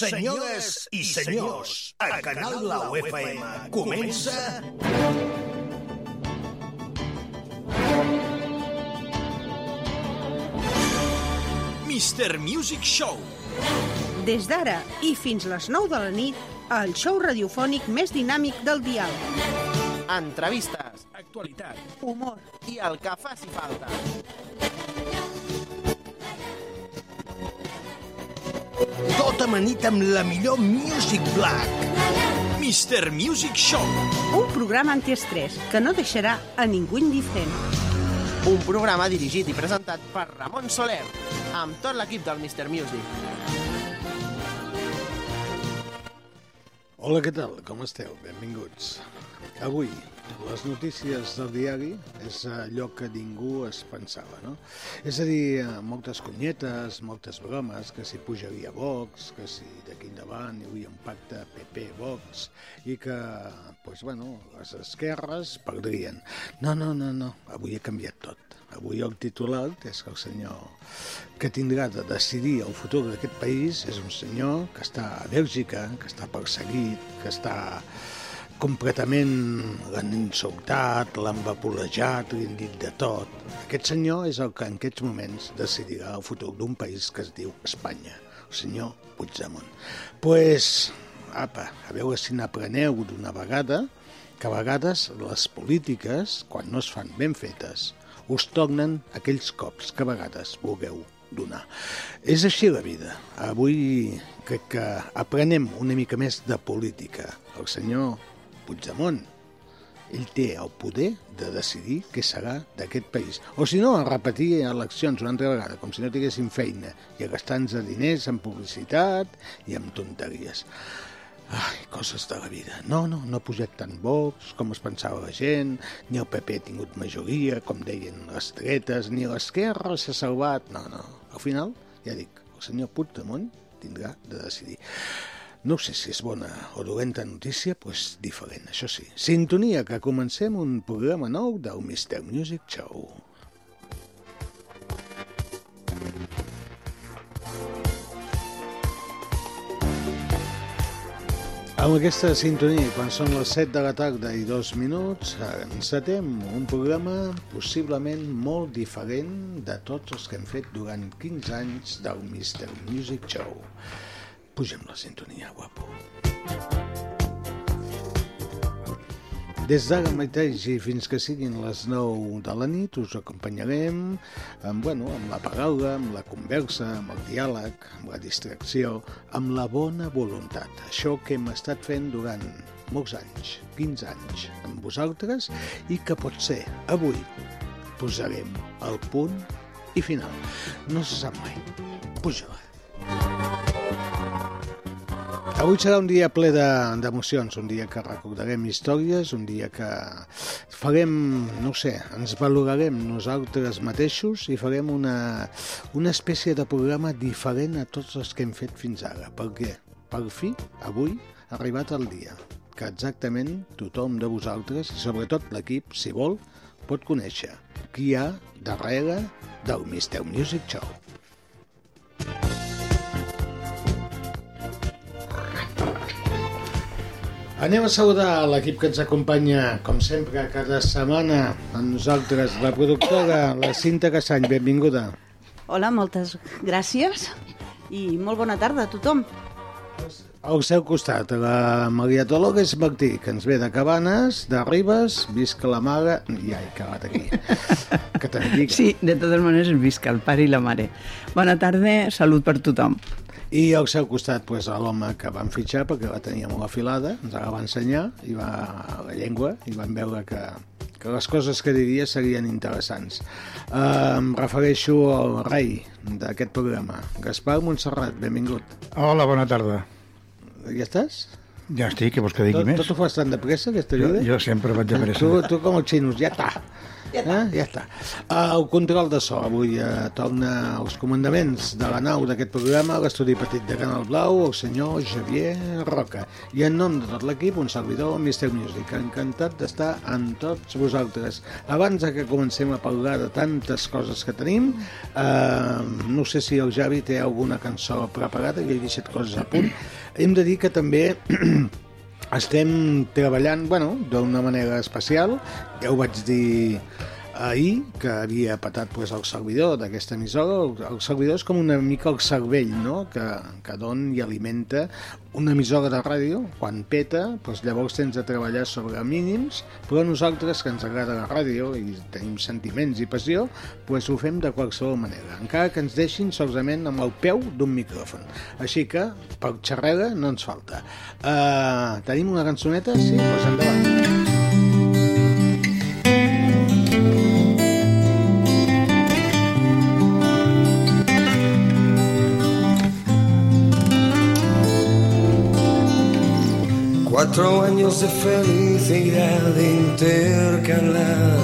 Senyores i senyors, a Canal La UFM comença... Mr. Music Show. Des d'ara i fins les 9 de la nit, el show radiofònic més dinàmic del dial. Entrevistes, Actualitat. Humor, i el que faci falta. Tot amanit amb la millor Music Black. Mr. Music Show. un programa antiestrès que no deixarà a ningú indiferent. Un programa dirigit i presentat per Ramon Soler, amb tot l'equip del Mr. Music. Hola, què tal? Com esteu? Benvinguts. Avui, les notícies del diari és allò que ningú es pensava, no? És a dir, eh, moltes conyetes, moltes bromes, que si pujaria Vox, que si d'aquí endavant hi hauria un pacte PP-Vox i que, doncs, bueno, les esquerres perdrien. No, no, no, no, avui ha canviat tot. Avui el titular és que el senyor que tindrà de decidir el futur d'aquest país és un senyor que està a Bèlgica, que està perseguit, que està completament l'han insultat, l'han vapolejat, li han dit de tot. Aquest senyor és el que en aquests moments decidirà el futur d'un país que es diu Espanya, el senyor Puigdemont. pues, apa, a veure si n'apreneu d'una vegada que a vegades les polítiques, quan no es fan ben fetes, us tornen aquells cops que a vegades vulgueu donar. És així la vida. Avui crec que aprenem una mica més de política. El senyor Puigdemont, ell té el poder de decidir què serà d'aquest país. O si no, a repetir eleccions una altra vegada, com si no tinguéssim feina, i a gastar-nos diners en publicitat i en tonteries. Ai, coses de la vida. No, no, no ha pujat tant Vox com es pensava la gent, ni el PP ha tingut majoria, com deien les dretes, ni l'esquerra s'ha salvat. No, no. Al final, ja dic, el senyor Puigdemont tindrà de decidir. No sé si és bona o dolenta notícia, és diferent, això sí. Sintonia, que comencem un programa nou del Mr. Music Show. Amb aquesta sintonia, quan són les 7 de la tarda i dos minuts, encetem un programa possiblement molt diferent de tots els que hem fet durant 15 anys del Mr. Music Show. Pugem la sintonia, guapo. Des d'ara mateix i fins que siguin les 9 de la nit us acompanyarem amb, bueno, amb la paraula, amb la conversa, amb el diàleg, amb la distracció, amb la bona voluntat. Això que hem estat fent durant molts anys, 15 anys, amb vosaltres i que potser avui posarem el punt i final. No se sap mai. Puja-la. Avui serà un dia ple de- d'emocions, un dia que recordarem històries, un dia que farem, no sé, ens valorarem nosaltres mateixos i farem una, una espècie de programa diferent a tots els que hem fet fins ara. Per què? Per fi, avui, ha arribat el dia que exactament tothom de vosaltres, i sobretot l'equip, si vol, pot conèixer qui hi ha darrere del Mr. Music Show. Anem a saludar l'equip que ens acompanya, com sempre, cada setmana amb nosaltres, la productora, la Cinta Cassany, benvinguda. Hola, moltes gràcies i molt bona tarda a tothom. Al seu costat, la Maria Dolores Martí, que ens ve de Cabanes, de Ribes, visca la mare... Ja he acabat aquí. que te'n. Sí, de totes maneres, visca el pare i la mare. Bona tarda, salut per tothom. I al seu costat, pues, l'home que van fitxar perquè la tenia molt afilada, ens la va ensenyar, i va a la llengua, i van veure que, que les coses que diria serien interessants. Uh, em refereixo al rei d'aquest programa, Gaspar Montserrat, benvingut. Hola, bona tarda. Ja estàs? Ja estic, què vols que digui Tot, més? tot ho fas tan de pressa, aquesta Jo, vida? jo sempre vaig de pressa. Tu, tu com els xinos, ja està. Ja, eh? ja està. El control de so avui eh, torna als comandaments de la nau d'aquest programa, l'estudi petit de Canal Blau, el senyor Javier Roca. I en nom de tot l'equip, un servidor, Mister Music. Encantat d'estar amb tots vosaltres. Abans que comencem a parlar de tantes coses que tenim, eh, no sé si el Javi té alguna cançó preparada, jo he deixat coses a punt. Hem de dir que també estem treballant, bueno, d'una manera especial, ja ho vaig dir ahir, que havia patat pues, el servidor d'aquesta emissora, el, el servidor és com una mica el cervell, no?, que, que don i alimenta una emissora de ràdio, quan peta, pues, llavors tens de treballar sobre mínims, però nosaltres, que ens agrada la ràdio i tenim sentiments i passió, pues, ho fem de qualsevol manera, encara que ens deixin solament amb el peu d'un micròfon. Així que, per xerrada, no ens falta. Uh, tenim una cançoneta? Sí? Doncs pues endavant. Cuatro años de felicidad intercalada.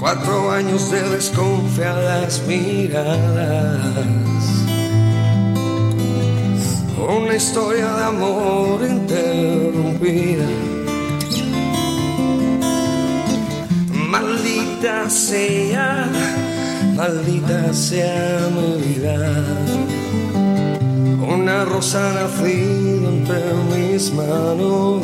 Cuatro años de desconfiadas miradas. Una historia de amor interrumpida. Maldita sea, maldita sea mi vida una rosa nacida entre mis manos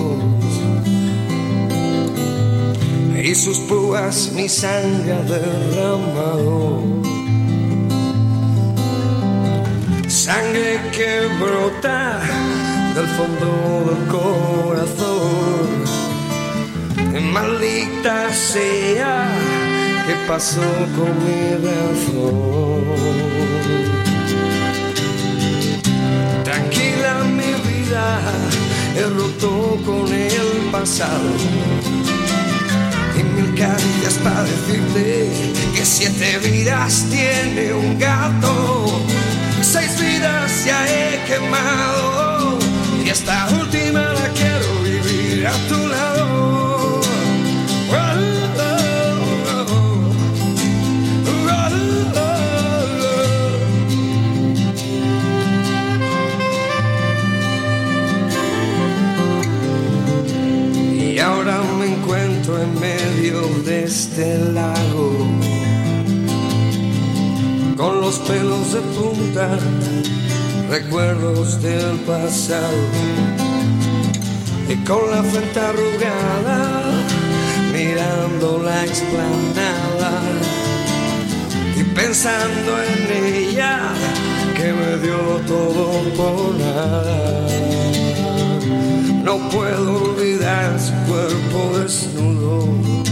y sus púas mi sangre derramado. Sangre que brota del fondo del corazón. Maldita sea que pasó con mi razón. He roto con el pasado. Y mil caricias para decirte que siete vidas tiene un gato. Seis vidas ya he quemado. Y esta última la quiero vivir a tu lado. De este lago, con los pelos de punta, recuerdos del pasado, y con la frente arrugada, mirando la explanada, y pensando en ella, que me dio todo por nada. No puedo olvidar su cuerpo desnudo.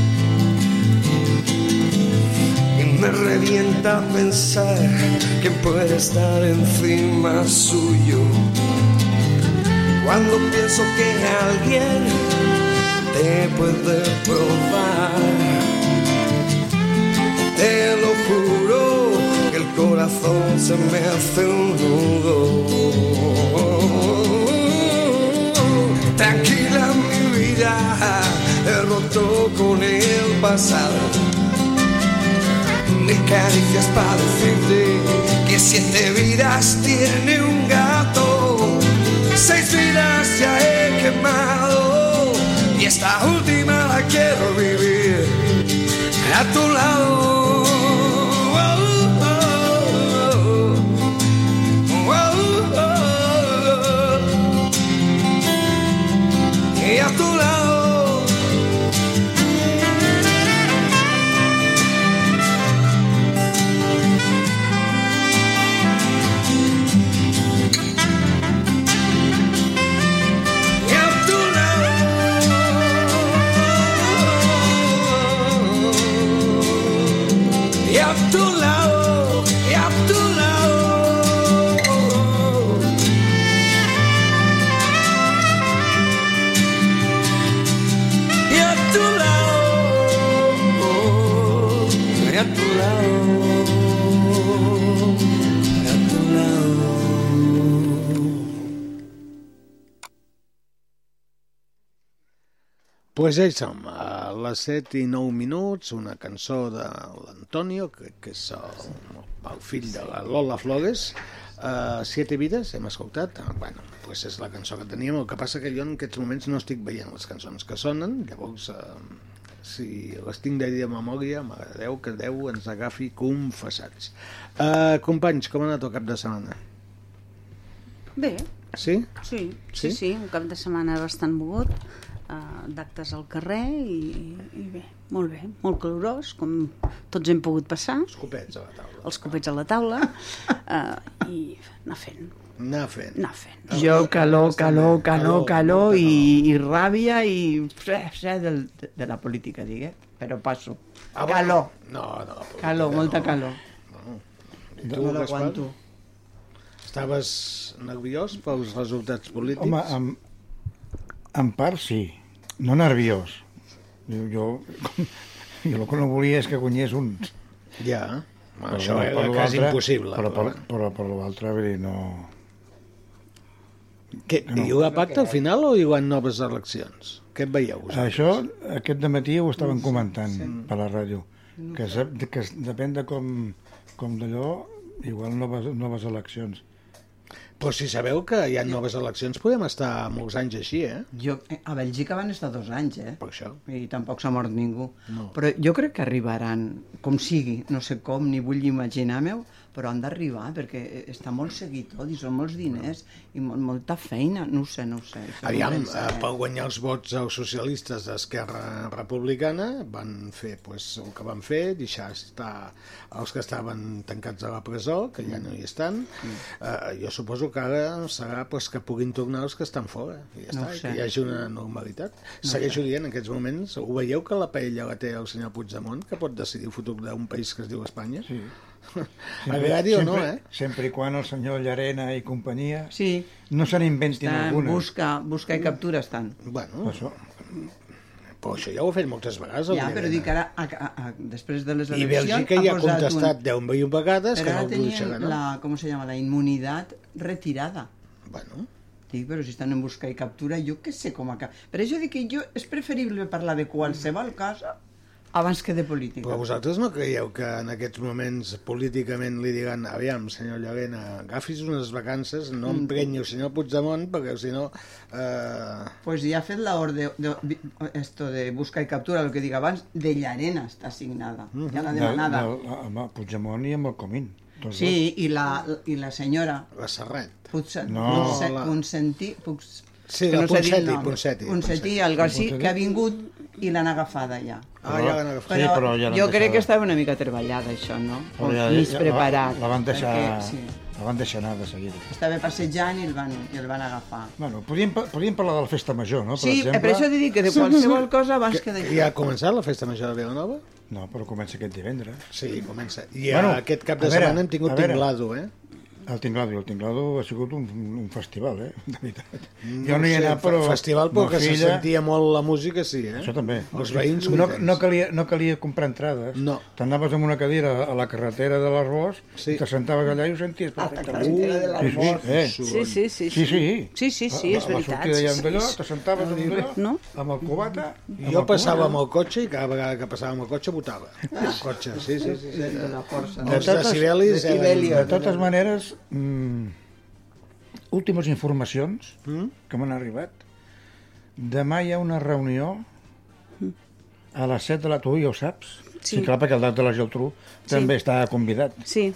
Me revienta pensar que puede estar encima suyo. Cuando pienso que alguien te puede probar, te lo juro que el corazón se me hace un nudo. Tranquila mi vida, he roto con el pasado. Ni caricias para decirte que siete vidas tiene un gato. Seis vidas ya he quemado y esta última la quiero vivir Pues ja hi som, a les 7 i 9 minuts, una cançó de l'Antonio, que, que és el, el fill de la Lola Flores, uh, Siete vides, hem escoltat. Uh, bueno, pues és la cançó que teníem, el que passa que jo en aquests moments no estic veient les cançons que sonen, llavors... Uh, si les tinc de de memòria, m'agradeu que Déu ens agafi confessats. Uh, companys, com ha anat el cap de setmana? Bé, Sí? sí, Sí? sí, sí, un cap de setmana bastant mogut, uh, d'actes al carrer i, i bé, molt bé, molt calorós, com tots hem pogut passar, Els copets a la taula. els copets a la taula uh, i anar fent, Anar fent. anar fent. Jo, calor, calor, calor, Calor, i, i ràbia i sé del, de la política, digue, però passo. Ah, bueno. Calor, No, no. la política calor, no. molta calor. I tu, No l'aguanto. Estaves nerviós pels resultats polítics? Home, en, en part sí, no nerviós. Jo, jo, jo el que no volia és que guanyés un. Ja. Però, això per era quasi impossible. Però, Però, però, però per l'altre, vull dir, no... Què, hi haurà pacte al final o hi haurà noves eleccions? Què et veieu vosaltres? Això, aquest de matí ho estaven comentant per la ràdio, que, que depèn de com, com d'allò, igual noves, noves eleccions. Però si sabeu que hi ha noves eleccions, podem estar molts anys així, eh? Jo, eh, a Bèlgica van estar dos anys, eh? Per això. I tampoc s'ha mort ningú. No. Però jo crec que arribaran, com sigui, no sé com, ni vull imaginar-m'ho, però han d'arribar, perquè està molt seguit tot, i són molts diners, i mol, molta feina, no ho sé, no ho sé. Aviam, no pensa, eh, per guanyar els vots als socialistes d'Esquerra Republicana van fer pues, el que van fer, deixar estar els que estaven tancats a la presó, que ja no hi estan. Eh, jo suposo que ara serà pues, que puguin tornar els que estan fora. I ja No està, sé. que hi hagi una normalitat. Segueixo dient, en aquests moments, ho veieu que la paella la té el senyor Puigdemont, que pot decidir el futur d'un país que es diu Espanya? Sí. Agradi o no, eh? Sempre i quan el senyor Llarena i companyia Sí, no se n'inventin estan, alguna. busca, busca i captura estan. Bueno, Això. però això ja ho ha fet moltes vegades. Ja, però Llarena. dic ara, a, a, a, després de les I eleccions... Bèlgica ja ha contestat 10 milions vegades Un... que Però no tenien deixaran, no? la, com se llama, la immunitat retirada. Bueno, Dic, però si estan en busca i captura, jo què sé com acaba. Per això dic que jo és preferible parlar de qualsevol cosa abans que de política. però vosaltres no creieu que en aquests moments políticament li diran aviam, senyor Llarena, agafis unes vacances, no Mm. emprenyi el senyor Puigdemont, perquè si no... Eh... Pues ja ha fet la orde de, de, esto de busca i captura, el que dic abans, de Llarena està signada, ja la demanada. De, de, amb el Puigdemont i amb el Comín. Tots Sí, i la, i la senyora La Serret. Putsa, No, Putsa, la- Ponsenti, Pux, Sí, que la el Ponseti. Ponseti, Ponseti, Ponseti. algo així, Ponseti. que ha vingut i l'han agafada ja. Ah, ja l'han agafat. Sí, Però, però ja l'han jo crec que estava una mica treballada, això, no? Però ja- mig ja- preparat. La, la, van deixar, Perquè, sí, la van deixar anar de seguida. estava passejant i el van, i el van agafar. Bueno, podríem, podríem parlar de la festa major, no? Per Sí, exemple. per això dic que de qualsevol cosa abans que Que d'això. ja ha començat la festa major de Vilanova? No, però comença aquest divendres. Sí, comença. I Bueno, aquest cap de veure, setmana hem tingut tinglado, eh? El Tinglado, el Tinglado ha sigut un, un festival, eh? De veritat. No jo no hi he anat, però... Festival, però que se filla- sentia molt la música, sí, eh? Això també. Els veïns no, no, calia, no calia comprar entrades. No. T'anaves amb una cadira a la carretera de l'Arbós, Sí. te sentaves allà i ho senties perfectament. carretera de l'Arbós. Sí, sí, eh? Sí, sí, sí. Sí, sí. Sí, sí, sí, és A- a veritat. La sortida sí, d'allò, sí. te sentaves amb allò, No? amb el cubata... amb Jo el passava amb el cotxe i cada vegada que passava amb el cotxe votava. El cotxe, sí, sí, sí. sí. De, de la força. De Els decibelis decibelios. De totes maneres, mm, últimes informacions Mm? que m'han arribat. Demà hi ha una reunió a les 7 de la... Tu ja ho saps? Sí. sí clar, perquè el Dac de la Geltrú també està convidat. Sí,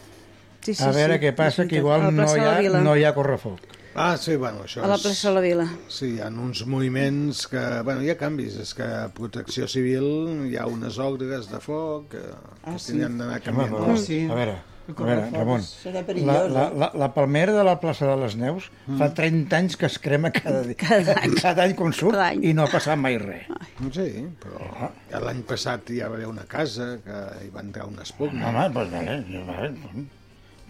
sí, sí. a veure sí, què passa, és que igual no hi, ha, no hi ha correfoc. Ah, sí, bueno, això A la és... plaça de la Vila. Sí, hi ha uns moviments que... Bueno, hi ha canvis. És que a Protecció Civil hi ha unes ordres de foc que, Ah, que sí. tindran d'anar Home, canviant. però, Sí. A veure, a veure, Ramon, serà la, perillós, la, eh? la, la palmera de la plaça de les Neus fa 30 anys que es crema cada dia. Cada any. Cada any quan surt Cada any. i no ha passat mai res. Sí, però l'any passat hi va haver una casa que hi va entrar una espugna. Home, doncs vale, ja vale.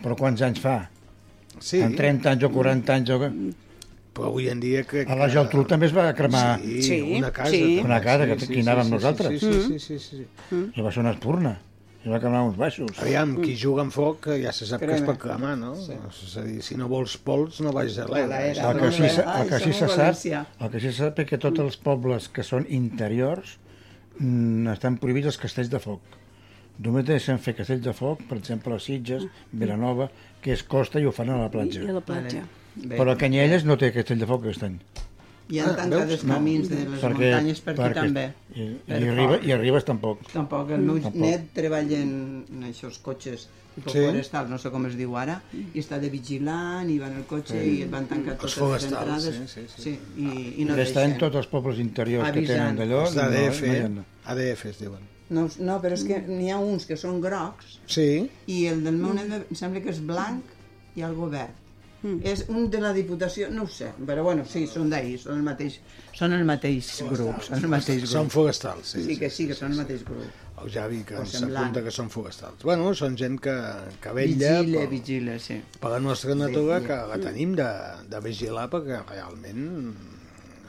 Però quants anys fa? Sí, En 30 anys o 40 anys? O... però avui en dia crec A la Geltrú també es va cremar Sí, Sí, una casa. sí. Una casa que aquí anàvem nosaltres. Sí, sí, sí, sí, sí, sí. i va ser una espurna. I va cremar uns baixos. Aviam, qui juga amb foc ja se sap que es Crema. pot cremar, no? Sí. És a dir, si no vols pols, no vagis a A l'era. El que sí, el que sí se a sap, el que sí se sap és que tots els pobles que són interiors mm, estan prohibits els castells de foc. Només deixen fer castells de foc, per exemple, a Sitges, Vilanova, que és costa i ho fan a la platja. I a la platja. Bé, Però Canyelles no té castell de foc aquest any. Hi ha tancat els camins de les muntanyes per aquí també. I, Per i, arriba. I arribes tampoc. Tampoc, el meu Tampoc. net treballa en, en aquests cotxes tipus Sí? forestal, no sé com es diu ara, i està de vigilant, i va en el cotxe i et van tancar totes les forestals, entrades. sí, sí, sí. i, i no any deixen. tots els pobles interiors que Avisant. tenen d'allò... Els d'ADF, no, no ADF es diuen. No, no, però és que n'hi ha uns que són grocs Sí, i el del meu net em sembla que és blanc i algo verd. És un de la Diputació, no ho sé, però bueno, sí, són d'ahir, són el mateix, són el mateix grup, són el mateix són grup. forestals. Sí, Sí, que sí, que són el mateix grup. El Javi que ens apunta que són forestals. Bueno, són gent que, que vetlla Vigile, per, vigile, sí. per la nostra natura, que la tenim de, de vigilar, perquè realment,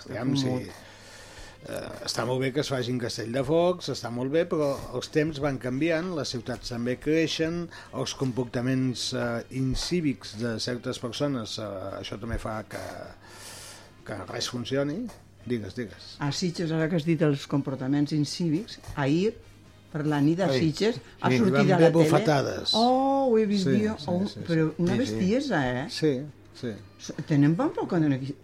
aviam, si, està molt bé que es facin castell de focs, està molt bé, però els temps van canviant, les ciutats també creixen, els comportaments eh, incívics de certes persones, eh, això també fa que, que res funcioni. Digues, digues. A Sitges, ara que has dit els comportaments incívics, ahir, per la nit a Ai, Sitges, ha sí, sortit van a la tele... bufetades. Oh, ho he vist Sí, jo. sí, oh, sí, sí. però una Sí, sí. bestiesa, eh? Sí, sí. Tenen molt poc,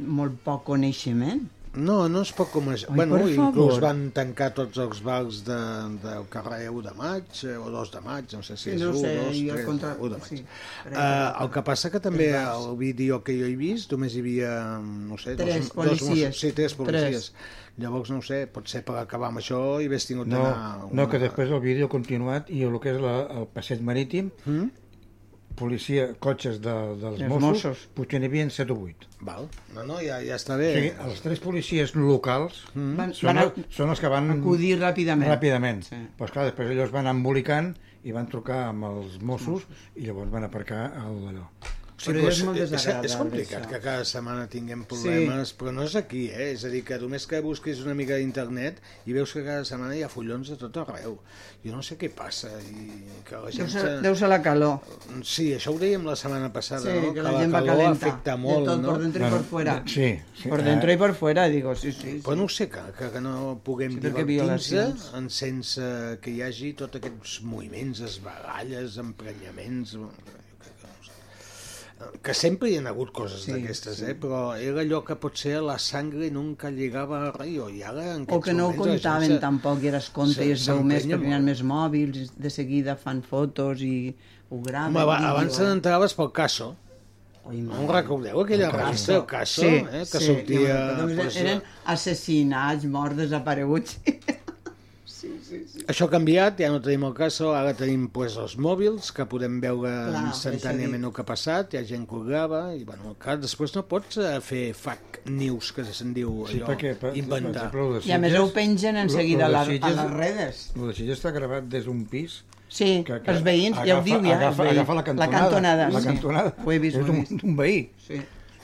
molt poc coneixement. No, no es pot començar. Ai, bueno, inclús favor. van tancar tots els bars de, del carrer 1 de maig, eh, o 2 de maig, no sé si és no 1, sé, 2, jo al 3, contra- 1 de maig. sí. Uh, el que passa que també al vídeo que jo he vist només hi havia, no sé, Tres dos, policies. Dos, sí, tres policies. Tres. Llavors, no ho sé, pot ser per acabar amb això i hagués tingut No, d'anar... no, que després el vídeo ha continuat i el que és la, el passeig marítim, Mm? Policia, cotxes de, dels Els Mossos, Mossos. potser n'hi havia 7 o 8. Val. No, no, ja, ja està bé. O sigui, els tres policies locals Van, són, van a, el, són els que van acudir ràpidament. ràpidament. Sí. Però esclar, després ells van embolicant i van trucar amb els Mossos i llavors van aparcar el d'allò. Sí, Però però és molt és, és desagradable, complicat això. que cada setmana tinguem problemes, sí. però no és aquí, eh? És a dir, que només que busquis una mica d'internet i veus que cada setmana hi ha follons de tot arreu. Jo no sé què passa i que la Deu gent... ser, se- deu ser la calor. Sí, això ho dèiem la setmana passada, Sí, no? que la gent va calor calentar. afecta molt, de tot, no? por dentro y por fuera. Sí, sí. Por dentro y por fuera, digo, sí, sí. Però no ho sé, que, que, que no puguem Sí, divertir-nos violacions. en sense que hi hagi tots aquests moviments, esbaralles, emprenyaments... jo crec que no ho sé. Que sempre hi ha hagut coses Sí, d'aquestes, eh? però era allò que potser la sangre nunca llegava al río, i ara en O que no ho comptaven se- tampoc i eres compte se- i es veu més ha molt. més mòbils de seguida fan fotos i ho graven. Home, va, abans eh? n'entraves pel caso. Oi, No us recordeu aquella revista, el caso, Sí, eh? que sí, sortia... pues, eren assassinats, morts, desapareguts. Això ha canviat, ja no tenim el caso, ara tenim pues, els mòbils, que podem veure Clar, instantàniament el que ha passat, hi ha gent que ho grava, i bueno, clar, després no pots eh, fer fake news, que se'n diu Sí, allò, perquè, per, inventar. Per exemple, I a més ho pengen en seguida a, la, a les redes. Lo de Sitges està gravat des d'un pis Sí, que, que els veïns, ja ho agafa- diu ja. Agafa, agafa la cantonada. La cantonada, la sí. cantonada. Ho he vist, és ho he un, un veí. Sí.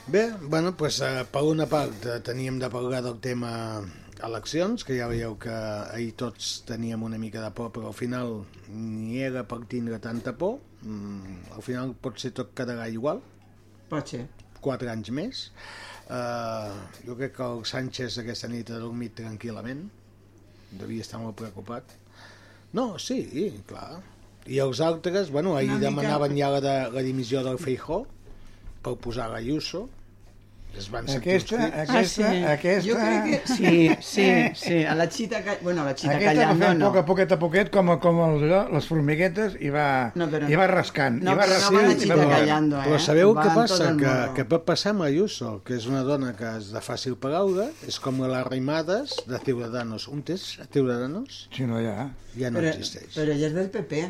Bé, bueno, pues, eh, per una part eh, teníem de parlar del tema eleccions, que ja veieu que ahir tots teníem una mica de por, però al final ni era per tindre tanta por. Mm, al final pot ser tot quedarà igual. Pot ser. quatre anys més. Uh, jo crec que el Sánchez aquesta nit ha dormit tranquil·lament. Devia estar molt preocupat. No, sí, clar. I els altres, bueno, ahir Una mica- demanaven ja la, de, la dimissió del Feijó per posar l'Ayuso. Es van sentir Aquesta, els crits. aquesta, aquesta... Jo crec que... Sí, sí, sí. A la xita... Ca... Bueno, a la xita Aquesta va callant, fent no, poc a no. poquet a poquet com, a- com el, allò, les formiguetes i va, No, però- i va rascant. No, i va però no rascant, va la i xita va- callando, eh? Però sabeu Va què passa? Que, que pot passar amb Ayuso, que és una dona que és de fàcil paraula, és com les rimades de Ciudadanos. Un test a Ciudadanos Si no, ja. ja no Però, existeix. però ella és del PP.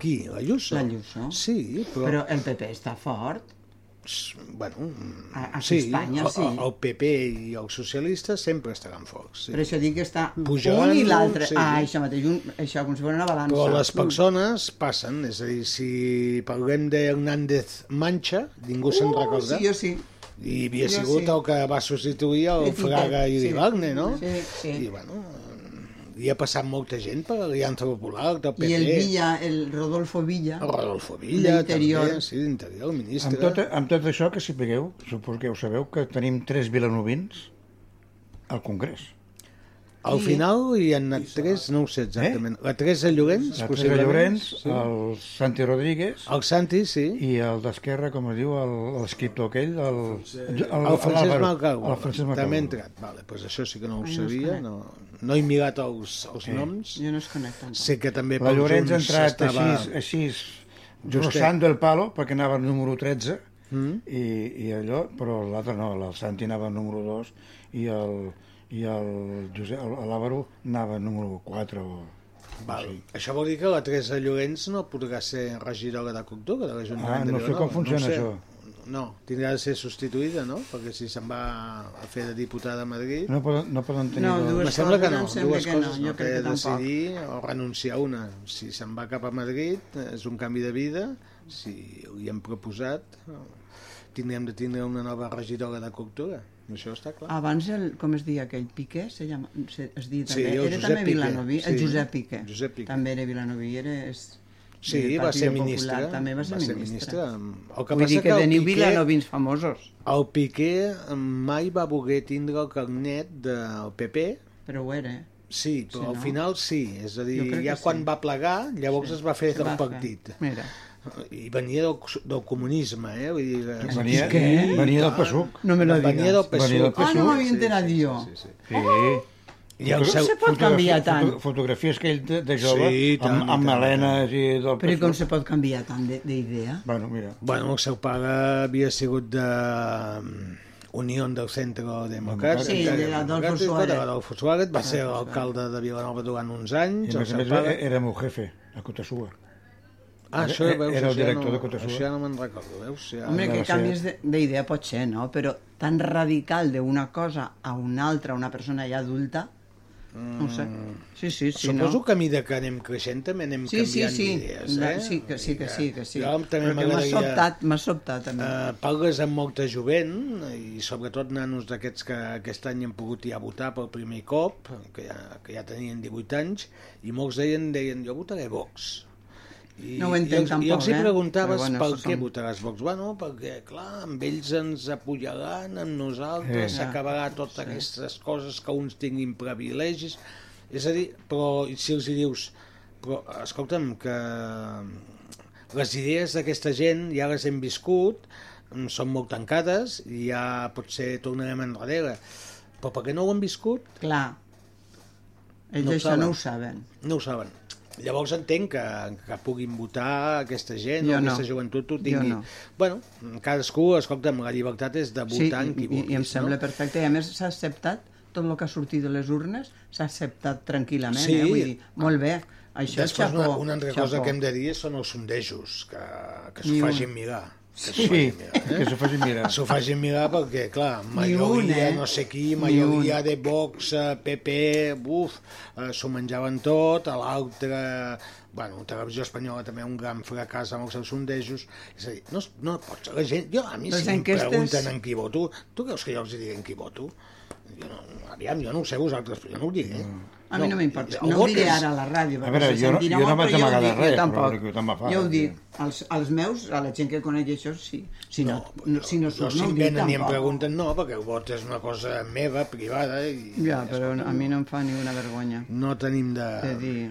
Qui? l'Ayuso? L'Ayuso. Sí, però... Però el PP està fort. Bueno, A- a sí, Espanya, el- sí. El, PP i els socialistes sempre estaran forts. Sí. Per això dic que està Pujant, un i l'altre. sí. Ah, això mateix, un, això, com si fos una balança. Però les persones passen, és a dir, si parlem d'Hernández Mancha, ningú se'n recorda. Uh, Sí, jo sí. I havia Jo sigut sí. el que va substituir el El Fraga i sí. Wagner, no? Sí, sí. I, bueno, hi ha passat molta gent per l'Aliança Popular, del PP. I el Villa, el Rodolfo Villa, El Rodolfo Villa, també, sí, d'Interior, el ministre. Amb tot, amb tot això, que sapigueu, suposo que ho sabeu, que tenim tres vilanovins al Congrés. Al final hi han anat tres, no ho sé exactament. La Teresa Llorenç, La Teresa possiblement. Llorenç, Sí. el Santi Rodríguez El Santi, sí. i el d'Esquerra, com es diu, el- l'escriptor aquell, el, el, El Francesc l'Àlvaro. Malcau. El Francesc També ha Malcau. entrat. Vale, pues això sí que no ho Ai, sabia. No, no he mirat els, els noms. Jo no es conec tampoc. Sé que també La Llorenç ha entrat estava... així, així Justet. rossant el palo, perquè anava al número 13, Mm? i, i allò, però l'altre no, el Santi anava al número 2 i el, i el Josep, l'Àvaro anava número 4 o... Val. Això vol dir que la Teresa Llorenç no podrà ser regidora de cultura de l'Ajuntament Ah, de no sé Vilanova. com funciona sé. això. No, tindrà de ser substituïda, no? Perquè si se'n va a fer de diputada a Madrid... No poden, no poden tenir... No, dues Me sembla que coses no, em sembla dues que no, coses jo no, té que de tampoc. decidir o renunciar a una. Si se'n va cap a Madrid, és un canvi de vida, si li hem proposat, tindrem de tindre una nova regidora de cultura, això està clar. Abans, el, com es deia aquell, Piqué, se llama, se, es Sí, també, el era Josep també Piqué, vilanoví, el sí. Josep Piqué. Josep Piqué. També era vilanoví, era... És, Sí, va ser ministre. Popular, també va ser, va ser ministre. ministre. El que Vull passa dir que el teniu Piqué- vilanovins famosos, El Piqué mai va voler tindre el carnet del PP, però ho era. sí, però Sí, al no? final sí. És a dir, ja que quan sí. va plegar, llavors es va fer Se del va fer. partit. Mira. I venia del, del comunisme, eh? Vull dir, que- Venia, Què? venia del PSUC. No me lo Venia digas. del PSUC. Venia del Ah, no m'havia Sí, enterat sí, jo. Sí, sí, sí. Sí. I el seu... se pot canviar tant? fotografies que ell de, de jove, Sí, tant, amb, amb melenes i del Però com PSUC. se pot canviar tant de- d'idea? Bueno, mira, Bueno, el seu pare havia sigut de mm, Unió del Centre Democràtic. Sí, de l'Adolfo Suárez. Va ser l'alcalde de Vilanova durant uns anys. i a més a més era meu jefe, a Cotasua. Ah, això, era- veus, era el això ja director no, de Cotasua. Això ja no me'n recordo, veus? Ja... Home, de que canvis de- d'idea pot ser, no? Però tan radical d'una cosa a una altra, una persona ja adulta, no sé. Sí, sí, sí, Suposo no? que a mesura que anem creixent també anem Sí, sí, canviant sí. d'idees, La- eh? Sí, que sí, que sí, que sí. Jo també m'ha sobtat, m'ha sobtat, també. Eh, parles amb molta jovent i sobretot nanos d'aquests que aquest any han pogut ja votar per primer cop, que ja, que ja tenien 18 anys, i molts deien, deien jo votaré Vox. I, No ho entenc I tampoc, els hi eh? preguntaves bueno, això què són- votaràs Vox. Bueno, perquè, clar, amb ells ens apoyaran, amb nosaltres, Sí. s'acabarà totes aquestes coses que uns tinguin privilegis. És a dir, però si els hi dius, però escolta'm, que les idees d'aquesta gent ja les hem viscut, mm, són molt tancades i ja potser tornarem enrere. Però perquè no ho han viscut, Clar. Ells No això saben. no ho saben. no ho saben. Llavors entenc que, que puguin votar aquesta gent Jo o no. aquesta joventut ho Jo tingui. no. Bueno, cadascú, escolta'm, la llibertat és de Sí, votar en qui i, vulguis. i em sembla no? perfecte. I a més s'ha acceptat tot el que ha sortit de les urnes, s'ha acceptat tranquil·lament, Sí. eh? Vull dir, molt bé. Això, Després, una, xapó, una altra cosa xapó. que hem de dir són els sondejos, que, que s'ho facin mirar. Que s'ho Sí, facin mirar, eh? que s'ho facin mirar. S'ho facin mirar perquè, clar, un, majoria, eh? no sé qui, majoria de Vox, eh, PP, buf, eh, s'ho menjaven tot, a l'altre... Bueno, Televisió Espanyola també un gran fracàs amb els seus sondejos. És a dir, no, no pots... La gent, jo, a mi Les si em pregunten en qui voto, tu creus que jo els diré en qui voto? Jo no, aviam, jo no ho sé vosaltres, però jo no ho diré. A mi no m'importa. el No ho diré és- ara a la ràdio, perquè veure, se jo no- sentirà jo no molt, vaig però jo ho amagar de dic, res, jo tampoc. però que tant me fa, Jo ho eh? dic, als, als meus, a la gent que coneix això, sí. Si no, no, si no surt, si no em ho dic venen i em tampoc. pregunten, no, perquè el vot és una cosa meva, privada, i Ja, però a mi no em fa ni una vergonya no tenim de... de dir...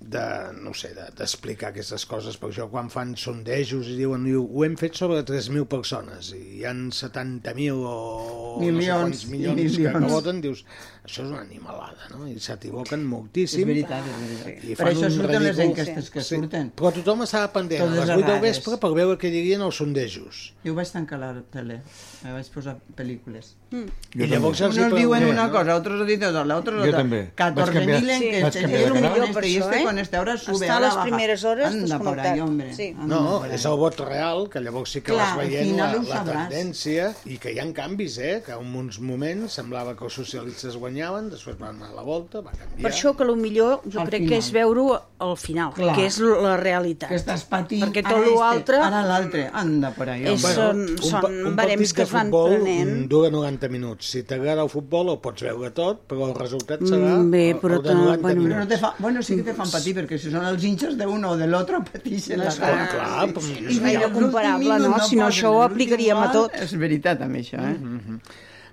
de, no sé, de- d'explicar de, aquestes coses, perquè això quan fan sondejos i diuen, diu, ho hem fet sobre 3.000 persones i hi han 70.000 o Milions no sé quants milions, que, milions. que voten, dius, això és una animalada, no? I s'equivoquen És moltíssim. veritat, és veritat. I Per això surten les enquestes que surten. Però tothom estava pendent Totes a les 8 del vespre per veure què dirien els sondejos. Jo vaig tancar la tele, me vaig posar pel·lícules. Jo I llavors els Unos diuen una no? cosa, otros dicen otra, otros Jo otra. també. Vaig 14.000 canviar- en que vaig este, canviar y de un canal. millón Per això, eh? con este, ahora sube, Estar ahora les primeres hores Anda por ahí, hombre. Sí. No, és el vot real, que llavors sí que Clar, vas veient la, ho la tendència i que hi ha canvis, eh? Que en uns moments semblava que els socialistes guanyaven, després van anar a la volta, va canviar. Per això que el millor jo Al crec final. que és veure-ho al final, Clar. que és la realitat. Que estàs patint, Perquè tot l'altre Ara l'altre, anda por ahí, És- hombre. són- un, són un barems que es van futbol prenent. mm, dura 90 minuts. Si t'agrada el futbol ho pots veure tot, però el resultat serà Mm, bé, el- però el de ta- 90 bueno, Però no minuts. te fa, bueno, sí que te fan patir, perquè si són els hinchas de uno o de l'altre, patixen la Clar, cara. clar, però És gaire comparable, no? Si no, això ho aplicaríem a tot. És veritat, també, això, eh?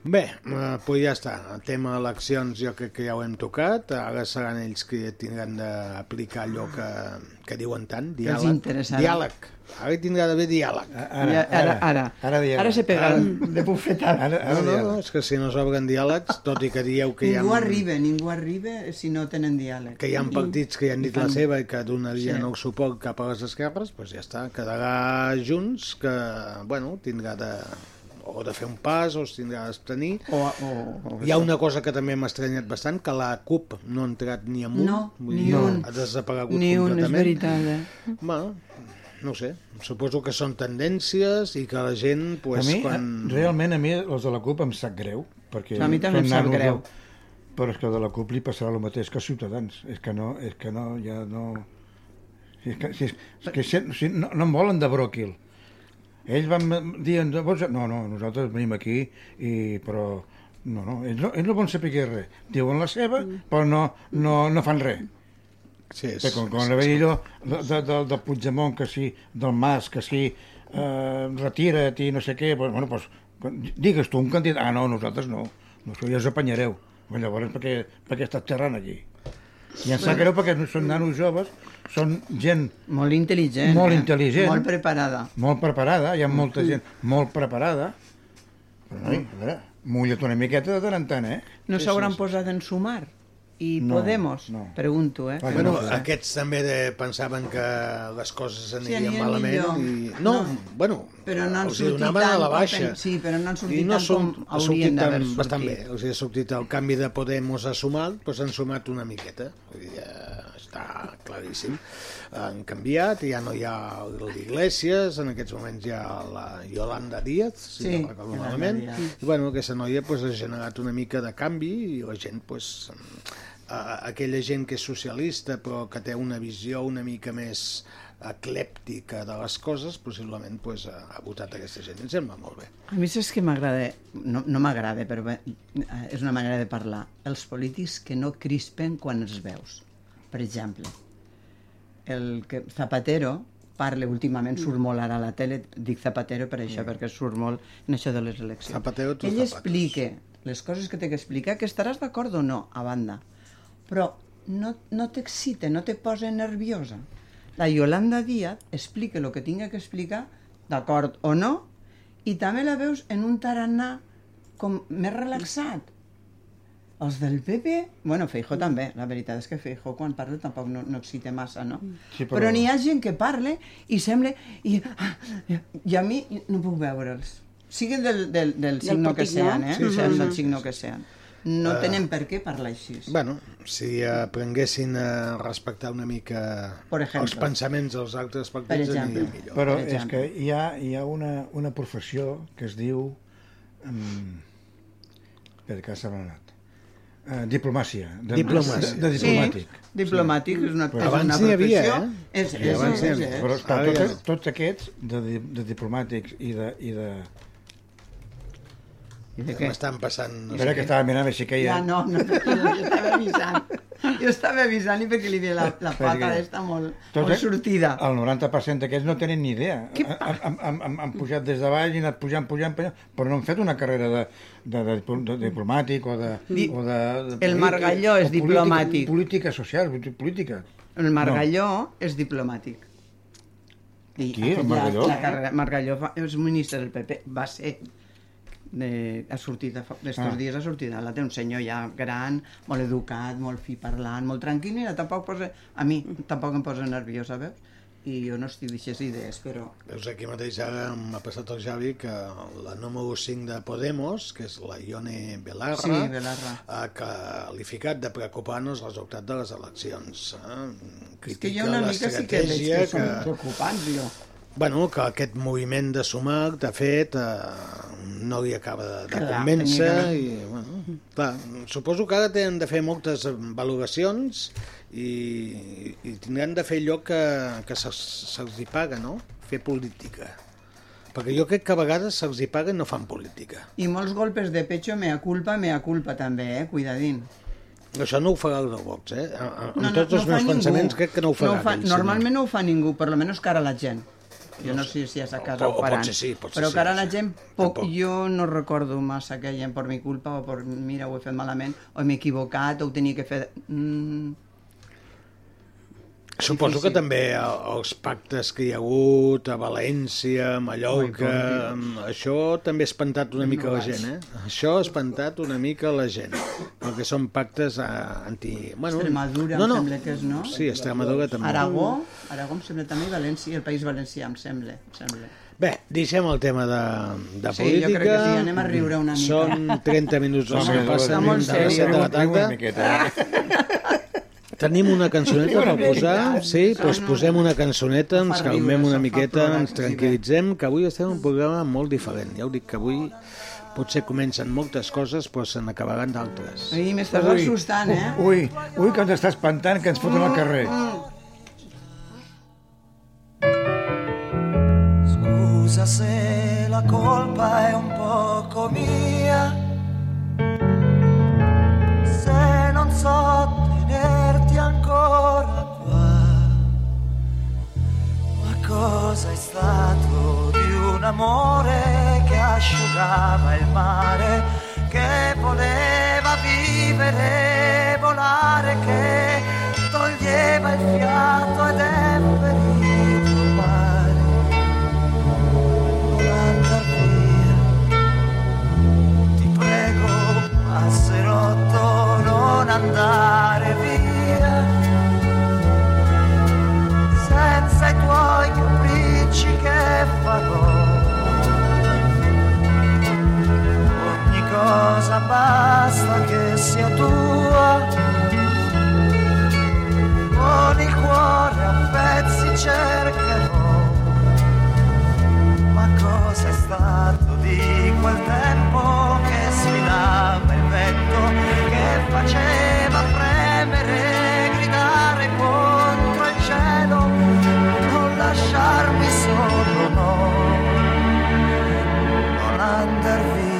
Bé, eh, pues ja està. El tema eleccions jo crec que ja ho hem tocat. Ara seran ells que tindran d'aplicar allò que, que diuen tant, diàleg. Diàleg. Ara hi tindrà d'haver diàleg. Ara, Ja, ara, ara, Ara, diem. ara se pegaran de bufetada. Ara, ara No, no, no, és que si no s'obren diàlegs, tot i que dieu que hi ha... Ningú arriba, ningú arriba si no tenen diàleg. que hi ha partits que ja han dit la seva i que donarien Sí. el suport cap a les esquerres, doncs ja està, quedarà junts que, bueno, tindrà de o de fer un pas o es tindrà d'abstenir. O, o, o, Hi ha una cosa que també m'ha estranyat bastant, que la CUP no ha entrat ni amunt. No, vull ni dir, un. Ha desaparegut Ni un, és completament. veritat. Eh? Bueno, no ho sé, suposo que són tendències i que la gent, pues, a mi, quan... quan... realment, a mi els de la CUP em sap greu. Perquè A mi també em sap greu. de- Però és que de la CUP li passarà el mateix que als ciutadans. És que no, és que no, ja no... És que, si, és que si, si, no, no en volen de bròquil. Ells van dir, "Vols-" no, no, nosaltres venim aquí, i, però no, no, ells no, ells no volen saber res. Diuen la seva, però no, no, no fan res. Sí, és, Sí, com, com la veia allò de, de, de, del Puigdemont, que sí, del Mas, que sí, eh, retira't i no sé què, pues, bueno, pues, quan- digues tu un candidat, ah, no, nosaltres no, no això ja us apanyareu. Bueno, llavors, per què, per què estàs xerrant aquí? I em sap greu perquè no són nanos joves, són gent Molt intel·ligent. Molt eh? intel·ligent. Molt preparada. molt preparada, hi ha molta gent molt preparada, però, noi, a veure, mulla't una miqueta de tant en tant, eh? No s'hauran posat en sumar? I No, Podemos? no. Pregunto, eh? Bueno, no aquests també de, pensaven que les coses anirien anirien malament millor. i... No, No. bueno, Però no han els sortit donaven a tant la baixa. sí, però no han sortit I no tant són, com ha haurien sortit d'haver tan- bastant bé. sortit. Els hi ha sortit el canvi de Podemos a Sumat, doncs han sumat una miqueta. Vull dir, ja està claríssim. Han canviat, ja no hi ha l'Iglesias, en aquests moments hi ha la Yolanda Díaz, si Sí, no recordo malament. I bueno, aquesta noia pues, ha generat una mica de canvi i la gent, pues, a, aquella gent que és socialista però que té una visió una mica més eclèptica de les coses, possiblement pues, ha, ha votat aquesta gent. Em sembla molt bé. A mi saps que m'agrada, no, no m'agrada, però bé, eh, és una manera de parlar. Els polítics que no crispen quan els veus. Per exemple, el que Zapatero parla últimament, surt molt ara a la tele, dic Zapatero per això, perquè surt molt en això de les eleccions. Zapatero, tus Ell zapatos. explica les coses que té que explicar, que estaràs d'acord o no, a banda. Però no, no t'excita, no te posa nerviosa. La Yolanda Díaz explica el que tinga que explicar, d'acord o no, i també la veus en un tarannà com més relaxat. Els del PP, bueno, Feijó també, la veritat és que Feijó quan parla tampoc no, no excita massa, no? Sí, però però- n'hi ha gent que parla i sembla... I, i a mi no puc veure'ls. Siguin del, del, del signo que sean, eh? Sí, sí, Sean sí, del signo que sean. No tenen per què parlar així. Bueno, si aprenguessin a respectar una mica Per exemple. els pensaments dels altres Per partits, exemple. aniria millor. Però per és que hi ha, hi ha una, una professió que es diu... Um, espera, que se m'ha anat. Uh, diplomàcia. De, Diplomàcia. De, de diplomàtic. Sí, diplomàtic és una, Però és abans una n'hi havia, professió. eh? És, és, abans és, és, és. Però esclar, Ara ja tots, aquests de, de diplomàtics i de... I de... I de Que què? m'estan passant... No Espera, que estava mirant així que Ja, ja... no, no, jo, estava avisant. Jo estava avisant i perquè li ve la, la pata està molt, molt sortida. El 90% d'aquests no tenen ni idea. Han, han, han, han, han pujat des de baix i han anat pujant, pujant, pujant, però no han fet una carrera de, de, de, de, diplomàtic o de... Di- o de, de el Margalló és política- diplomàtic. Política social, política. El Margalló és diplomàtic. I Qui, el Margalló? La, la carrera, Margalló fa, és ministre del PP, va ser de, ha sortit d'estos Ah. dies ha sortit la té un senyor ja gran, molt educat, molt fi parlant, molt tranquil, mira, tampoc posa, a mi tampoc em posa nerviosa, veus? I jo no estic d'aixes idees, però Veus, aquí mateix ara m'ha passat el Javi que la número 5 de Podemos, que és la Ione Belarra, Sí, Belarra. ha qualificat de preocupant els resultats de les eleccions. Eh? és que jo una mica sí que veig que són preocupants, jo. Bueno, que aquest moviment de Sumac, de fet, eh, no li acaba de, de Clar, convèncer i, bueno, clar, suposo que ara tenen de fer moltes valoracions i, i tindran de fer allò que, que se'ls se hi paga, no? Fer política. Perquè jo crec que a vegades se'ls hi paga i no fan política. I molts golpes de pecho, mea culpa, mea culpa també, eh? Cuidadín. Això no ho farà el Vox, eh? Amb No, tots els fa meus ningú. pensaments crec que no ho farà. No ho fa, normalment no ho fa ningú, per lo menos cara a la gent. Jo no sé si és a casa O- o, o parant. potser sí, potser Però sí, que ara la gent, poc, Tampoc. jo no recordo massa que gent per mi culpa o per, mira, ho he fet malament, o m'he equivocat, o ho tenia que fer... Mm, Suposo que Difícil. també el- els pactes que hi ha hagut a València, a Mallorca, Ui, això també ha espantat una mica No la gent, eh? Això ha espantat una mica la gent, perquè són pactes eh, anti... Bueno, Extremadura, em sembla que és, no? Sí, Extremadura també. Aragó, Aragó em sembla també, i València, el País Valencià, em sembla. Em sembla. Bé, deixem el tema de, de Sí, jo política. crec que sí, anem a riure una mica. Són 30 minuts els que passen de les seriós. 7 de la tarda. Tenim una cançoneta per posar, sí, doncs no. posem una cançoneta, ens calmem una miqueta, ens tranquil·litzem, que avui estem en un programa molt diferent. Ja ho dic que avui potser comencen moltes coses, però se n'acabaran d'altres. Ai, m'estàs assustant, eh? Ui, ui, que ens està espantant, que ens foten al carrer. Scusa se la colpa è un poco mia, se non so ancora qua. Ma cosa è stato di un amore che asciugava il mare, che voleva vivere, volare, che toglieva il fiato ed è ferito mare non andar via. Ti prego, passerotto, non andare via. I tuoi capricci che farò. Ogni cosa basta che sia tua. Con il cuore a pezzi cercherò ma cosa è stato di quel tempo che sfidava il vento, che faceva fremere, lasciarmi solo, no, non andar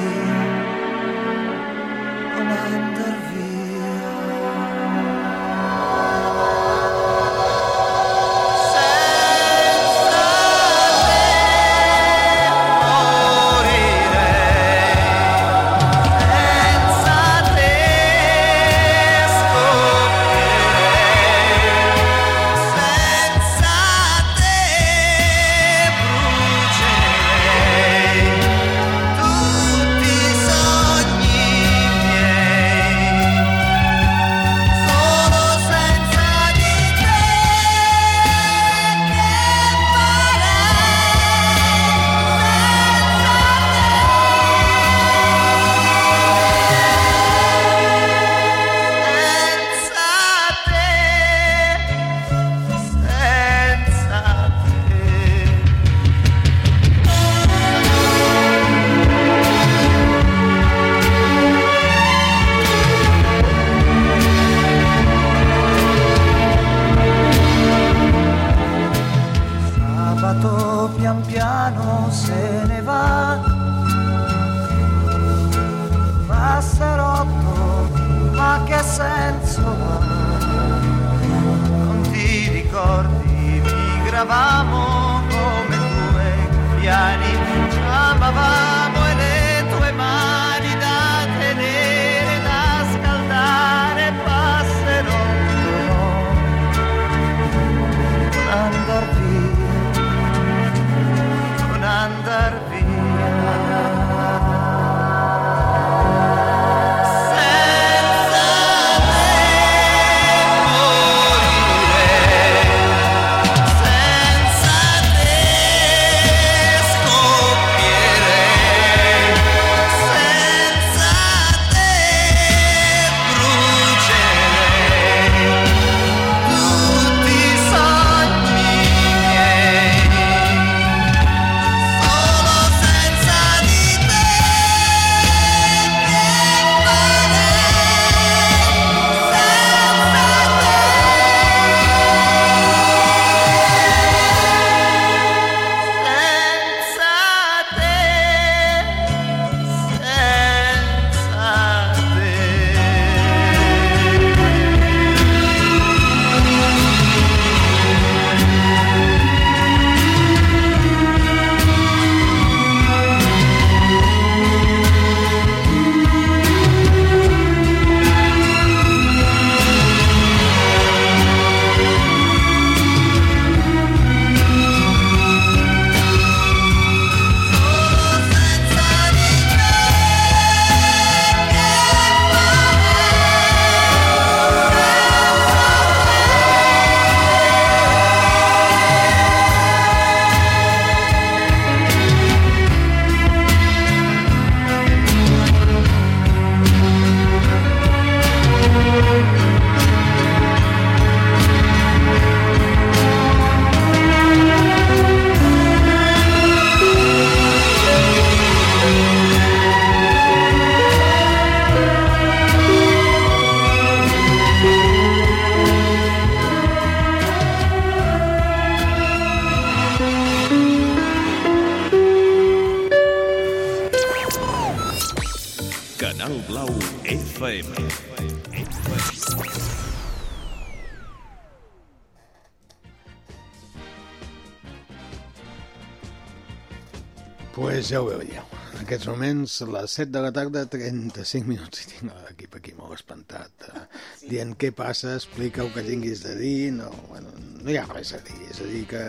moments, a les 7 de la tarda, 35 minuts, i tinc l'equip aquí molt espantat, eh, dient què passa, explica el que tinguis de dir, no, bueno, no hi ha res a dir, és a dir que...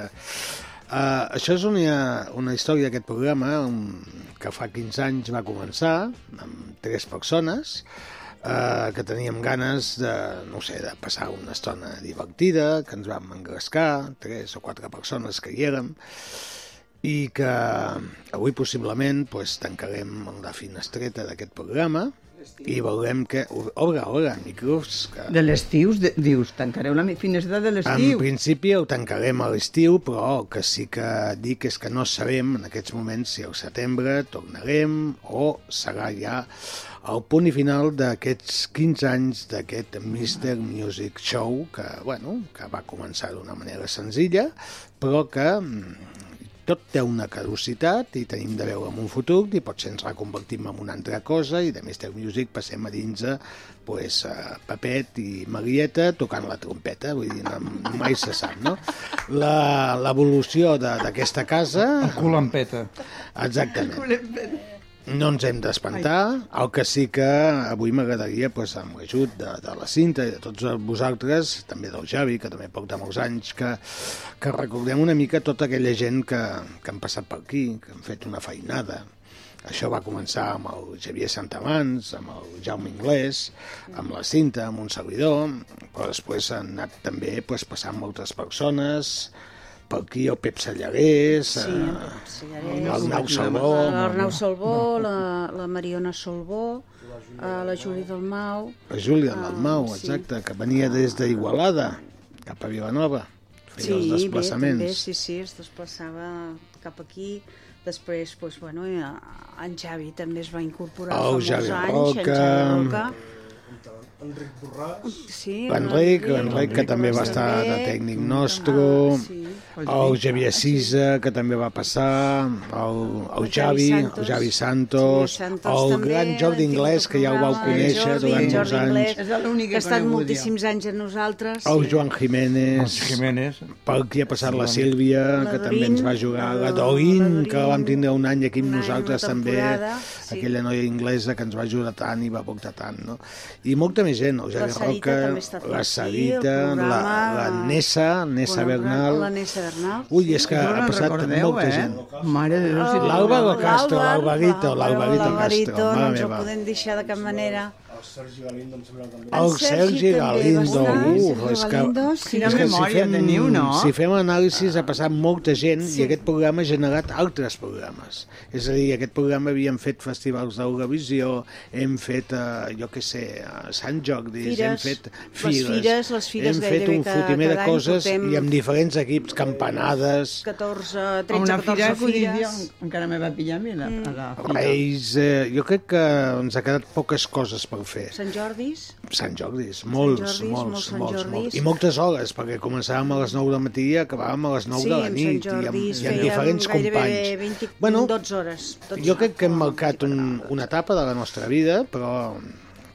Uh, això és una, una història d'aquest programa um, que fa 15 anys va començar amb tres persones uh, que teníem ganes de, no sé, de passar una estona divertida, que ens vam engrescar, tres o quatre persones que hi érem, i que avui possiblement pues, tancarem la finestreta d'aquest programa i veurem que... Obre, obre, micros. Que... De l'estiu, dius, tancareu la finestra de En l'estiu. principi el tancarem a l'estiu, però el que sí que dic és que no sabem en aquests moments si al setembre tornarem o serà ja el punt i final d'aquests 15 anys d'aquest Mr. Music Show, que, bueno, que va començar d'una manera senzilla, però que mm, tot té una caducitat i tenim de veure en un futur i potser ens reconvertim en una altra cosa i de Mr. Music passem a dins a pues, a Papet i Marieta tocant la trompeta, vull dir, no, mai se sap, no? La- L'evolució de- d'aquesta casa... Colampeta. Exactament. No ens hem d'espantar, el que sí que avui m'agradaria, pues, amb l'ajut de, de la Cinta i de tots vosaltres, també del Javi, que també porta molts anys, que, que recordem una mica tota aquella gent que, que han passat per aquí, que han fet una feinada. Això va començar amb el Xavier Santamans, amb el Jaume Inglés, amb la Cinta, amb un servidor, però després han anat també pues, passant moltes persones, per aquí el Pep Sallarès, Sí, eh, el Pep Sallarès. l'Arnau Salvó, L'Arnau Salvó, la, la Mariona Salvó, eh, la Júlia Dalmau... La Júlia Ah, Dalmau, sí. exacte, que venia des d'Igualada cap a Vilanova, feia els bé, desplaçaments. també, sí, sí, es desplaçava cap aquí. Després, doncs, bueno, ja, en Javi també es va incorporar El fa Javi molts anys. Roca. En Javi Roca. Sí, L'Enric, l'Enric que també va estar de tècnic nostre, Ah, sí. el Xavier Sisa, que també va passar, el, el Javi, el Javi Santos, el gran Jordi Inglés, que ja ho vau conèixer Jordi, durant molts anys, que que ha estat moltíssims anys amb nosaltres. el Joan Jiménez, Jiménez. per aquí ha passat la Sílvia, La que també ens va jugar, la Dorin, Dorin, que vam tindre un any aquí amb nosaltres també, aquella noia inglesa que ens va ajudar tant i va portar tant, no? I molta més gent, el Javi La Sarita Roca, la Sarita, el la, la Nessa, Nessa Bernal... La Nessa Bernal. Ui, és que No ha passat recordeu, molta eh? gent. Mare de Déu, L'Alba Castro, l'Alvarito, l'Alvarito L'Alvarito, Castro, no ens ho podem deixar de cap manera. El Sergi Galindo, uf, és que, sí. Quina és que memòria teniu, no? Si fem anàlisis ha passat molta gent i aquest programa ha generat altres programes. És a dir, aquest programa havíem fet festivals d'Eurovisió, hem fet, eh, jo què sé, eh, Sant Jordi, Fires, hem fet les fires, fires, les fires hem fet un fotimer de coses portem- i amb diferents equips, campanades, 14, A 13, una 14 fira fires. encara me va pillar a mi la, a la fira. Reis, eh, jo crec que ens ha quedat poques coses per fer. Sant Jordis. Sant Jordis, molts, Jordis, molts, molts Sant molts, Jordis. molts. I moltes hores, perquè començàvem a les 9 del matí i acabàvem a les 9 sí, de la nit, Sant i amb, Jordis i amb diferents companys. 20, Bueno, 12 hores. 12 Jo crec que hem marcat un, una etapa de la nostra vida, però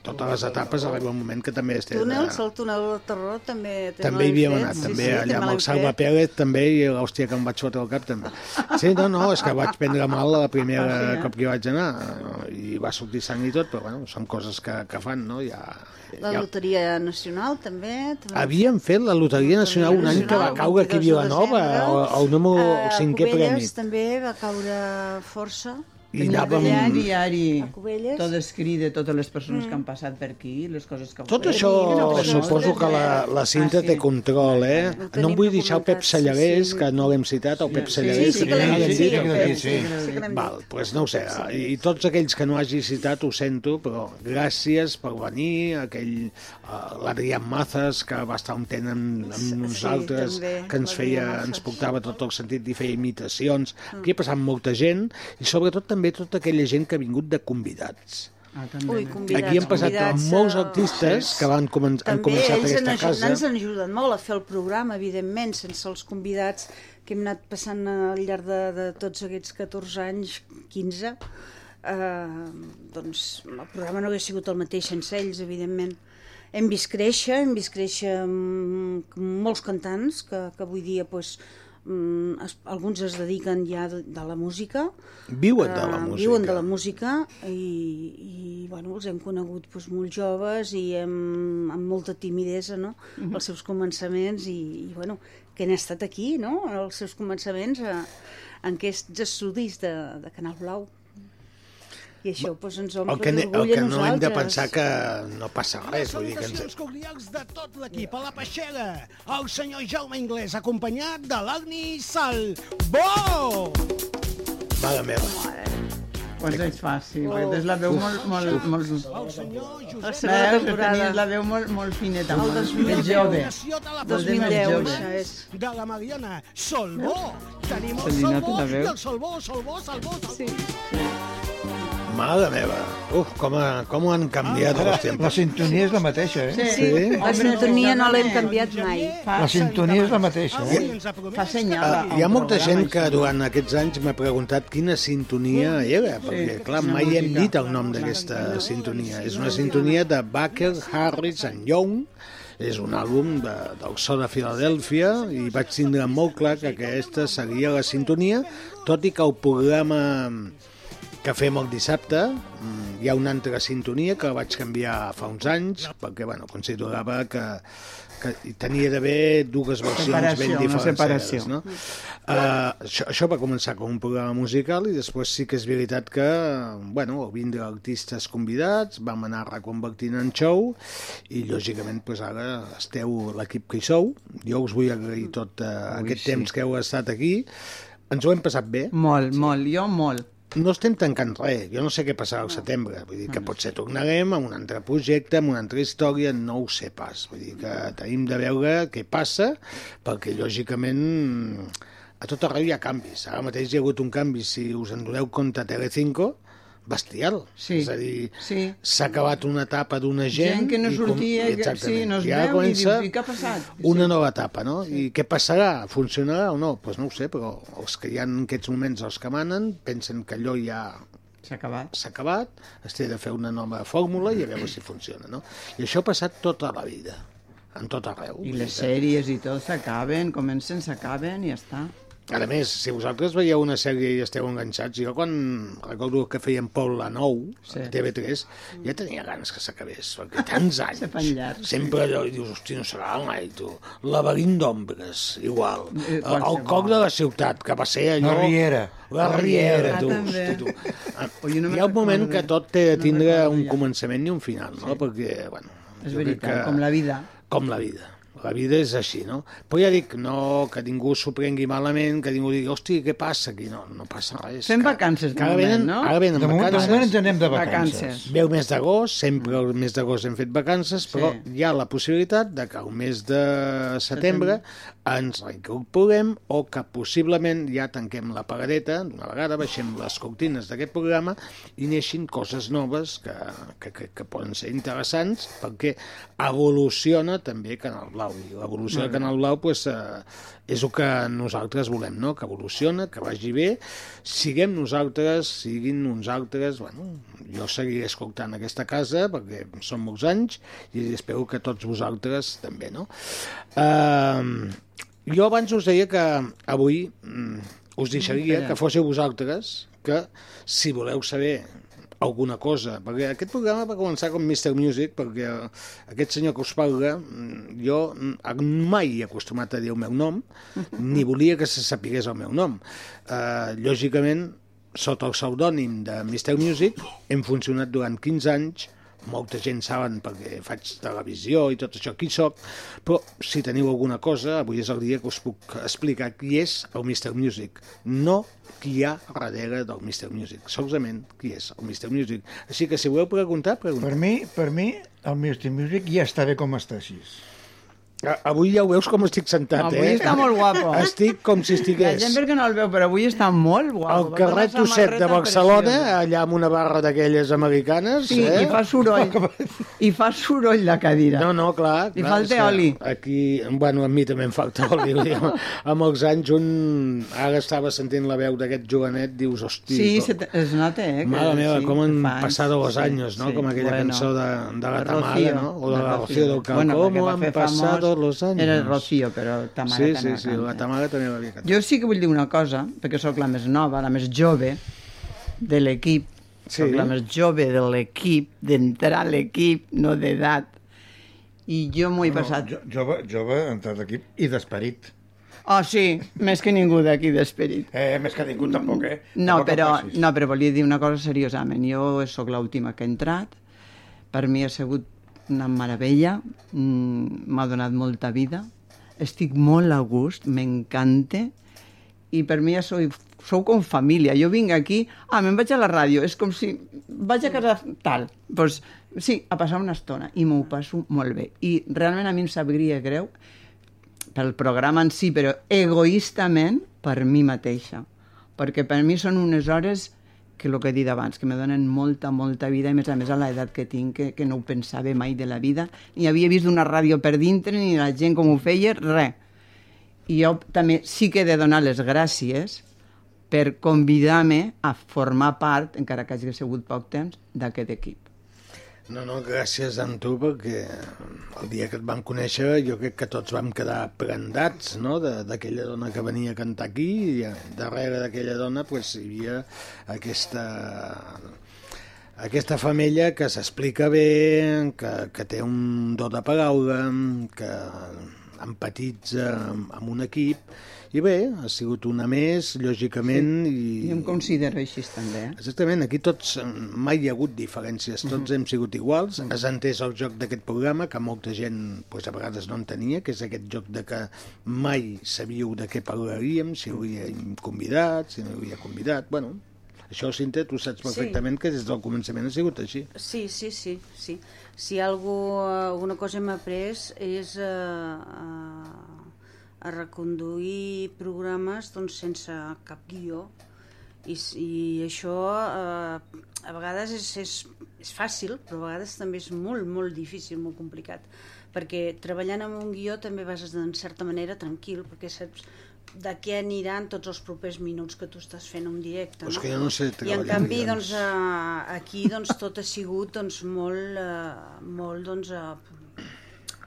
totes les etapes arriba un moment que també estem... Túnels, el túnel del terror també... També hi havíem anat, fet, també, sí, sí, allà amb el Salva. Pérez, també, i l'hòstia que em vaig fotre al cap, també. Sí, no, no, és que vaig prendre mal la primera cop que hi vaig anar, i va sortir sang i tot, però bueno, són coses que, que fan, no? Ja, La ja... Loteria Nacional, també. també. Havíem fet la Loteria Nacional un any que va caure aquí a 22 de Vilanova, el, el número cinquè Cubelles premi. també va caure força. I anàvem... diari, A Cubelles. tot escrit de totes les persones que han passat per aquí, les coses que... Tot això fet. suposo que la, la Cinta Ah, sí. té control, eh? No em vull deixar el Pep documentat, sí, sí. que no l'hem citat, el Pep Sí, Sallarès. sí que l'hem dit, sí, que sí que l'hem Val, dit. pues no ho sé, i, i tots aquells que no hagi citat ho sento, però gràcies per venir, aquell uh, l'Adrián Mazas, que va estar un temps amb, amb Sí, nosaltres, també, que ens feia, ens portava tot el sentit i feia imitacions. Aquí ha passat molta gent, i sobretot també tota aquella gent que ha vingut de convidats. Ah, també. Ui, convidats, Aquí han passat molts artistes que van comen han També començat ells aquesta ens, casa. ens han ajudat molt a fer el programa, evidentment, sense els convidats que hem anat passant al llarg de, de tots aquests 14 anys, 15, eh, doncs el programa no hagués sigut el mateix sense ells, evidentment. Hem vist créixer, hem vist créixer mm, molts cantants que, que avui dia pues, mm, es, alguns es dediquen ja de, de la música. Viuen de la Eh, música. Viuen de la música i, i bueno, els hem conegut doncs, molt joves i amb, amb molta timidesa, no? Mhm. Els seus començaments i, i bueno, que han estat aquí, no? Els seus començaments a, en aquests estudis de, de Canal Blau. I això doncs, ens omple El que, ne- el d'orgull que a no hem de nosaltres. pensar que no passa res. Vull dir que Salutacions ens... cordials de tot l'equip a la peixera. El senyor Jaume Inglés, acompanyat de l'Agni Salbó. Mare meva. Quants anys fa, sí, perquè tens la veu molt... molt, molt... El senyor La Josep segona temporada. tenies la veu molt, molt fineta, El molt, 2010. més jove. Nació de la Dos de més 2010, jove. això és. de la Mariana Solbó. Tenim el Solbó la i el Solbó, Solbó, Solbó, Solbó. Sí. Mare meva. Uf, com, ha, com han canviat els La temps. sintonia és la mateixa, eh? Sí, la sintonia no l'hem canviat mai. La sintonia és la mateixa, eh? Ha promès Fa senyal. Uh, hi ha molta gent que durant aquests anys m'ha preguntat quina sintonia era, perquè, clar, mai hem dit el nom d'aquesta sintonia. És una sintonia de Baker, Harris and Young, és un àlbum de, del so de Filadèlfia i vaig tindre molt clar que aquesta seria la sintonia, tot i que el programa que fem el dissabte mm, hi ha una altra sintonia que la vaig canviar fa uns anys perquè bueno, considerava que, que tenia d'haver dues versions ben diferenciades. separació. No? Uh, això, això va començar com un programa musical i després sí que és veritat que bueno, vindre artistes convidats vam anar reconvertint en show i lògicament pues, ara esteu l'equip que hi sou jo us vull agrair tot uh, aquest sí. temps que heu estat aquí ens ho hem passat bé Molt, molt, jo molt. No estem tancant res, jo no sé què passarà al setembre, vull dir que potser tornarem a un altre projecte, amb una altra història, no ho sé pas, vull dir que tenim de veure què passa, perquè lògicament a tot arreu hi ha canvis, ara mateix hi ha hagut un canvi, si us en doneu compte, a Telecinco, bestial, Sí, és a dir, sí. s'ha acabat una etapa d'una gent, Gent que no i com- sortia, exactament, sí, no es i ara veu i dius, "I què ha passat?" una Sí. nova etapa, no? I què passarà? Funcionarà o no? Doncs pues no ho sé, però els que hi ha en aquests moments, els que manen, pensen que allò ja S'ha acabat. s'ha acabat, es té de fer una nova fórmula i a veure si funciona, no? I això ha passat tota la vida, en tot arreu. I les sèries i tot s'acaben, comencen, s'acaben i ja està. A més, si vosaltres veieu una sèrie i esteu enganxats, jo quan recordo que feien Paul la 9, Sí. sí. a TV3, ja tenia ganes que s'acabés, perquè tants anys, sempre allò, i dius, hosti, no serà mai, tu. Laberint d'ombres, igual. Eh, El qualsevol. coc de la ciutat, que va ser allò... La Riera. La Riera, Ah, tu, també. hosti, tu. Ah, no Hi ha un moment que tot té de No tindre recordo un començament i un final, no? Perquè, bueno... És veritat, com la vida. Com la vida. La vida és així, no? Però ja dic, no que ningú s'ho prengui malament, que ningú digui, hosti, què passa aquí? No, no passa res. Fem Que- vacances de que ara moment, venen, no? Ara venen De moment, de vacances. moment ens anem de vacances. Vacances. Ve el mes d'agost, sempre el mes d'agost hem fet vacances, però Sí. hi ha la possibilitat de que el mes de setembre ens reincorporem o que possiblement ja tanquem la pagadeta d'una vegada, baixem les cortines d'aquest programa i neixin coses noves que, que, que, que poden ser interessants perquè evoluciona també Canal Blau. I l'evolució de Canal Blau pues, eh, és el que nosaltres volem, no? que evoluciona, que vagi bé, siguem nosaltres, siguin uns altres, bueno, jo seguiré escoltant aquesta casa perquè són molts anys i espero que tots vosaltres també, no? Uh, jo abans us deia que avui mm, us deixaria que fóssiu vosaltres que si voleu saber alguna cosa, perquè aquest programa va començar com Mr. Music, perquè aquest senyor que us parla, mm, jo mm, mai he acostumat a dir el meu nom, ni volia que se sapigués el meu nom. Uh, lògicament, sota el pseudònim de Mr. Music, hem funcionat durant 15 anys, molta gent saben perquè faig televisió i tot això, qui sóc, però si teniu alguna cosa, avui és el dia que us puc explicar qui és el Mr. Music, no qui hi ha darrere del Mr. Music, solament qui és el Mr. Music. Així que si voleu preguntar, pregunteu. Per mi, per mi, el Mr. Music ja està bé com està així. A- Avui ja ho veus com estic sentat, Avui eh? està molt guapo. Estic com si La estigués gent perquè no el veu, però avui està molt guapo. al carrer Tosset de Barcelona, preciosa. allà amb una barra d'aquelles americanes, Sí, eh? i fa soroll. I fa soroll la cadira. No, no, clar. Li clar, falta oli. Aquí, bueno, a mi també em falta oli. amb, amb els anys, un... Ara estava sentint la veu d'aquest jovenet, dius, hosti... Sí, com- es nota, eh? Mare meva, sí, com han que fa anys. passado los Sí, ¿no? sí, Com aquella bueno. cançó de, de la Tamara, ¿no? O de la Rocío del Campo. Bueno, perquè ¿Cómo va han fer famós- los años? Era Rocío, però Tamara Sí, també sí, sí, la Tamara també l'havia cantat. Jo sí que vull dir una cosa, perquè sóc la més nova, la més jove de l'equip. Sí. Sóc la més jove de l'equip, d'entrar a l'equip, no d'edat. I jo m'ho he passat... Jo, jove, jove, entrat d'equip i d'esperit. Oh, sí, més que ningú d'aquí d'esperit. Eh, més que ningú tampoc, eh? No, Tampoc el però, no, però volia dir una cosa seriosament. Jo sóc l'última que he entrat. Per mi ha sigut una meravella. Mm, M'ha donat molta vida. Estic molt a gust, m'encanta. I per mi ja sou, sou com família. Jo vinc aquí, ah, me'n vaig a la ràdio. És com si vaig a casa tal. Doncs sí, a passar una estona. I m'ho passo molt bé. I realment a mi em sabria greu pel programa en si, però egoistament per mi mateixa. Perquè per mi són unes hores que el que he dit abans, que me donen molta, molta vida, i més a més a l'edat que tinc, que, que no ho pensava mai de la vida, ni havia vist una ràdio per dintre, ni la gent com ho feia, res. I jo també sí que he de donar les gràcies per convidar-me a formar part, encara que hagi sigut poc temps, d'aquest equip. No, no, gràcies a tu, perquè el dia que et vam conèixer jo crec que tots vam quedar prendats no? d'aquella dona que venia a cantar aquí i darrere d'aquella dona pues, hi havia aquesta aquesta femella que s'explica bé, que, que té un do de paraula, que empatitza amb un equip, i bé, ha sigut una més, lògicament, i... Jo em considero així també, eh? Exactament, aquí tots, eh, mai hi ha hagut diferències, tots hem sigut iguals, has entès el joc d'aquest programa, que molta gent pues, a vegades no entenia, que és aquest joc de que mai sabíeu de què parlaríem, si havia convidat, si no havia convidat, bueno, això, Cinta, tu saps perfectament sí. que des del començament ha sigut així. Sí, sí, sí, sí. Si algú, alguna cosa hem après és a, a, a reconduir programes doncs, sense cap guió i, i això eh, a vegades és, és, és fàcil, però a vegades també és molt, molt difícil, molt complicat perquè treballant amb un guió també vas en certa manera tranquil perquè saps de què aniran tots els propers minuts que tu estàs fent un directe. És no? que jo no sé I en canvi, guions. doncs, eh, aquí doncs, tot ha sigut doncs, molt, eh, molt doncs, eh,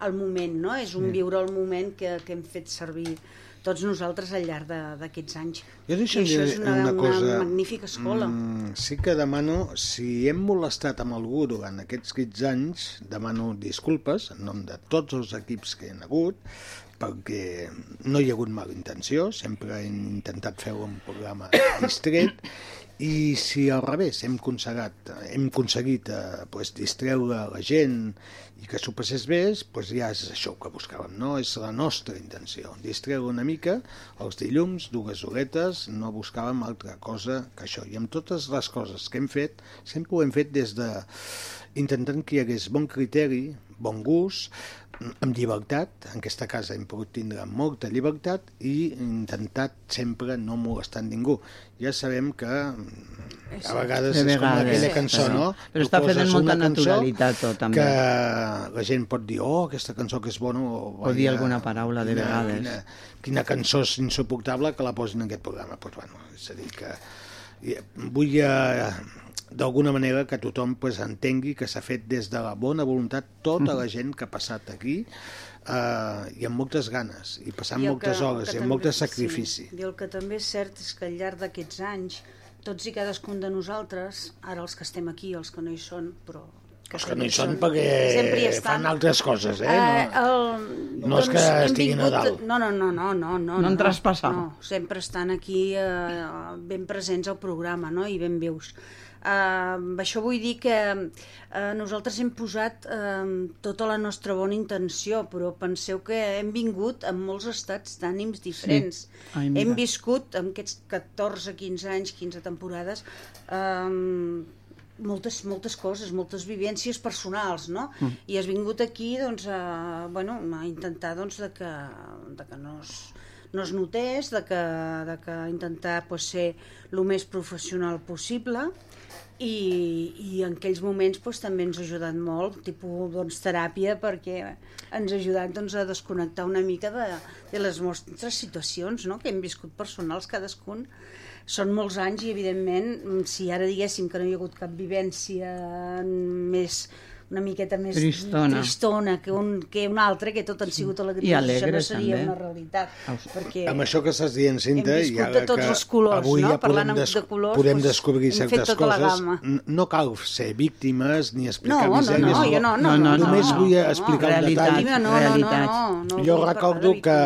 al moment, no? És un viure al moment que, que hem fet servir tots nosaltres al llarg d'aquests anys. Jo I això és una, una cosa. una magnífica escola. Mm, sí que demano, si hem molestat amb algú durant aquests 15 anys, demano disculpes en nom de tots els equips que hi ha hagut, perquè no hi ha hagut mala intenció, sempre hem intentat fer un programa distret, i si al revés hem aconseguit, hem aconseguit eh, pues, distreure la gent i que s'ho passés bé, pues ja és això que buscàvem, no? És la nostra intenció, distreure una mica els dilluns, dues horetes, no buscàvem altra cosa que això. I amb totes les coses que hem fet, sempre ho hem fet des de intentant que hi hagués bon criteri, bon gust, amb llibertat, en aquesta casa hem pogut tindre molta llibertat i intentat sempre no molestar ningú. Ja sabem que mm, a vegades De és com aquella sí, cançó, però- no? però Tu està fet amb molta naturalitat, tot, també. Que la gent pot dir, oh, aquesta cançó que és bona, o, O dir alguna paraula, de vegades. Quina, quina cançó és insuportable que la posin en aquest programa. Pues, bueno, és a dir, que vull eh, d'alguna manera que tothom pues, entengui que s'ha fet des de la bona voluntat tota la gent que ha passat aquí eh, i amb moltes ganes i passant I moltes que- hores que i amb també- molt de sacrifici. Sí. I el que també és cert és que al llarg d'aquests anys, tots i cadascun de nosaltres, ara els que estem aquí, els que no hi són, però... Els que no hi són hi perquè estan. fan altres coses, eh? Eh, No, el, No és que estiguin a dalt. No, no, no, no, no, no. No en traspassar. No, sempre estan aquí eh, ben presents al programa, no?, i ben vius. Uh, això vull dir que uh, nosaltres hem posat uh, tota la nostra bona intenció, però penseu que hem vingut amb molts estats d'ànims diferents. Ai, mira. hem viscut amb aquests 14, 15 anys, 15 temporades, um, moltes, moltes coses, moltes vivències personals, no? Mm. I has vingut aquí, doncs, a, bueno, a intentar, doncs, de que, de que no es, no es notés, de que, de que intentar pues, ser el més professional possible i, i en aquells moments pues, també ens ha ajudat molt, tipus doncs, teràpia, perquè ens ha ajudat doncs, a desconnectar una mica de, de les nostres situacions no? que hem viscut personals cadascun són molts anys i evidentment si ara diguéssim que no hi ha hagut cap vivència més una miqueta més Tristona. tristona que, un, que una altra, que tot han sigut alegries, I alegres, això no seria també. una realitat. Perquè Amb això que estàs dient, Cinta, hem i viscut ara de tots els colors, avui no? ja Parlant podem, de colors, podem doncs, descobrir certes tota coses, no cal ser víctimes ni explicar No, no, misèries. no, jo no, no, no, no, Només no, vull no, explicar un realitat, detall. No, no, no, realitat. no, no, no Jo recordo que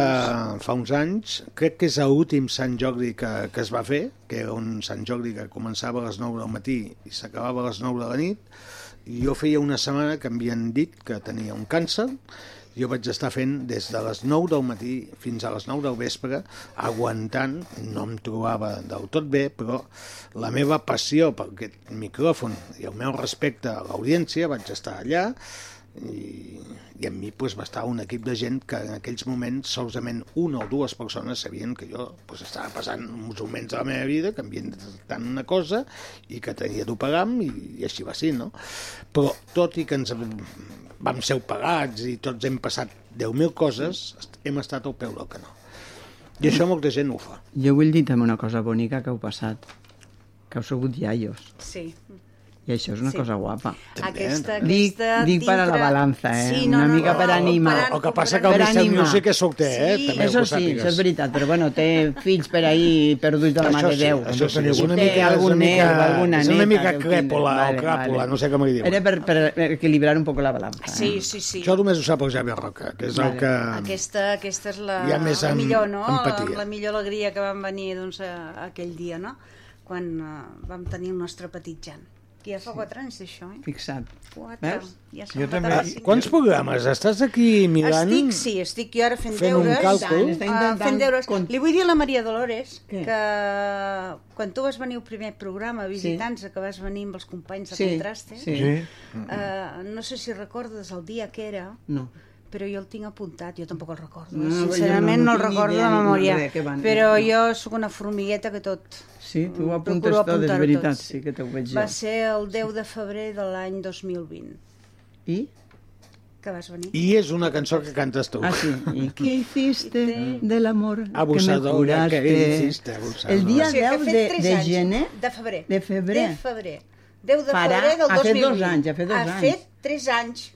fa uns anys, crec que és l'últim Sant Jordi que, que es va fer, que era un Sant Jordi que començava a les 9 del matí i s'acabava a les 9 de la nit, jo feia una setmana que em havien dit que tenia un càncer, jo vaig estar fent des de les 9 del matí fins a les 9 del vespre, aguantant, no em trobava del tot bé, però la meva passió per aquest micròfon i el meu respecte a l'audiència, vaig estar allà, i, i amb mi pues, va estar un equip de gent que en aquells moments solament una o dues persones sabien que jo pues, estava passant uns moments de la meva vida que havien tant una cosa i que tenia d'opegar-me i, i així va ser, no? Però tot i que ens vam ser opegats i tots hem passat 10.000 coses, hem estat al peu del canó. I això molta gent ho fa. Jo vull dir també una cosa bonica que heu passat, que heu sigut iaios, Sí. I això és una Sí. cosa guapa. Aquesta, Dic, aquesta dic per a la balança, eh? Sí, una mica per animar. El que passa que el Mr. Music és solter, eh? Sí, També Eso ho sí, sàpigues. això és veritat, però bueno, té fills per ahí perduts de la mà Això de Déu. això sí, és una mica- és algun una net alguna és una neta mica crèpola o cràpula, no sé com li diuen. Era per, per equilibrar un poc la balança. eh? Sí, sí, sí. Això només ho sap el Javi Roca, que és el que... Aquesta, aquesta és la, més la millor, no? empatia. La, la millor alegria que vam venir doncs, aquell dia, no? Quan uh, vam tenir el nostre petit Jan. Ja fa quatre anys d'això, eh? Fixa't. Quatre. Veus? Ja Jo també-. Quants programes? Estàs aquí mirant... Estic, sí, estic jo ara fent, fent un deures. càlcul. Està ah, intentant fent deures. cont- Li vull dir a la Maria Dolores Què? que quan tu vas venir al primer programa visitants, que vas venir amb els companys de Sí, Contraste, sí. Sí? eh, no sé si recordes el dia que era, No. Però jo el tinc apuntat, jo tampoc el recordo. No, No, jo Sincerament no- no, no el recordo de idea memòria. què van- però jo sóc una formigueta que tot... Sí, tu ho apuntes tot, és veritat, tot. sí que t'ho veig jo. Va ser el 10 de febrer de l'any 2020 I? que vas venir. I és una cançó que cantes tu. Ah, sí. ¿Y qué hiciste del amor Abusadora, que me que juraste? hiciste, abusadora. El dia O sigui, que 10 ha fet de, de anys. gener De febrer. De febrer. De febrer. 10 de Farà- febrer del ha fet 2020. dos anys, ha fet dos ha anys. fet 3 anys.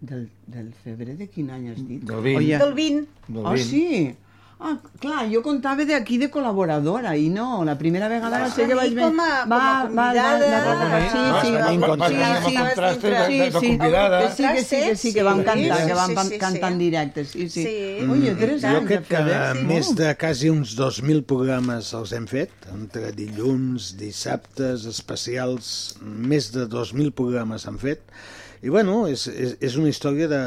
Del, del febrer de quin any has dit? Del 20. Oye, Del 20. Del Oh, 20. sí. Ah, clar, jo comptava d'aquí de col·laboradora i no, la primera vegada va ser que vaig venir com a- com a convidada. va, va, Va, sí, va, sí, va, va, va, va, sí, va, sí, va, de, sí, de, de sí. sí, que sí, que sí, que vam cantar, que vam cantar sí. en directe, sí, sí. Sí. Oye, tres Jo Jo anys crec de que més de quasi uns 2.000 programes els hem fet, entre dilluns, dissabtes, especials, més de 2.000 programes han fet. I bueno, és, és, és una història de...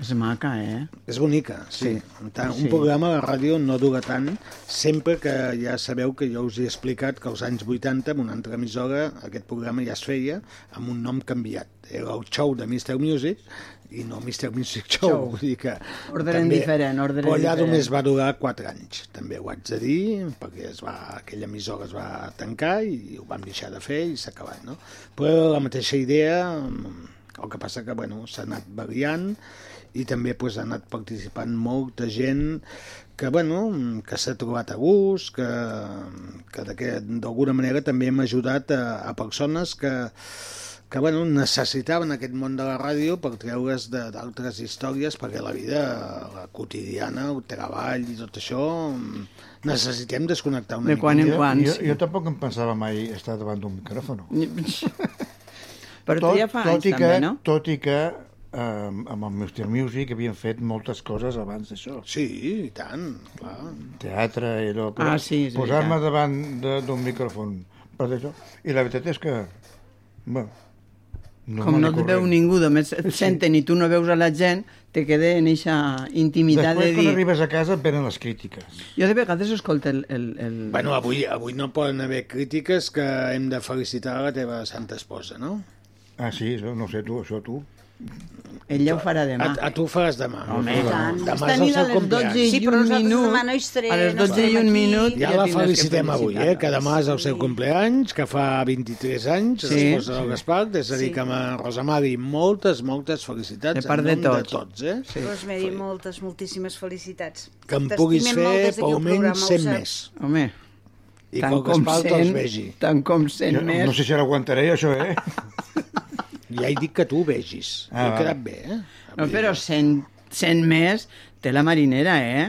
És maca, eh? És bonica, sí. Tant, Sí. Un programa de ràdio no dura tant, sempre que ja sabeu que jo us he explicat que als anys 80, en una altra emissora, aquest programa ja es feia amb un nom canviat. Era el show de Mr. Music i no Mr. Music Show. Show. Vull dir que Ordre diferent, ordre Però allà diferent. només va durar 4 anys, també ho haig de dir, perquè es va, aquella emissora es va tancar i ho vam deixar de fer i s'ha acabat, no? Però la mateixa idea, el que passa que, bueno, s'ha anat variant i també pues, ha anat participant molta gent que, bueno, que s'ha trobat a gust, que, que d'aquest- d'alguna manera també hem ajudat a, a persones que, que bueno, necessitaven aquest món de la ràdio per treure's de- d'altres històries, perquè la vida la quotidiana, el treball i tot això, necessitem desconnectar una De mica. quan en Jo, quan. jo, sí. jo tampoc em pensava mai estar davant d'un micròfon. Però tu ja fa anys tot i que, també, no? Tot i que eh, amb el Mr. Music havien fet moltes coses abans d'això. Sí, i tant, clar. Teatre i allò, Ah, sí, posar-me davant d'un micròfon per això. I la veritat és que, bueno, Com no et veu ningú, només et senten i tu no veus a la gent, te queda en eixa intimitat Després, de quan dir... arribes a casa, et venen les crítiques. Jo de vegades escolto el... el, el... Bueno, avui, avui no poden haver crítiques que hem de felicitar la teva santa esposa, no? Ah, sí, això, no sé tu, això tu. Ell ja ho farà demà. A, a tu ho faràs demà. Home, demà, tant. demà és el a seu les 12 compleany. i Sí, però un nosaltres minut, demà no hi a les no 12 i un aquí. minut Ja la tindràs que felicitem avui, eh? que demà és el seu compleanys, que fa 23 anys, Sí, l'esposa del Gaspar, és a dir, que amb en Rosamari moltes, moltes felicitats De part de tots. de tots, eh? Sí. Rosemary, moltes, moltíssimes felicitats. Que em puguis fer per al almenys programa, ho 100 saps. més. Home, I tant com Gaspar te'ls 100, vegi. tant com 100 Jo, més. no sé si ara aguantaré, això, eh? Ja he dit que tu ho vegis. Ah, He va. quedat bé, eh? No, però 100, 100 més té la marinera, eh?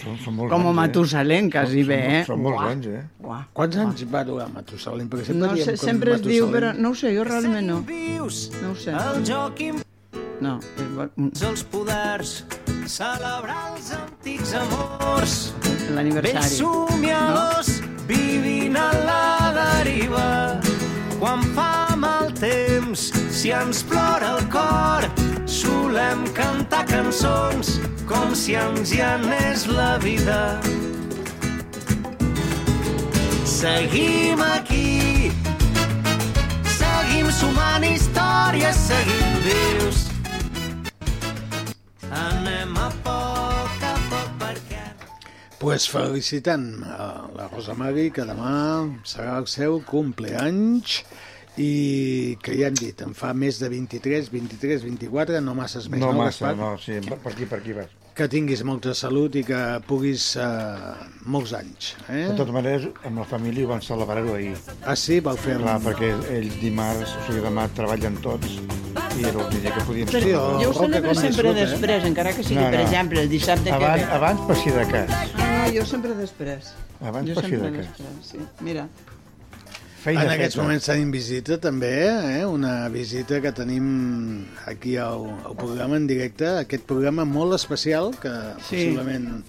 Són, són molts Com anys, Matusalem, quasi són, bé, eh? Són, són molts Uah, anys, eh? uah. Quants anys va durar Matusalem? Perquè sempre No sé, sempre es diu, però no ho sé, jo realment no. No ho sé. el joc No, els poders, celebrar els antics amors, vells l'aniversari. somiadors, vivint a la deriva. Quan fa mal temps, si ens plora el cor, solem cantar cançons com si ens hi anés la vida. Seguim aquí, seguim sumant històries, seguim pues felicitant a la Rosa Mari, que demà serà el seu compleanys i que ja hem dit, en fa més de 23, 23, 24, no masses més, No no, massa, Gaspar? no, sí, per aquí, per aquí vas. Que tinguis molta salut i que puguis uh, molts anys. Eh? De totes maneres, amb la família ho van celebrar-ho ahir. Ah, sí? Vau fer... Clar, perquè ells dimarts, o sigui, demà treballen tots i era el dia que podien Sí, celebrar. Jo ho celebro sempre disfruta, eh? després, encara que sigui, No, per no. exemple, el dissabte que Abans, ve. abans per si de cas. No, jo sempre després. Abans jo per si de cas. després, sí. Mira, Feina En aquests feta. moments tenim visita també, eh? una visita que tenim aquí al, al programa en directe, aquest programa molt especial que Sí. possiblement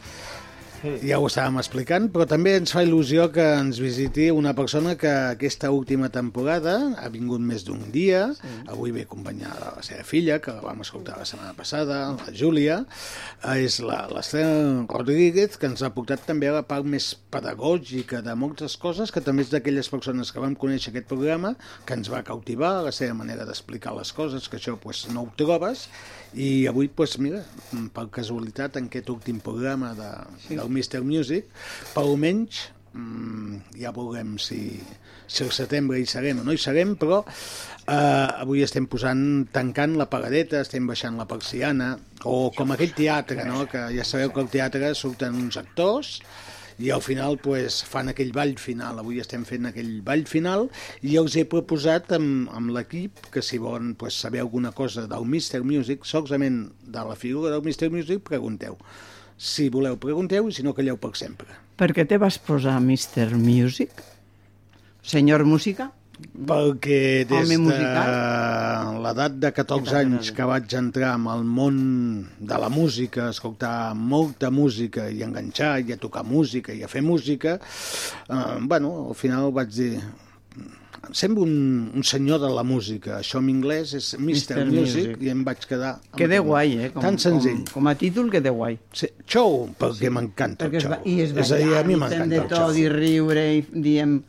ja ho estàvem explicant, però també ens fa il·lusió que ens visiti una persona que aquesta última temporada ha vingut més d'un dia, sí. avui ve acompanyada la seva filla, que la vam escoltar la setmana passada, la Júlia, és la- l'Estela Rodríguez, que ens ha portat també a la part més pedagògica de moltes coses, que també és d'aquelles persones que vam conèixer aquest programa, que ens va cautivar, la seva manera d'explicar les coses, que això pues, no ho trobes, i avui, pues, mira, per casualitat, en aquest últim programa de, sí. del Mr. Music, per almenys mm, ja veurem si, si al setembre hi serem o no hi serem, però eh, avui estem posant, tancant la pagadeta, estem baixant la persiana, o com aquell teatre, no? que ja sabeu que al teatre surten uns actors, i al final pues, fan aquell ball final. Avui estem fent aquell ball final i els he proposat amb, amb l'equip que si volen pues, saber alguna cosa del Mr. Music, solament de la figura del Mr. Music, pregunteu. Si voleu, pregunteu, i si no, calleu per sempre. per què te vas posar Mr. Music? Senyor Música? Perquè des de l'edat de 14 anys que vaig entrar en el món de la música, escoltar molta música i enganxar i a tocar música i a fer música, eh, bueno, al final vaig dir em sembla un, un senyor de la música. Això en anglès és Mr. Mr. Music, Music. i em vaig quedar... Queda aquest nom. guai, eh? Com, Tan senzill. Com, com a títol queda guai. Sí, show, perquè m'encanta el va, I es és a dir, a mi ballar, i fem m'encanta de el tot, i riure, i diem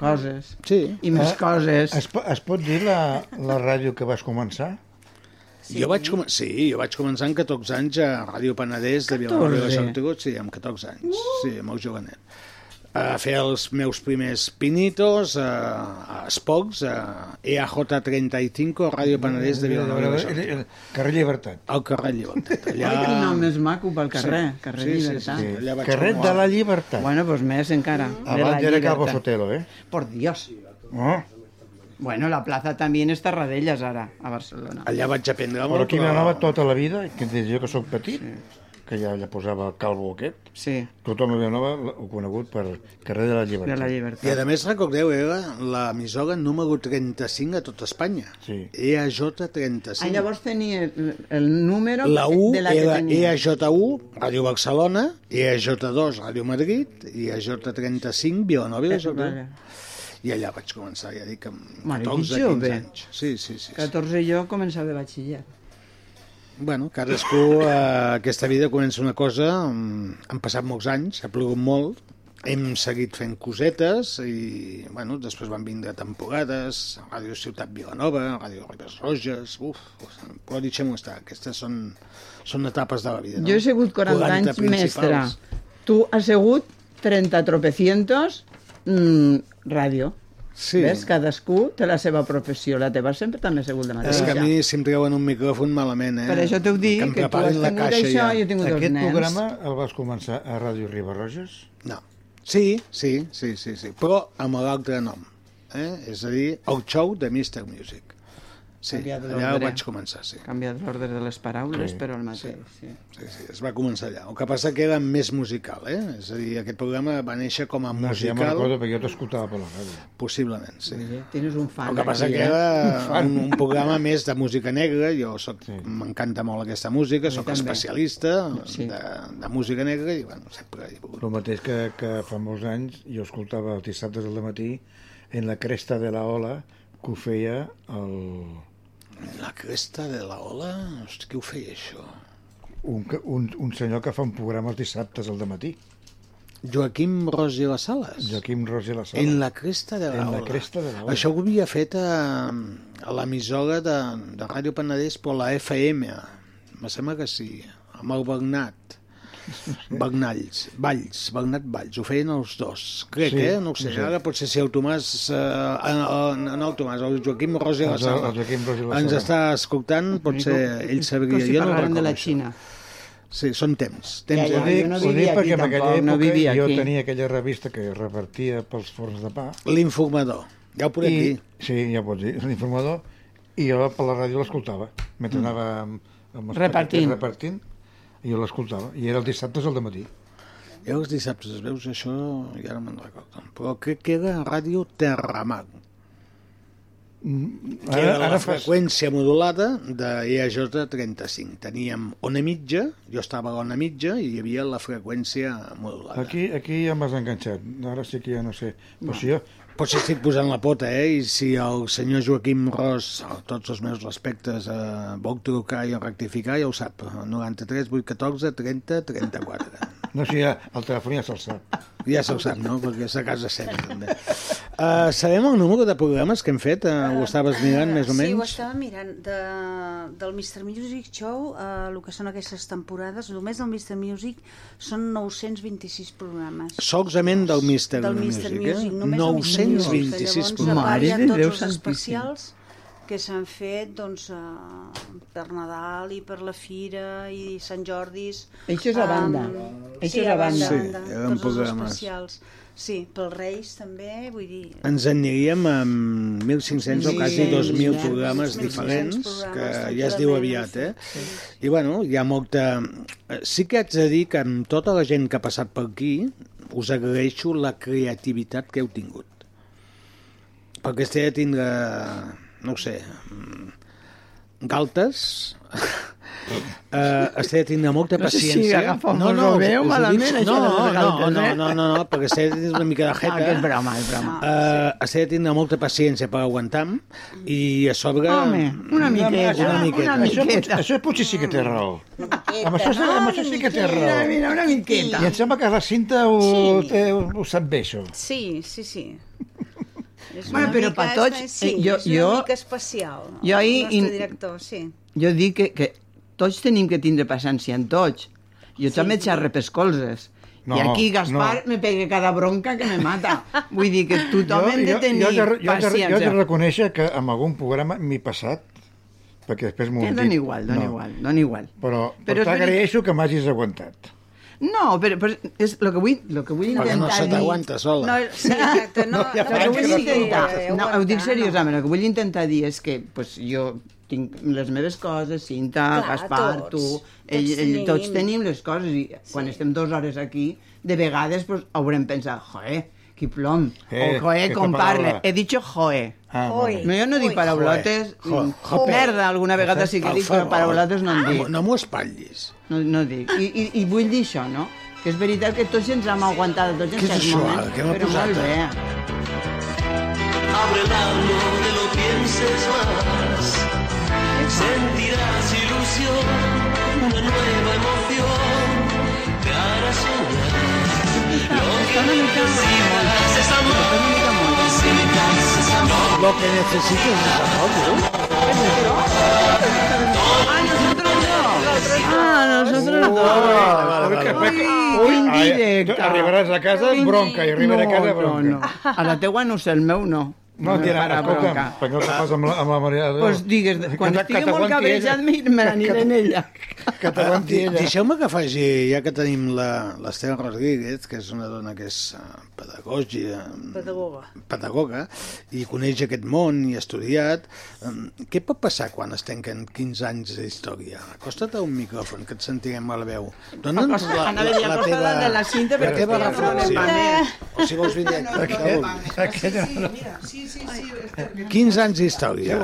coses. Sí. I més Eh, coses. Es, po- es pot dir la, la ràdio que vas començar? Sí. Jo vaig, com... sí, jo vaig començar amb 14 anys a Ràdio Penedès de Vilanova de 14? Geltrú, sí, amb 14 anys, sí, molt jovenet. A fer els meus primers pinitos a, a Spocs, a E EAJ35, a Ràdio Penedès de Vilanova de Geltrú. Carrer Llibertat. Al carrer Llibertat. Allà... Ai, quin nom més maco pel carrer, carrer Sí, sí, Llibertat. sí, vaig Carrer de la Llibertat. Bueno, pues més encara. de la Abans era Llibertat. Sotelo, eh? Por Dios. Oh, Bueno, la plaza también està a Tarradellas ara, a Barcelona. Allà vaig aprendre però molt, aquí a Vilanova tota la vida, que des jo que sóc petit, que ja, ja posava el calvo aquest, Sí, tothom a Vilanova ho conegut per Carrer de la de Llibertat. la I llibertat. a més, recordeu, era l'emissora número 35 a tot Espanya. E Sí. EAJ35. Ah, llavors tenia el, el número La U de la que era tenia. EAJ1, Ràdio Barcelona, EAJ2, Ràdio Madrid, i EAJ35, Vilanova i la. Vale. I allà vaig començar, ja dic, amb Mare, 14, que 15 jove. anys. Sí, sí, sí. sí. 14 jo començava batxiller. Bueno, cadascú, eh, aquesta vida comença una cosa, mm, han passat molts anys, ha plogut molt, hem seguit fent cosetes i, bueno, després van vindre temporades, Ràdio Ciutat Vilanova, Ràdio Ribes Roges, uf, però deixem-ho estar, aquestes són, són etapes de la vida, no? Jo he sigut 40, anys mestra. principals. Tu has sigut 30 tropecientos mm, ràdio. Sí. Ves? Cadascú té la seva professió. La teva sempre també ha sigut la És mateixa. que a mi si em treuen un micròfon malament, eh? Per això t'ho dic, que, que tu has la tingut caixa això, ja. jo he tingut dos Aquest nens. programa el vas començar a Ràdio Ribarroges? No. Sí, sí, sí, sí, sí, però amb l'altre nom. Eh? És a dir, el show de Mr. Music. Sí, Canviat allà l'ordre. vaig començar, sí. Canviat l'ordre de les paraules, Sí, però el mateix. Sí. Sí, sí, es va començar allà. El que passa que era més musical, eh? És a dir, aquest programa va néixer com a No, sí, ja me'n musical, recordo perquè jo t'escoltava per la ràdio. possiblement, sí. Sí. Tienes un fan El que passa aquí, que eh? era un, un programa més de música negra, jo soc, Sí. m'encanta molt aquesta música, sóc també. especialista Sí. de, de música negra i, bueno, sempre he volgut. El mateix que, que fa molts anys jo escoltava els dissabtes al matí en la cresta de la ola que ho feia el, La cresta de la ola? Hosti, qui ho feia, això? un, un, un senyor que fa un programa els dissabtes al matí, Joaquim Ros i les Sales? Joaquim Ros i la Sala. En la cresta de la En la cresta de la ola. Això ho havia fet a, a l'emissora de, de Ràdio Penedès per la FM. Me sembla que sí, amb el Bernat. Bernalls, Valls, Bernat Valls, ho feien els dos, crec, Sí, eh? No ho sé, sí. ara potser si el Tomàs, eh, en, en el Tomàs, el Joaquim Ros i la Sala, ens està escoltant, potser ell sabria, Com si jo no ho parlàrem de recordo la això. Xina. Sí, són temps, temps Ja, Ho ja, de- dic, no ho dic vivia aquí perquè en aquella tampoc, no època vivia jo aquí. tenia aquella revista que revertia pels forns de pa L'informador, ja ho podem i, dir. sí, ja pots dir, l'informador i jo per la ràdio l'escoltava mentre Mm. anava amb, amb els Repartint. repartint i jo l'escoltava i era el dissabtes al matí Jo els dissabtes, veus, això ja no me'n recordo. Però crec que era Ràdio Terramar. que era la fas- freqüència modulada de EAJ 35. Teníem ona mitja, jo estava a l'ona mitja i hi havia la freqüència modulada. Aquí, aquí ja m'has enganxat. Ara sí que ja no sé. Però si jo, Potser estic posant la pota, eh? I si el senyor Joaquim Ros, tots els meus respectes, eh, vol trucar i rectificar, ja ho sap. 93 814 30 34. No sé, ja, el telèfon ja se'l sap. Ja se ho sap, no? Perquè és a casa seva, també. Uh, sabem el número de programes que hem fet? Uh, ho estaves mirant, més o Sí, ho menys? estava mirant. De, del Mr. Music Show, eh, el que són aquestes temporades, només del Mr. Music són 926 programes. Solament del Mister del Music, Mr. eh? Music, només del Mr. Music. 926 Llavors, a programes. part, hi ha Mare de tots Déu els santíssim. Que s'han fet doncs, eh, per Nadal i per la Fira i Sant Jordis. Això és a banda. Això sí, és a banda. Sí, banda, eren tots els programes. especials. Sí, pels Reis també, vull dir... Ens en aniríem amb 1.500 o quasi 2.000 ja, programes 1.500 diferents, programes, que ja es diu aviat, eh? I bueno, hi ha molta... Sí que haig de dir que amb tota la gent que ha passat per aquí, us agraeixo la creativitat que heu tingut. Perquè este de tindre, no ho sé, mm, galtes, Uh, estic de tindre molta No sé si paciència. lo veo us ho malament, això no, no, no, eh? no, no, no, perquè estic de tindre una mica de jeta. Ah, que és broma, és broma. Uh, estic de tindre molta paciència per aguantar i a sobre... Home, una miqueta, una miqueta. una Això, miqueta. això potser sí que té raó. Amb això, sí- amb això sí que té Mira, raó. mira, una miqueta. I em sembla que la cinta ho, Sí. té, ho sap bé, això. Sí, sí, sí. És Bueno, una però mica per tots, espe- Sí, eh, jo- és una jo- mica especial. jo ahir El in- nostre director, sí. Jo dic que, que tots tenim que tindre paciència en tots. Jo sí. també xerre pels colzes. No, I aquí Gaspar no. me pega cada bronca que me mata. Vull dir que tothom hem de tenir jo, jo, jo, jo, jo he paciència. de reconèixer que amb algun programa m'he passat, perquè després m'ho Que han dona dit. igual, dona no. igual, dona igual. Però, Però però t'agraeixo que m'hagis aguantat. No, però, però és el que vull, lo que vull Perquè no intentar se dir... t'aguanta sola. No, sí, exacte. No, No, ja no, El anys vull que no intentar, sí, no, ho dic seriosament, el que vull intentar dir és que pues, jo tinc les meves coses, Cinta, Clar, Gaspar, tots. tu, Tots ell, ell, tenim. tots tenim les coses i quan estem dues hores aquí, de vegades pues, haurem pensat, joe, plom, Eh, o joe, que com esta parla. paraula. He dicho joe. Ah. No, jo no dic paraulotes, joe, merda, alguna vegada sí que dic, però paraulotes no en No, dic. no m'ho espatllis. No, no dic. I, i, I vull dir això, no? Que és veritat que tots ens hem aguantat, tots Què en és certs això, moments, ara? Què m'ha però posat, molt ara? bé. Ábrelo, no te lo pienses más. Sentirás ilusión, una nueva emoción. Te hará soñar. Lo que es amor. Necesitas es necessites és amor, tu. Ah, nosotros perquè, Ui, ui, quin ai, directe. tu arribaràs a casa bronca i arribaré a casa no, bronca. No, no. A la teua no sé, el meu no. No, me tira, perquè el que passa amb la, amb la Maria... Pues digues, quan que estigui molt cabrejat n'aniré en ella. Que t'aguanti ella. Deixeu-me que faci, ja que tenim la- l'Estela Rodríguez, que és una dona que és eh, pedagògia, Pedagoga. pedagoga, i coneix aquest món i ha estudiat, eh, què pot passar quan es tanquen 15 anys d'història? Acosta't a un micròfon, que et sentirem a la veu. Dona'ns la, Anava a dir, acosta't de la cinta la teva no reflexió. O si vols vindre aquí. Aquella... Sí, sí, sí. 15 anys d'història.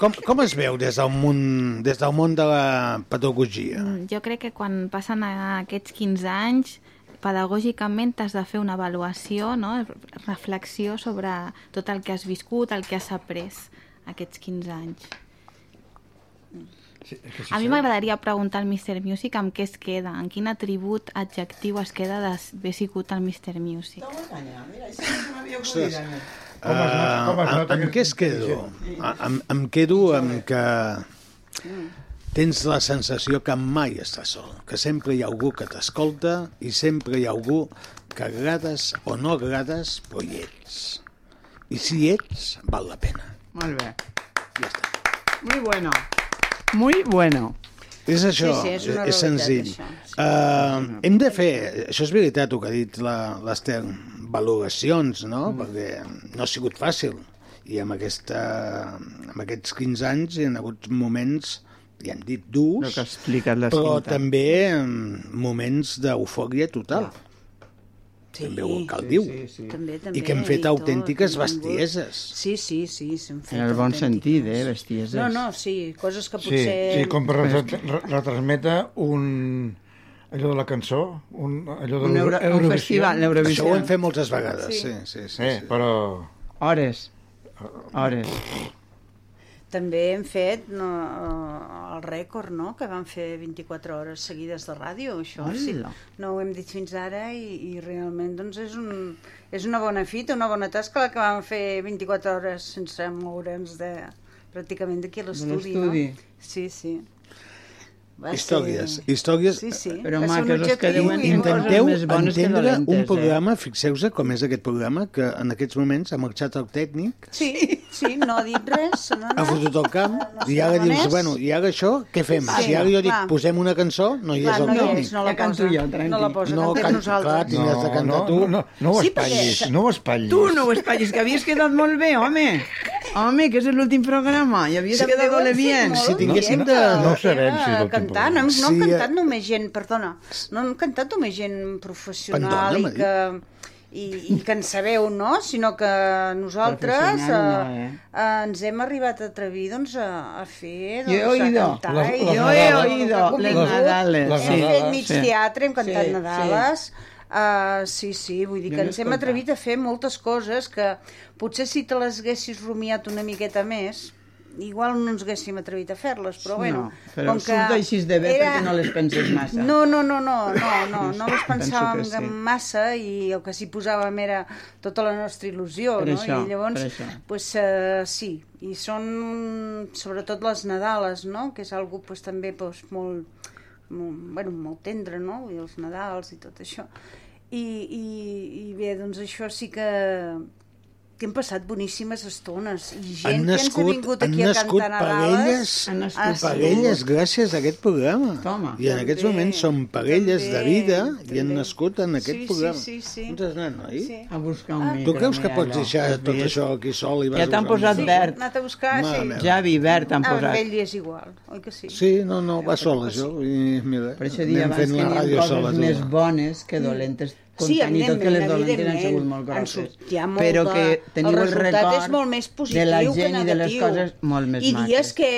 Com, com es veu des del món, des del món de la pedagogia? Mm, Jo crec que quan passen a aquests 15 anys, pedagògicament t'has de fer una avaluació, no? reflexió sobre tot el que has viscut, el que has après aquests 15 anys. Sí, sí, A mi m'agradaria preguntar al Mr. Music amb què es queda, en quin atribut adjectiu es queda d'haver sigut el Mr. Music. Ostres, Com es nota- com es Uh, amb que- què es quedo? Em, em quedo amb que tens la sensació que mai estàs sol, que sempre hi ha algú que t'escolta i sempre hi ha algú que agrades o no agrades, però hi ets. I si ets, val la pena. Molt bé. Ja està. Muy bueno. Muy bueno. És això, Sí, sí, és és senzill. això, sí. Uh, hem de fer, això és veritat el que ha dit la- l'Ester, valoracions, no? Mm. Perquè no ha sigut fàcil. I amb, aquesta, amb aquests 15 anys hi ha hagut moments, ja hem dit durs, que ha explicat la però cinta. també mm, moments d'eufòria total. Sí, també ho cal diu. Sí, sí. també, també. I que hem fet tot, autèntiques vingut. bestieses. Sí, sí, sí, s'han fet En el bon sentit, eh, bestieses. No, no, sí, coses que Sí, potser... sí, com per retra- re- retransmetre un... allò de la cançó, un, allò de Un, euro, un l'Eurovisió. festival, Això l'Eurovisió. ho hem fet moltes vegades, sí, sí, sí. sí, Sí, però... Hores. Hores. També hem fet no, eh, el rècord, no?, que vam fer 24 hores seguides de ràdio, això sí. Hola. No ho hem dit fins ara i, i realment doncs és, un, és una bona fita, una bona tasca la que vam fer 24 hores sense moure'ns de, pràcticament d'aquí a l'estudi, no? Sí, sí. Va Històries, ser- històries. Sí, sí. Però maques, els que no- Intenteu més bones que entendre un eh? programa, fixeu-se com és aquest programa, que en aquests moments ha marxat el tècnic, Sí, sí, no ha dit res. No, ha no. fotut el camp, No i ara dius, és. bueno, i ara això, què fem? Sí, si ara jo dic, clar. posem una cançó, no hi Clar, és el no tècnic. no la Ja canto jo, tranqui. no la posa, No, cantem can- nosaltres. clar, tindràs de cantar no, tu. no, no, no ho Sí, espatllis, perquè- no ho espatllis. Tu no ho espatllis, que havies quedat molt bé, home. Home, que és l'últim programa, i ho hem molt fet bien. Si tinguéssim de- No sabem si és l'últim cantant, no, programa. hem- no hem Sí, cantat eh. només gent, perdona, no hem cantat només gent professional i que i, i que en sabeu, no? Sinó que nosaltres Professional no, eh, eh? eh, ens hem arribat a atrevir doncs, a, a fer, Jo he doncs, a oído. cantar. Les- les Jo he oído les Nadales. Les Hem fet mig sí. teatre, hem cantat Sí, Nadales. Uh, sí, sí, vull dir que ens hem atrevit a fer moltes coses que potser si te les haguessis rumiat una miqueta més, igual no ens haguéssim atrevit a fer-les, però bueno... no, però com que surt així de bé perquè no les penses massa. No, no, no, no, no, no, no les pensàvem sí. massa i el que s'hi posàvem era tota la nostra il·lusió, Per no? això, I llavors, pues, uh, sí, i són sobretot les Nadales, no? Que és algo pues, també pues, molt, molt, bueno, molt tendre, no? I els Nadals i tot això. I, i, i bé, doncs això sí que que hem passat boníssimes estones i gent Han que ens ha nascut, vingut aquí a nascut cantar parelles, Nadales Han nascut ha sigut- parelles gràcies a aquest programa. Toma. I en aquests També, moments són parelles de també, vida i han també. nascut en aquest Sí, sí, programa. sí, sí. On anat, noi? Sí. A buscar un Ah, micro. Tu creus que pots allò. deixar Has tot això aquí sol i vas Ja t'han a buscar un posat Sí, verd. anat a buscar, Mare sí. meva. Javi, verd, t'han Ah, amb posat. ell és igual, oi que sí? Sí, no, no, va sol que això. I mira, Per això dia abans la teníem ràdio coses sola. més bones que dolentes. Sí, comptant i tot que les han evidentment. sigut molt grosses. Però que teniu el el, record és molt més positiu de la que gent i de les coses molt més I maques. dies que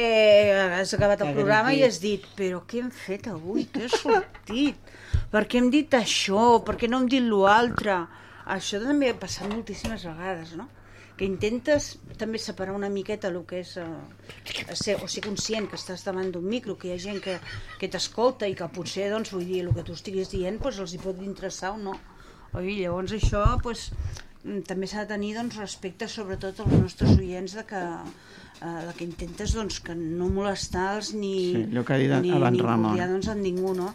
has acabat el Que programa i has dit però què hem fet avui? Què ha sortit? Per què hem dit això? Per què no hem dit l'altre? Això també ha passat moltíssimes vegades, no? que intentes també separar una miqueta el que és eh, ser, o ser conscient que estàs davant d'un micro, que hi ha gent que, que t'escolta i que potser, doncs, vull dir, el que tu estiguis dient doncs, els hi pot interessar o no. Oi? Llavors això doncs, mm, també s'ha de tenir doncs, respecte sobretot als nostres oients de que, eh, de que intentes doncs, que no molestar-los ni, Sí, allò que ha dit ni, abans ni Ramon. doncs, amb ningú, no?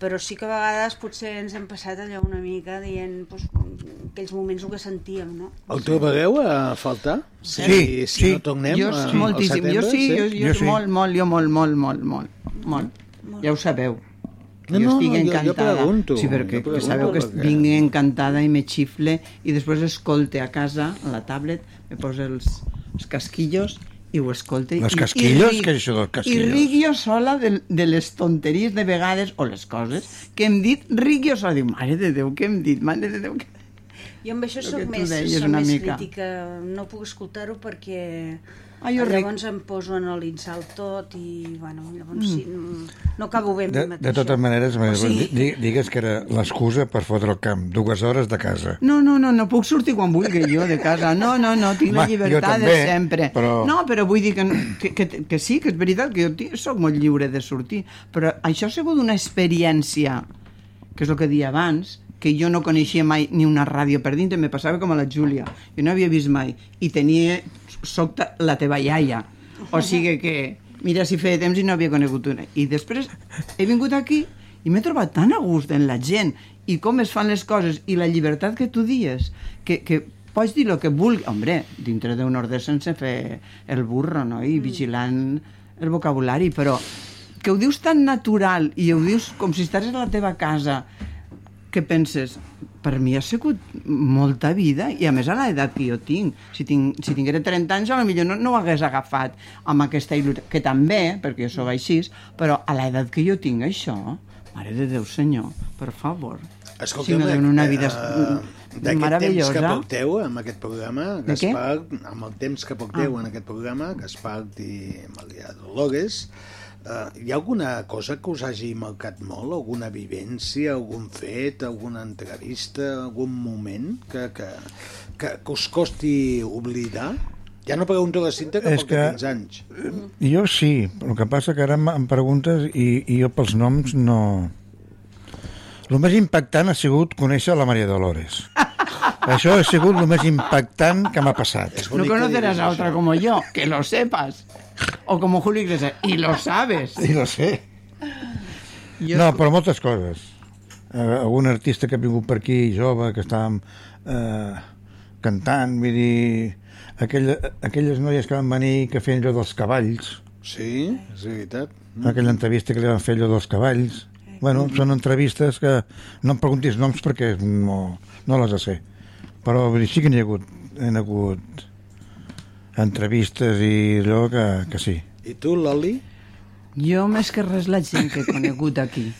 però sí que a vegades potser ens hem passat allò una mica dient doncs, aquells moments el que sentíem, no? El trobareu a faltar? Si, Sí, si sí. no tornem Jo a, sí, moltíssim, jo sí, jo, jo, Jo sí. molt, molt, jo molt, molt, molt, molt, molt. Ja ho sabeu. No, jo no, no, jo- jo encantada. pregunto, sí, perquè jo pregunto, sabeu que perquè- vinc encantada i me xifle i després escolte a casa, a la tablet, me posa els, els casquillos i ho escolte. I- casquillos? i ric- Què és això dels casquillos? I ric jo sola de, de les tonteries de vegades, o les coses, que hem dit, ric jo sola. Diu, mare de Déu, què hem dit? Mare de Déu, què... Jo amb això que tu més, una més mica. crítica, no puc escoltar-ho perquè Ah, jo ric. llavors em poso en l'insalt tot i bueno, llavors sí, no, no acabo bé amb De, mi de mateixa. totes maneres, O sigui, di- digues que era l'excusa per fotre el camp. Dues hores de casa. No, no, no, no puc sortir quan vulgui jo de casa. No, no, no, tinc la Home, jo llibertat de també, sempre. però- No, però vull dir que, que, que, que sí, que és veritat que jo tinc- sóc molt lliure de sortir, però això ha sigut una experiència, que és el que deia abans, que jo no coneixia mai ni una ràdio per dintre, me passava com a la Júlia. Jo no havia vist mai. I tenia... Soc la teva iaia. O sigui que... Mira, si feia temps i no havia conegut una. I després he vingut aquí i m'he trobat tan a gust en la gent i com es fan les coses i la llibertat que tu dies, que, que pots dir el que vulgui, hombre, dintre d'un ordre sense fer el burro, no? I vigilant el vocabulari, però que ho dius tan natural i ho dius com si estàs a la teva casa, que penses, per mi ha sigut molta vida i a més a l'edat que jo tinc si, tinc, si tinguera 30 anys potser no, no ho hagués agafat amb aquesta il·lusió que també, perquè jo sóc així però a l'edat que jo tinc això mare de Déu senyor, per favor Escolta'm, si no donen una vida eh, d'aquest temps meravellosa que porteu amb aquest programa? Gaspar, amb el temps que porteu Ah. en aquest programa, Gaspar i Maria Dolores, eh, hi ha alguna cosa que us hagi marcat molt? Alguna vivència, algun fet, alguna entrevista, algun moment que, que, que, que us costi oblidar? Ja no pregunto la Cinta que És porta que- 15 anys. Jo sí, el que passa que ara em preguntes i, i jo pels noms no... El més impactant ha sigut conèixer la Maria Dolores. Això ha sigut el més impactant que m'ha passat. No diguis a otra això. como yo, que lo sepas o como Julio Iglesias, y lo sabes Sí, lo sé. jo No, però moltes coses. Eh, algun artista que ha vingut per aquí, jove, que estàvem eh, cantant, vull dir... Aquella, aquelles noies que van venir que feien allò dels cavalls, Sí, és veritat. aquella entrevista que li van fer allò dels cavalls. Bueno, són entrevistes que no em preguntis noms perquè no, no les sé. Però vull dir, sí que n'hi ha hagut, hi ha hagut entrevistes i allò que, que sí. I tu, Loli? jo més que res la gent que he conegut aquí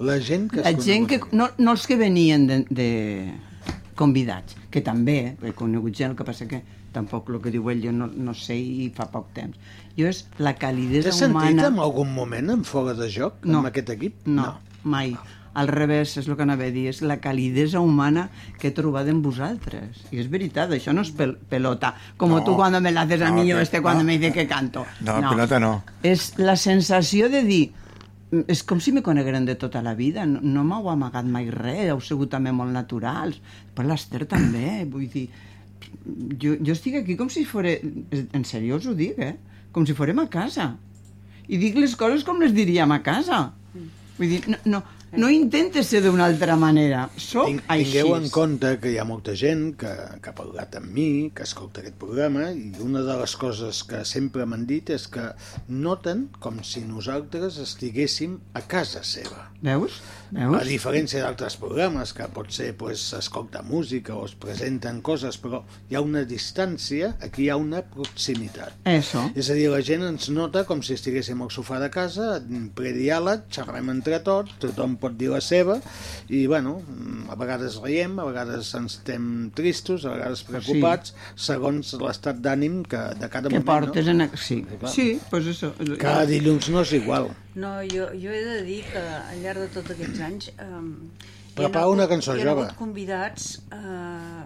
La gent que has La gent que, conegut. no, no els que venien de, de convidats, que també eh, he conegut gent, el que passa que tampoc el que diu ell jo no, no sé i fa poc temps. Jo és la calidesa T'has sentit humana... en algun moment en fora de joc No. amb aquest equip? No, mai. Al revés, és el que anava a dir, és la calidesa humana que he trobat en vosaltres. I és veritat, això no és pel pelota, com No. tu cuando me la haces a No, mí o este cuando no. me dice que canto. No, pelota no. És la sensació de dir, és com si me conegueren de tota la vida, no, no m'heu amagat mai res, heu sigut també molt naturals, per l'Ester també, vull dir, jo, jo estic aquí com si fora, en sèrio us ho dic, eh? Com si fórem a casa. I dic les coses com les diríem a casa. Vull dir, no, no, no intentes ser d'una altra manera, soc Tinc, així. tingueu en compte que hi ha molta gent que, que ha parlat amb mi, que escolta aquest programa, i una de les coses que sempre m'han dit és que noten com si nosaltres estiguéssim a casa seva. Veus? A Veus? diferència d'altres programes que potser pues, s'escolta música o es presenten coses, però hi ha una distància, aquí hi ha una proximitat. Eso. És a dir, la gent ens nota com si estiguéssim al sofà de casa, en ple diàleg, xerrem entre tots, tothom pot dir la seva, i, bueno, a vegades riem, a vegades ens estem tristos, a vegades preocupats, segons l'estat d'ànim que de cada Que moment, portes no? en... Sí, sí, pues eso. Cada dilluns no és igual. No, jo, jo he de dir que al llarg de tots aquests anys... Eh, Prepara una cançó, hi ha jove. hagut convidats eh,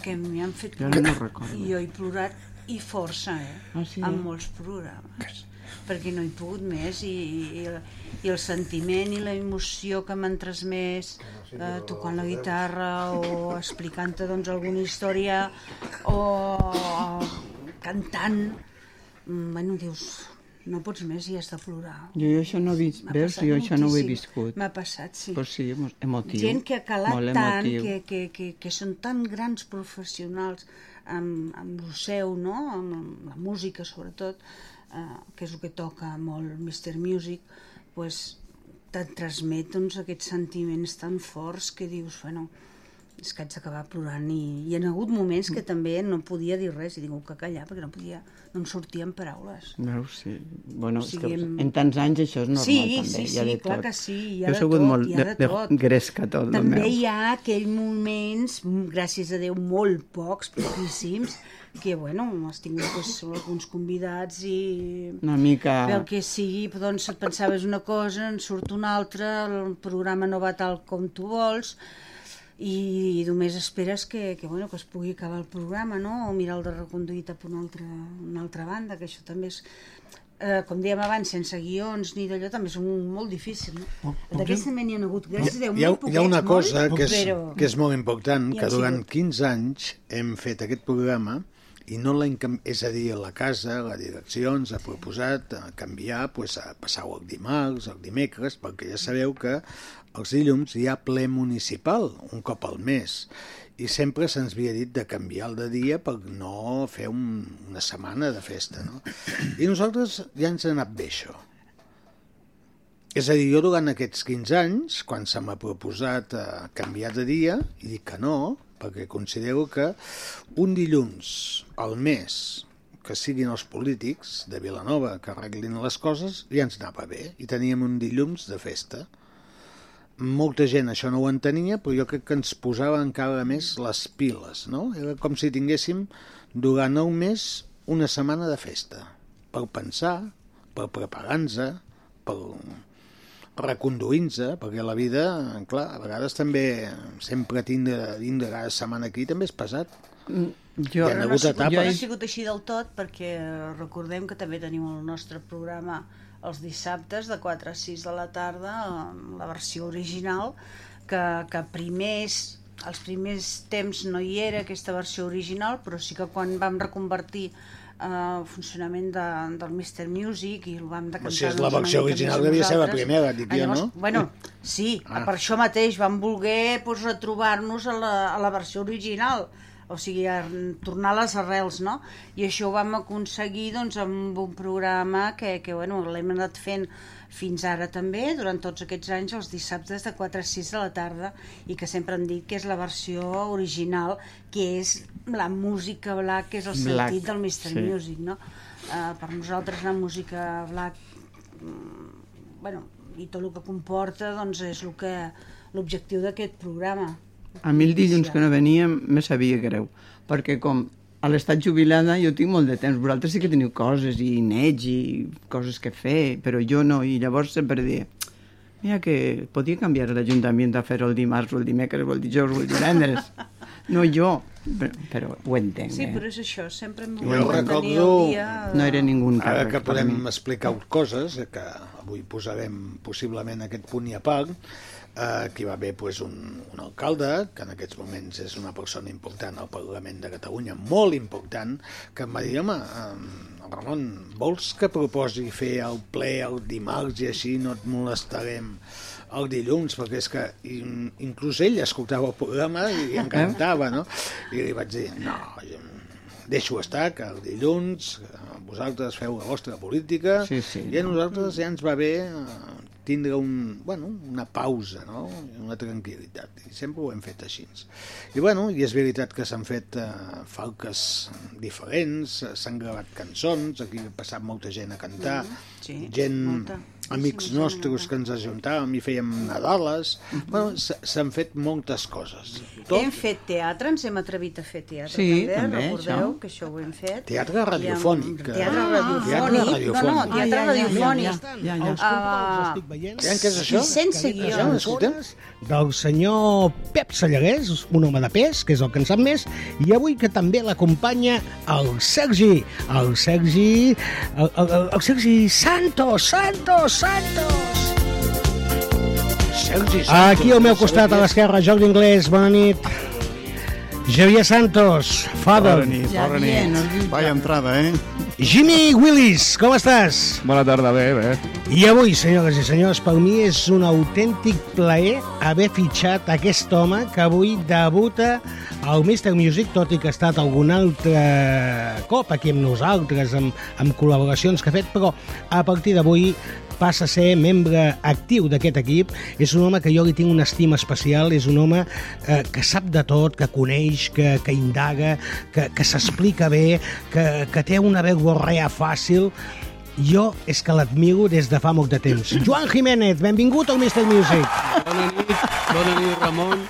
que m'hi han fet Jo no recordo. I jo he plorat i força, eh? Ah, sí? En molts programes. Perquè no he pogut més i, i, i el sentiment i la emoció que m'han transmès eh, tocant la guitarra o explicant-te doncs, alguna història o, o cantant mm, bueno, dius no pots més i has de plorar Jo, jo això no he vist, veus? Jo això no ho he viscut. M'ha passat, sí. Pues sí, emo- emotiu. Gent que ha calat molt tant, que, que, que, que són tan grans professionals amb, amb el seu, no? amb, amb la música sobretot, eh, que és el que toca molt Mr. Music, pues, te'n transmet doncs, aquests sentiments tan forts que dius, bueno, és que haig d'acabar plorant i hi ha hagut moments que també no podia dir res i tinc que callar perquè no podia, no em sortien paraules. Veus, sí. Bueno, O és sigui, que em- en tants anys això és normal sí, també. Sí, hi ha sí, clar tot. que sí, hi Jo ha he de sigut tot, molt de, de, tot. de gresca tot, També hi ha aquells moments, mm, gràcies a Déu, molt pocs, poquíssims, que, bueno, has tingut pues, alguns convidats i... Una mica... Pel que sigui, doncs et pensaves una cosa, en surt una altra, el programa no va tal com tu vols, i només esperes que, que, bueno, que es pugui acabar el programa, no? o mirar el de reconduir cap a una altra, una altra banda, que això també és, eh, com dèiem abans, sense guions ni d'allò, també és un, molt difícil. No? D'aquests també n'hi ha hagut, gràcies a Déu, Hi ha, molt hi ha una poquets, cosa molt, que és, però... que és molt important, que durant sigut. 15 anys hem fet aquest programa i no l'hem és a dir, a la casa, la direcció ens ha proposat a canviar, pues, a passar-ho el dimarts, el dimecres, perquè ja sabeu que els dilluns hi ha ple municipal, un cop al mes, i sempre se'ns havia dit de canviar el de dia per no fer un, una setmana de festa, no? I nosaltres ja ens ha anat bé això. És a dir, jo durant aquests 15 anys, quan se m'ha proposat eh, canviar de dia, i dic que no, perquè considero que un dilluns al mes que siguin els polítics de Vilanova que arreglin les coses, ja ens anava bé. I teníem un dilluns de festa. Molta gent això no ho entenia, però jo crec que ens posava encara més les piles, no? Era com si tinguéssim durant el mes una setmana de festa, per pensar, per preparar-nos, per reconduint-se, perquè la vida, clar, a vegades també sempre tindre, tindre cada setmana aquí també és pesat. Jo, Hi ha no, hagut ha sigut, etapes. no ha sigut així del tot perquè recordem que també tenim el nostre programa els dissabtes de 4 a 6 de la tarda la versió original que, que primers els primers temps no hi era aquesta versió original però sí que quan vam reconvertir eh, el funcionament de, del Mr. Music i el vam decantar si és la versió original devia ser la primera, dic jo, no? Bueno, sí, Ah. per això mateix vam voler doncs, retrobar-nos a, la, a la versió original o sigui, a tornar a les arrels, no? I això ho vam aconseguir doncs, amb un programa que, que bueno, l'hem anat fent fins ara també, durant tots aquests anys, els dissabtes de 4 a 6 de la tarda, i que sempre han dit que és la versió original, que és la música black, que és el Black, sentit del Mr. sí. Music, no? Uh, per nosaltres la música black mm, bueno, i tot el que comporta doncs és l'objectiu d'aquest programa. A mi el dilluns que no venia me sabia greu, perquè com a l'estat jubilada jo tinc molt de temps, vosaltres sí que teniu coses i nets i coses que fer, però jo no, i llavors sempre deia mira que podia canviar l'Ajuntament a fer-ho el dimarts o el dimecres o el dijous o el divendres. No jo, però, però ho entenc. Sí, eh? però és això, sempre Jo volgut tenir recordo- el dia... No era ningú Ara càrrec que per podem explicar coses, que avui posarem possiblement aquest punt i a part, eh, que hi va haver pues, un, un alcalde, que en aquests moments és una persona important al Parlament de Catalunya, molt important, que em va dir, home, eh, Ramon, vols que proposi fer el ple el dimarts i així no et molestarem el dilluns, perquè és que in- inclús ell escoltava el programa i li encantava, no? I li vaig dir, no, deixo estar, que el dilluns eh, vosaltres feu la vostra política Sí, sí. i a nosaltres ja ens va bé eh, tindre un, bueno, una pausa, no? una tranquil·litat. I sempre ho hem fet així. I, bueno, i és veritat que s'han fet eh, falques diferents, eh, s'han gravat cançons, aquí ha passat molta gent a cantar, Sí, gent molta. Amics nostres que ens ajuntàvem i fèiem Nadales. Bueno, s'han fet moltes coses. Hem fet teatre, ens hem atrevit a fer teatre Sí, també, també, recordeu això. que això ho hem fet. Teatre I amb- radiofònic. Teatre Ah, radiofònic. teatre No, no, radiofònic. teatre Ah, ja, ja, radiofònic. ja, ja, ja. Els controls els estic veient. Saben què és això? I sense. Ja, escoltem. del senyor Pep Sallarès, un home de pes, que és el que en sap més, i avui que també l'acompanya el Sergi, el Sergi, el, el, el, el Sergi Santos, Santos, Santos! Sergi Santos. Aquí al meu costat, a l'esquerra, Jordi Inglés, bona nit. Javier Santos, father. Bona nit, bona nit. no Vaya entrada, eh? Jimmy Willis, com estàs? Bona tarda, bé, bé. I avui, senyores i senyors, per mi és un autèntic plaer haver fitxat aquest home que avui debuta al Mr. Music, tot i que ha estat algun altre cop aquí amb nosaltres, amb, amb col·laboracions que ha fet, però a partir d'avui passa a ser membre actiu d'aquest equip. És un home que jo li tinc una estima especial, és un home eh, que sap de tot, que coneix, que, que indaga, que, que s'explica bé, que, que té una verborrea fàcil. Jo és que l'admiro des de fa molt de temps. Joan Jiménez, benvingut al Mr. Music. Bona nit, bona nit, Ramon.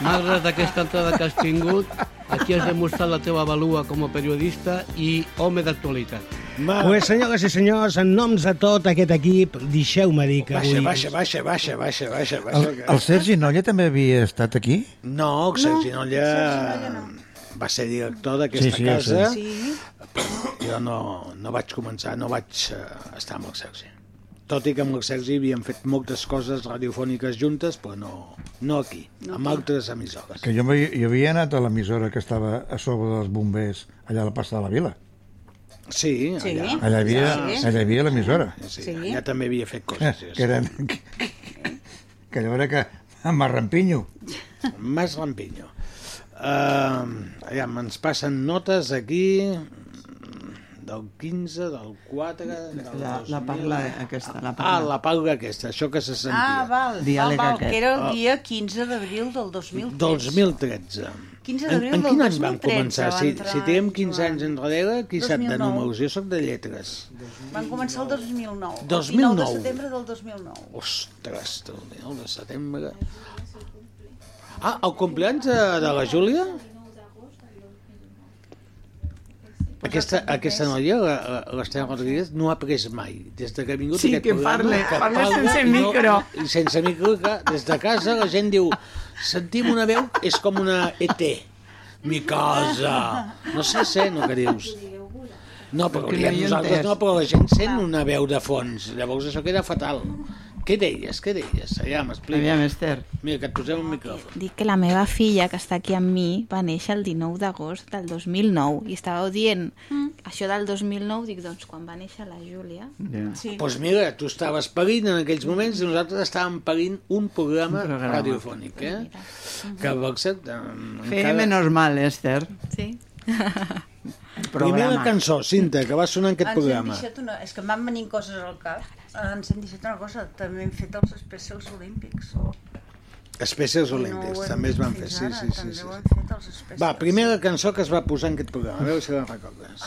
Malgrat aquesta entrada que has tingut, aquí has demostrat la teva valua com a periodista i home d'actualitat. Pues, senyores i senyors, en noms de tot aquest equip, deixeu-me dir que Baixa, avui... baixa, baixa, baixa, baixa, baixa, baixa. El, el Sergi Nolla també havia estat aquí? No, el Sergi Nolla va ser director d'aquesta Sí, sí, casa. sé. Sí, Jo no, no vaig començar, no vaig uh, estar amb el Sergi. Tot i que amb el Sergi havíem fet moltes coses radiofòniques juntes, però no, no aquí, no amb altres emissores. Que jo, jo havia anat a l'emissora que estava a sobre dels bombers, allà a la plaça de la Vila. Sí, Sí. allà. Allà hi havia, Sí. allà havia l'emissora. Sí, Sí. allà també havia fet coses. Sí, Que eren... Que, que allò era que... El rampinyo. Mas Lampiño. Uh, aviam, ens passen notes aquí del 15, del 4... Del La, la 2000. parla aquesta, la Ah, parla. la parla aquesta, això que se sentia. Ah, val, Diàleg val, val, aquest. que era el Ah. dia 15 d'abril del 2003. 2013. 15 En, d'abril en del quin any van 2013 començar? Si, entrar si tenim 15 Joan. anys enrere, qui sap de 2009. números? Jo sóc de lletres. Van començar el 2009. El 2009. 19 de setembre del 2009. Ostres, el 19 de setembre... Ah, el compleanys de, de la Júlia? Aquesta, aquesta noia, la- la- l'Estela Rodríguez, no ha pres mai. Des de que ha vingut Sí, aquest que programa... parle, parle sense i no- micro. I sense micro, que des de casa la gent diu sentim una veu, és com una ET. Mi casa. No sé, sé, no que dius. No, però he nosaltres no, però la gent sent una veu de fons. Llavors això queda fatal. Què deies, què deies? Ja m'explica. Aviam, Esther. Mira, que et posem un micròfon. Dic que la meva filla, que està aquí amb mi, va néixer el 19 d'agost del 2009 i estàveu dient això del 2009, dic, doncs quan va néixer la Júlia... Ja. Sí. Doncs pues mira, tu estaves parint en aquells moments i nosaltres estàvem parint un programa, Un programa. radiofònic, eh? Que per cert... eh, Feia menos mal, Esther. Sí. Primera cançó, Cinta, que va sonar en aquest Ens hem programa. deixat una... És que em van venint coses al cap. Ens hem deixat una cosa. També hem fet els especials olímpics. Espècies no olímpics, hem també es van fer, sí, sí, sí. sí. hem fet especials. Va, primera cançó que es va posar en aquest programa, a veure si la recordes.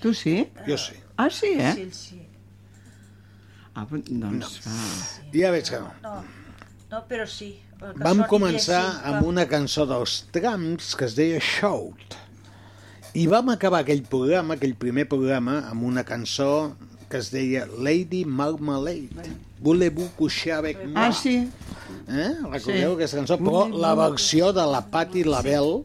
Tu sí? Jo sí. Ah, sí, eh? Sí, sí. Ah, doncs... Ah. Ja veig que no. No, no però sí. Vam començar amb una cançó dels trams que es deia Shout. I vam acabar aquell programa, aquell primer programa, amb una cançó que es deia Lady Marmalade. Voulez-vous coucher avec moi? Ah, sí? Eh? Recordeu Sí. aquesta cançó? Però la versió de la Patti LaBelle,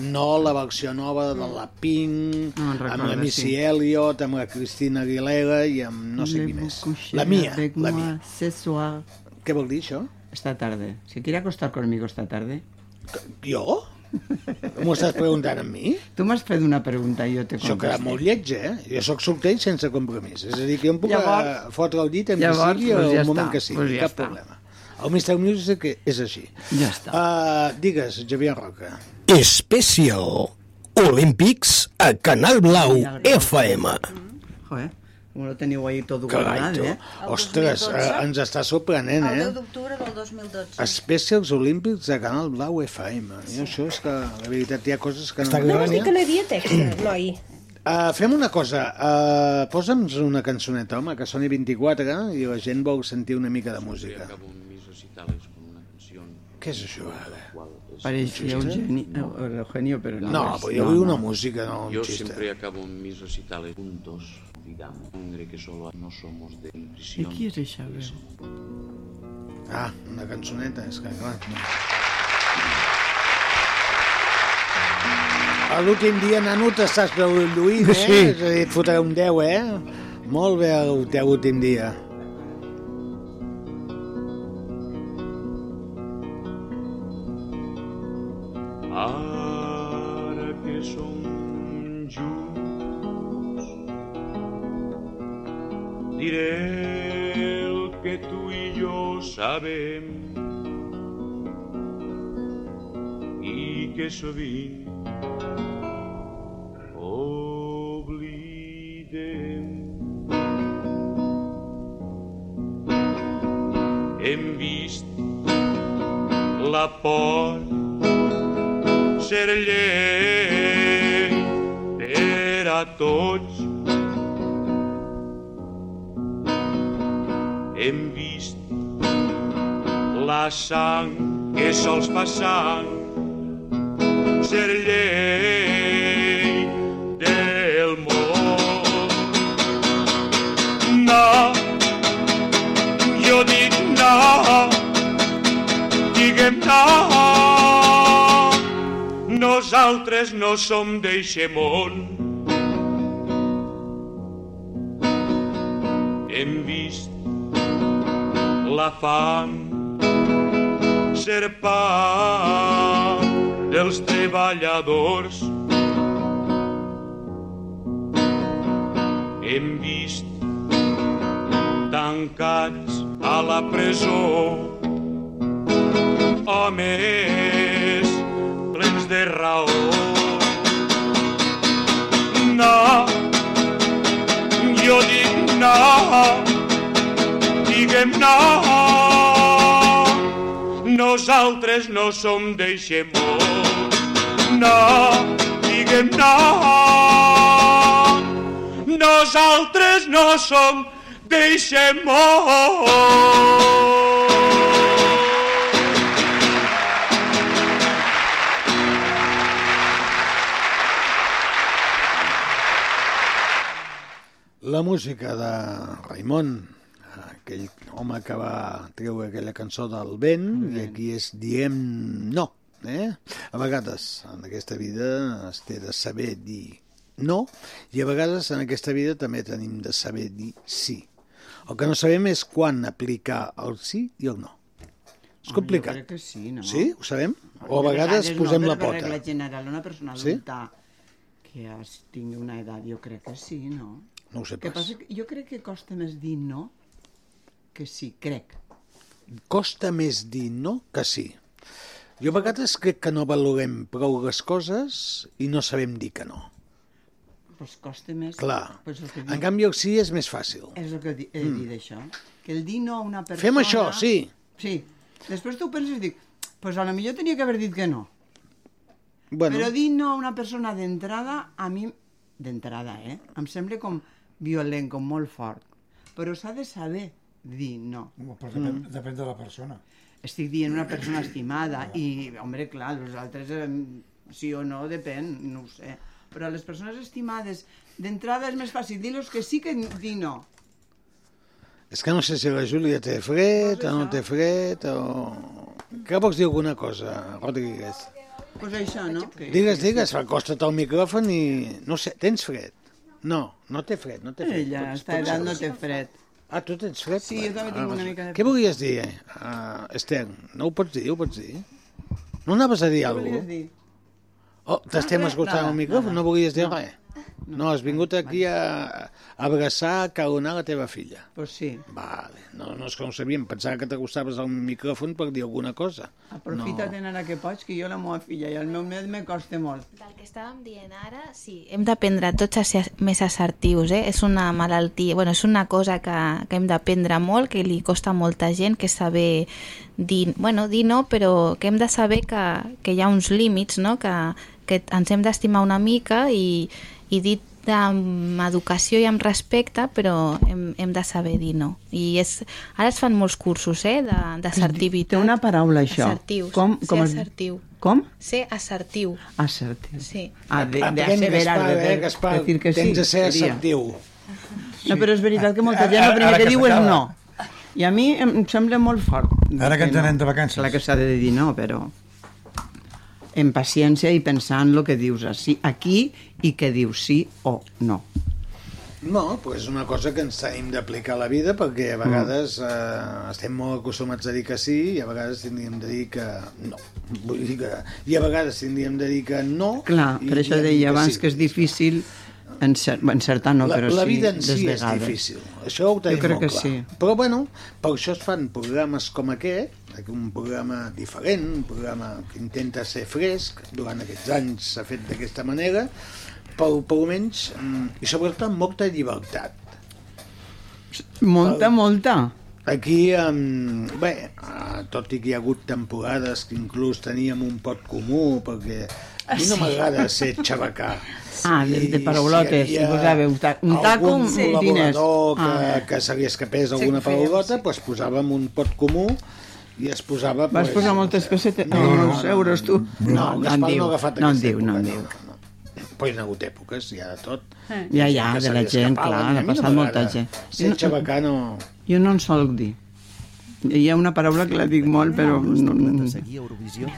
no la versió nova de la Pink, No amb la Missy sí. Elliott, amb la Cristina Aguilera i amb no sé qui més. La mia, la mia. ce soir. Què vol dir això? Esta tarde. ¿Se quiere acostar conmigo esta tarde? Jo? M'ho estàs preguntant a mi? Tu m'has fet una pregunta i jo te Això queda contesto. molt lleig, eh? Jo sóc solter i sense compromís. És a dir, que jo em puc Llavors- Llavors, fotre el dit qui llavors, sigui doncs al ja moment està, que sigui, doncs ja cap està. problema. El Mr. Music és així. Ja està. Uh, digues, Javier Roca. Especial Olímpics a Canal Blau FM. Joder, com lo teniu ahí tot Carai, guardat, tu. eh? Ostres, eh, ens està sorprenent, El 10 eh? d'octubre del 2012. Especials Olímpics de Canal Blau FM. I això és que, la veritat, hi ha coses que no... Està No vols dir que no hi havia text, noi? Uh, fem una cosa, uh, posa'ns una cançoneta, home, que soni 24 i la gent vol sentir una mica de música. Què és això, ara? Parecía Eugenio, eh, Eugenio, pero no. No, pues yo oí una música, no un Yo chiste. siempre acabo mis recitales juntos, digamos, sangre que solo no somos de ¿Y prisión. qui és això? Ah, una cançoneta, és que clar... No. A l'últim dia, nano, t'estàs lluint, eh? Sí. És a dir, et fotrà un 10, eh? Molt bé el teu últim dia. Sabem i que sovint oblidem. Hem vist la por ser llei per a tots. La sang que sols fa sang ser llei del món. No, jo dic no, diguem no, nosaltres no som d'eixe món. Hem vist la fam ser pa dels treballadors. Hem vist tancats a la presó homes plens de raó. No, jo dic no, diguem no, nosaltres no som d'eixe món. No, diguem no, nosaltres no som d'eixe món. La música de Raimon, aquell home que va treure aquella cançó del vent, i aquí és diem no. Eh? A vegades en aquesta vida es té de saber dir no, i a vegades en aquesta vida també tenim de saber dir sí. El que no sabem és quan aplicar el sí i el no. És Home, complicat. Jo crec que sí, no? Sí? Ho sabem? O a De vegades posem no, la pota. Regla general, una persona Sí? adulta que es tingui una edat, jo crec que sí, no? No ho sé que pas. passa que jo crec que costa més dir no que sí, crec. Costa més dir no que sí. Jo a vegades crec que no valorem prou les coses i no sabem dir que no. Pues costa més... Clar. Pues el que En canvi, el sí és més fàcil. És el que di- he Mm. dit això. Que el dir no a una persona... Fem això, sí. Sí. Després tu penses i dic, pues a lo millor tenia que haver dit que no. Bueno, Però dir no a una persona d'entrada, a mi, d'entrada, eh? Em sembla com violent, com molt fort. Però s'ha de saber dir no. Però depèn, depèn de la persona. Estic dient una persona estimada i, home, clar, els altres, eh, sí o no, depèn, no ho sé. Però a les persones estimades, d'entrada és més fàcil dir-los que sí que dir no. és que no sé si la Júlia té fred o no té fred o... Que vols dir alguna cosa, Rodríguez? Pues això, no? Que, Digues, digues, acosta't al micròfon i... No sé, tens fred? No, no té fred, no té fred. Ella, Pots- pots edat no té fred. Ah, tu tens fred? Sí, jo també tinc Ah, una mica de Què volies dir, eh? Uh, Esther, no ho pots dir, ho pots dir? No anaves a dir Què alguna volies cosa? dir? Oh, t'estem res, escoltant nada, al micròfon, no volies dir No. res? No, has vingut aquí a, a abraçar, a calonar la teva filla. Pues sí. Vale, no, no és ho sabíem, pensava que t'acostaves al micròfon per dir alguna cosa. Aprofita't no. ara que pots, que jo la meva filla i el meu net me costa molt. Del que estàvem dient ara, sí, hem d'aprendre tots a ser més assertius, eh? És una malaltia, bueno, és una cosa que, que hem d'aprendre molt, que li costa a molta gent, que saber dir, bueno, dir no, però que hem de saber que, que hi ha uns límits, no? Que, que ens hem d'estimar una mica i, i dir de, amb educació i amb respecte, però hem, hem de saber dir no. I és, ara es fan molts cursos eh, de- d'assertivitat. Té una paraula, això. Assertius. Com- Ser com es- assertiu. Com? Ser assertiu. Assertiu. Sí. Ah, de, de aseverar, Gaspar, de, eh, Gaspar, decir que sí. tens de ser assertiu. No, però és veritat que molta gent el primer que diu és no. I a mi em sembla molt fort. Ara que ens anem de vacances. Clar que s'ha de dir no, però en paciència i pensant el que dius així, aquí i que dius sí o no. No, però és una cosa que ens tenim d'aplicar a la vida perquè a vegades eh, estem molt acostumats a dir que sí i a vegades tindríem de dir que no. Vull dir que... I a vegades tindríem de dir que no... Clar, per això deia abans sí. que és difícil encer encertar, no, la, però la sí, vida en si és difícil, això ho tenim Jo crec molt que clar. sí. Però bueno, per això es fan programes com aquest, un programa diferent, un programa que intenta ser fresc, durant aquests anys s'ha fet d'aquesta manera, però per almenys, mm, i sobretot amb molta llibertat. Molta, molta. Aquí, um, bé, uh, tot i que hi ha hagut temporades que inclús teníem un pot comú, perquè a mi no sí. m'agrada ser xabacà. Ah, de, de paraulotes. hi Si havia posàveu ta un taco, un diners. col·laborador que, Ah. que se li escapés Sí, alguna fèiem, paraulota, doncs posàvem un pot comú i es posava... Vas pues, posar moltes pessetes, no, No, no, no, no, euros, tu. No, no en no diu, no en diu, no en diu. no, no. Però hi ha hagut èpoques, hi ha de tot. Ja, ja, que de la gent, clar, ha no passat molta gent. Ser xabacà no... Jo no en solc dir. Hi ha una paraula que la dic molt, però... No, seguir Eurovisió?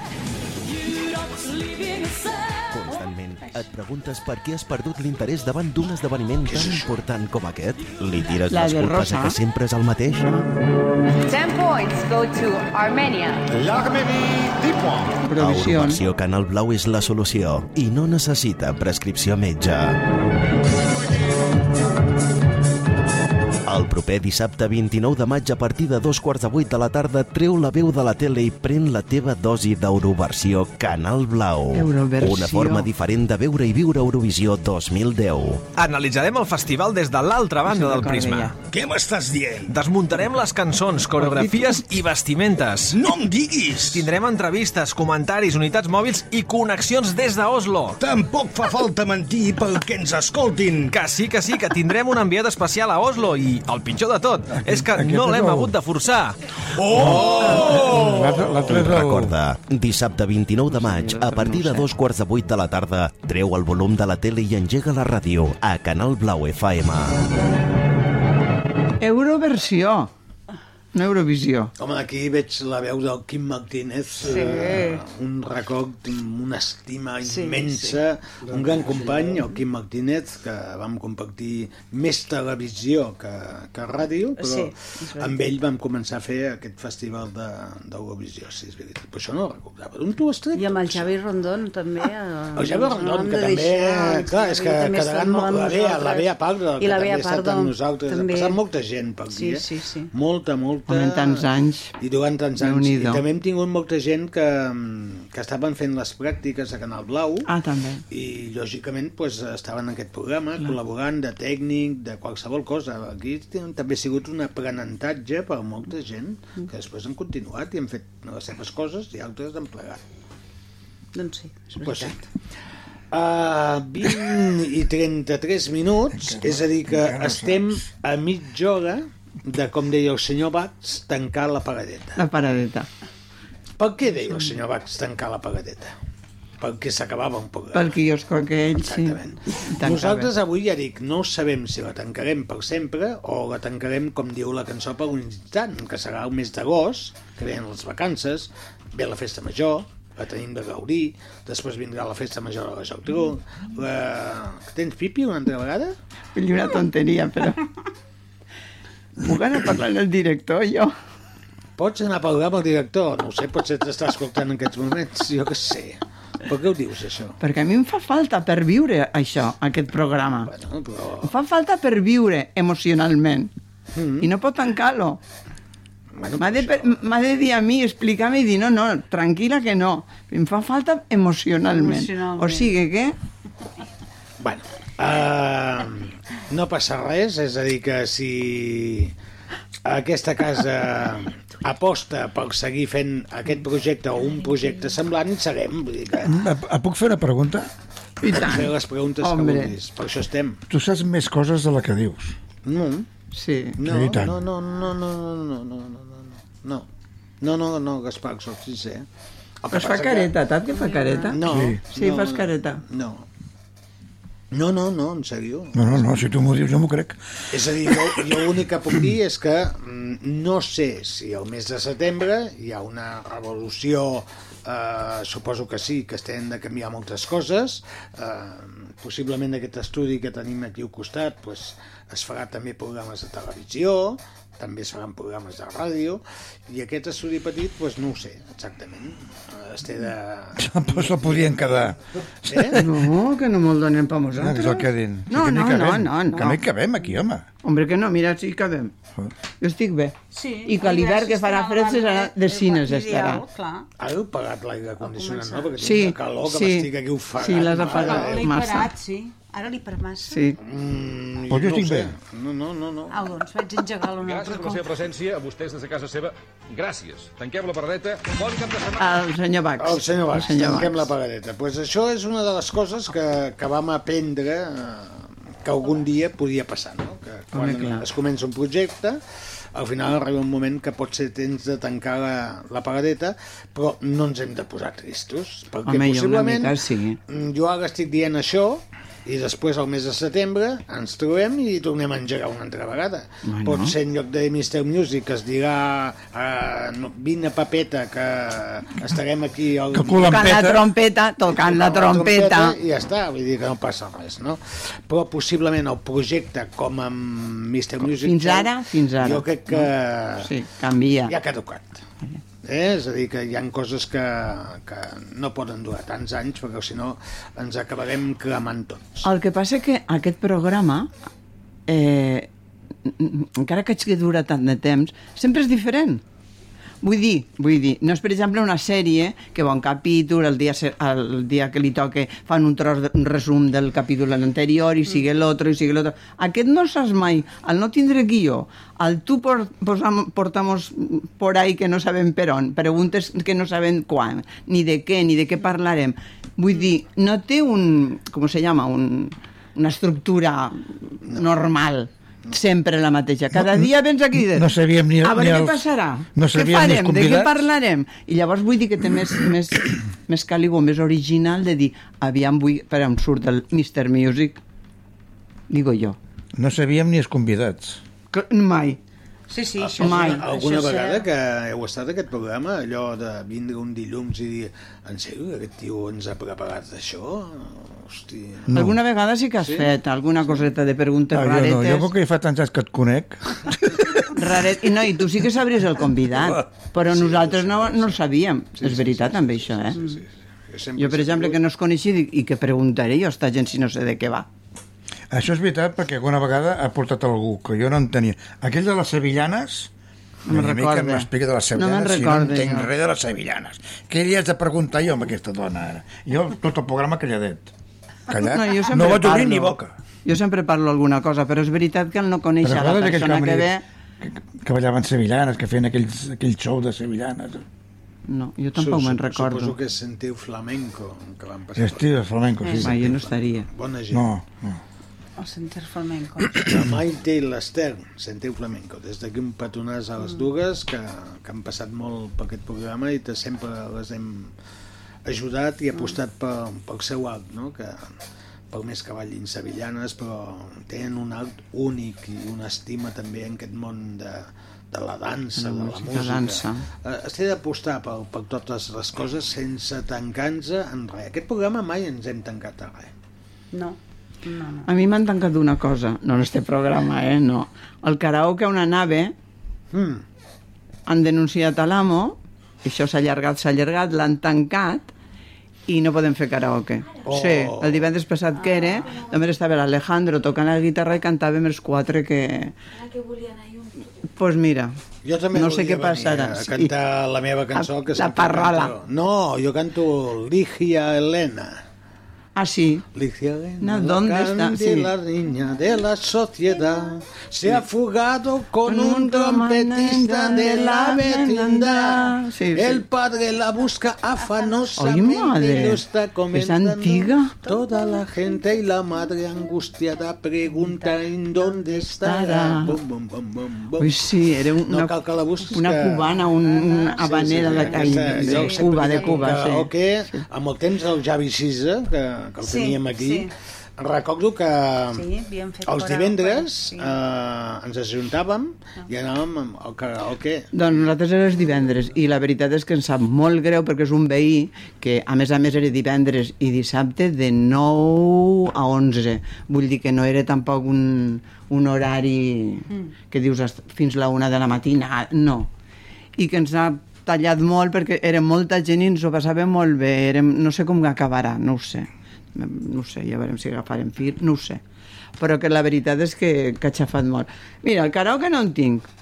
Et preguntes per què has perdut l'interès davant d'un esdeveniment tan important com aquest? Li tires La les de culpes Rosa. a que sempre és el mateix? 10 points go to Armenia. A Euroversió Canal Blau és la solució i no necessita prescripció metge. El proper dissabte 29 de maig a partir de dos quarts de vuit de la tarda treu la veu de la tele i pren la teva dosi d'Euroversió Canal Blau. Euroversió. Una forma diferent de veure i viure Eurovisió 2010. Analitzarem el festival des de l'altra banda del prisma. Què m'estàs dient? Desmuntarem les cançons, coreografies i vestimentes. No em diguis! Tindrem entrevistes, comentaris, unitats mòbils i connexions des d'Oslo. Tampoc fa falta mentir perquè ens escoltin. Que sí, que sí, que tindrem un enviat especial a Oslo i el pitjor de tot és que aquest no l'hem hagut de forçar. Oh! L'altre l'altre és el... Recorda, dissabte 29 de maig, a partir de dos quarts de vuit de la tarda, treu el volum de la tele i engega la ràdio a Canal Blau FM. Euroversió, no Eurovisió. Home, aquí veig la veu del Quim Martínez, Sí. eh, un record, una estima Sí, immensa, sí. un gran company, el Quim Martínez, que vam compartir més televisió que, que ràdio, però Sí, amb ell vam començar a fer aquest festival de- d'Eurovisió, sí, és veritat. Però això no ho recordava. D'on t'ho has tret? I amb el Javi Rondón, també. eh, El Javi no Rondón, que de també, deixar, clar, és que quedaran molt la Bea, la. Bea Pardo, que també ha estat amb nosaltres. també. Ha passat molta gent per aquí, Sí, eh? sí, sí. Molta, molta. Home, en tants anys. I durant tants anys. I també hem tingut molta gent que, que estaven fent les pràctiques a Canal Blau Ah, també. i, lògicament, pues, estaven en aquest programa col·laborant de tècnic, de qualsevol cosa. Aquí també ha sigut un aprenentatge per molta gent Mm. que després han continuat i han fet les seves coses i altres han plegat. Doncs sí, és Pues sí. veritat. A 20 i 33 minuts, és a dir, que estem a mitja hora de, com deia el senyor Bax, tancar la pagadeta. La paradeta. Per què deia el senyor Bax tancar la pagadeta? Perquè s'acabava un programa. Pel quiosco aquell, sí. Tancava. Nosaltres avui ja dic, no sabem si la tancarem per sempre o la tancarem, com diu la cançó, per un instant, que serà el mes d'agost, que venen les vacances, ve la festa major, la tenim de gaudir, després vindrà la festa major de la Geltrú. La... Tens pipi una altra vegada? Vull dir una tonteria, però... Puc anar a parlar amb el director, jo? Pots anar a parlar amb el director? No ho sé, potser t'està escoltant en aquests moments, jo què sé. Per què ho dius, això? Perquè a mi em fa falta per viure això, aquest programa. Bueno, però... Em fa falta per viure emocionalment. Mm. I no pot tancar-lo. M'ha de, de dir a mi, explicar-me i dir, no, no, tranquil·la que no. Em fa falta emocionalment. Emocionalment. O sigui que... Bueno, uh, no passa res, és a dir que si aquesta casa aposta per seguir fent aquest projecte o un projecte semblant, serem. Vull dir que... Eh, Puc fer una pregunta? I tant. Fer les preguntes Hombre. que vulguis. Per això estem. Tu saps més coses de la que dius. No. Sí. No, Sí, tant. no, no, no, no, no, no, no, no, no, no. No, no, no, Gaspar, soc sincer. Es fa passa que- careta, Tat, que fa careta? No. Sí, sí no, fas careta. No. No, no, no, en sèrio. No, no, no, si tu m'ho dius jo m'ho crec. És a dir, jo, jo l'únic que puc dir és que mm, no sé si el mes de setembre hi ha una revolució, eh, suposo que sí, que estem de canviar moltes coses, eh, possiblement aquest estudi que tenim aquí al costat pues, es farà també programes de televisió, també es faran programes de ràdio, i aquest estudi petit, pues, no ho sé exactament. Es té de... Pues el podien quedar. Eh? No, que no me'l donen per No, que vosaltres. se'l quedin. No, que no, ni no, no, no. Que no hi cabem aquí, home. Hombre, que no, mira, sí que cabem. Jo estic bé. Sí, I que l'hivern que farà fred serà de cines estarà. Clar. Ara heu pagat l'aire condicionat, no? Perquè Sí, tinc calor que sí. m'estic aquí ofegat. Sí, l'has apagat. de L'he Massa. parat, sí. Ara li per massa. Sí. Mm, Pues jo no estic bé. No, no, no, no. Ah, doncs vaig engegar l'una Gràcies altra per la seva presència, a vostès des de casa seva. Gràcies. Tanquem la paradeta. Bon cap de setmana. El senyor Bax. El senyor Bax, El senyor tanquem Bax. la pagadeta. Pues això és una de les coses que, que vam aprendre eh, que algun dia podia passar, no? Que quan Home, clar. es comença un projecte, al final arriba un moment que pot ser temps de tancar la, la pagadeta, però no ens hem de posar tristos, perquè Home, jo possiblement mica sí. jo ara estic dient això i després al mes de setembre ens trobem i tornem a engegar una altra vegada. Bueno. Pot ser en lloc de Mr. Music es dirà eh, no, vine papeta que estarem aquí el, Que Tocant la trompeta, tocant la trompeta. i ja està, vull dir que no passa res, no? Però possiblement el projecte com amb Mr. Music Fins ara, fins ara. jo crec que Sí, canvia. ja ha caducat. Eh? És a dir, que hi ha coses que, que no poden durar tants anys perquè si no ens acabarem cremant tots. El que passa que aquest programa, eh, encara que hagi durat tant de temps, sempre és diferent. Vull dir, vull dir, no és per exemple una sèrie que va un capítol, el dia, el dia que li toque fan un tros, de, un resum del capítol anterior i sigue l'altre i sigue l'altre. Aquest no saps mai, al no tindre guió, al tu por, posam, portamos por ahí que no sabem per on, preguntes que no sabem quan, ni de què, ni de què parlarem. Vull dir, no té un, com se llama, un, una estructura normal sempre la mateixa. Cada No, dia vens aquí i dius, no sabíem ni- a veure ni què els- passarà, no què farem, de què parlarem. I llavors vull dir que té més, més, més càligo, més original de dir, aviam, vull, per on surt el Mr. Music, digo jo. No sabíem ni els convidats. Que, mai. Sí, sí, Ah, això Mai. sí. Alguna això vegada sí. que heu estat a aquest programa, allò de vindre un dilluns i dir en sèrio que aquest tio ens ha preparat això? Hosti... No. Alguna vegada sí que has Sí? sí? fet alguna coseta de preguntes Ah, jo raretes. no, jo com que fa tants anys que et conec, Raret... I, no, I tu sí que sabries el convidat, però nosaltres no, no el sabíem. Sí, és sí, veritat, sí, també, sí, això, eh? sí, sí, sí. Jo, Jo, per exemple, que no es coneixia i, i que preguntaré jo a esta gent si no sé de què va. Això és veritat perquè alguna vegada ha portat algú que jo no en tenia. Aquell de les sevillanes, No me'n recorde. m'explica de les No me'n sevillanes, si no entenc jo. res de les sevillanes. Què li has de preguntar jo amb aquesta dona ara? Jo tot el programa calladet. Callat? No, jo No, sempre vaig obrir ni boca. Jo sempre parlo alguna cosa, però és veritat que al no Però la persona que que ve... dic- que ballaven sevillanes, que feien aquells, aquell show de sevillanes. No, jo tampoc me'n recordo. Suposo que sentiu flamenco, que van passar. Estiu de flamenco, sí. Mai, jo no estaria. Bona gent. No, no. El Center Flamenco. La Maite i l'Ester, sentiu flamenco. Des d'aquí un petonàs a Mm. les dues que, que han passat molt per aquest programa i que sempre les hem ajudat i apostat pel, pel seu art, no? que per més que ballin sevillanes, però tenen un art únic i una estima també en aquest món de, de la dansa, La de la música, dansa. Eh, Es té d'apostar per, per totes les coses sense tancar-nos en res. Aquest programa mai ens hem tancat a res. No, no, no. A mi m'han tancat una cosa, no en este programa, eh, no. El karaoke on anava Mm. han denunciat a l'amo, i això s'ha allargat, s'ha allargat, l'han tancat i no podem fer karaoke. Oh. Sí, el divendres passat que era, només estava l'Alejandro tocant la guitarra i cantàvem els quatre que... Pues mira, Jo també no sé volia què passarà. a cantar la meva cançó. Que La parrala. canto. No, jo canto Ligia Helena. Ah, sí. Ligia ¿dónde está? Sí. la niña de la sociedad, se ha fugado con un trompetista de la vecindad. Sí, sí. El padre la busca ¡Ay, afanosamente madre! y lo está ¿Es antigua? Toda la gente y la madre angustiada pregunta en dónde estará. Bum, bum, bum. Ui, sí, era una, No cal que la busquis, una que- cubana, un, una habanera de, de Cuba, de Cuba, que, sí. Okay, amb el temps del Javi Sisa, que, que el Sí, teníem aquí, sí. recordo que Sí, els divendres sí. eh, ens ajuntàvem i anàvem amb el karaoke. Doncs nosaltres era els divendres i la veritat és que em sap molt greu perquè és un veí que a més a més era divendres i dissabte de 9 a 11 vull dir que no era tampoc un, un horari Mm. que dius fins la una de la matina no i que ens ha tallat molt perquè era molta gent i ens ho passàvem molt bé érem, no sé com acabarà, no ho sé no sé, ja veurem si agafarem fil no ho sé, però que la veritat és que, que ha xafat molt mira, el karaoke no en tinc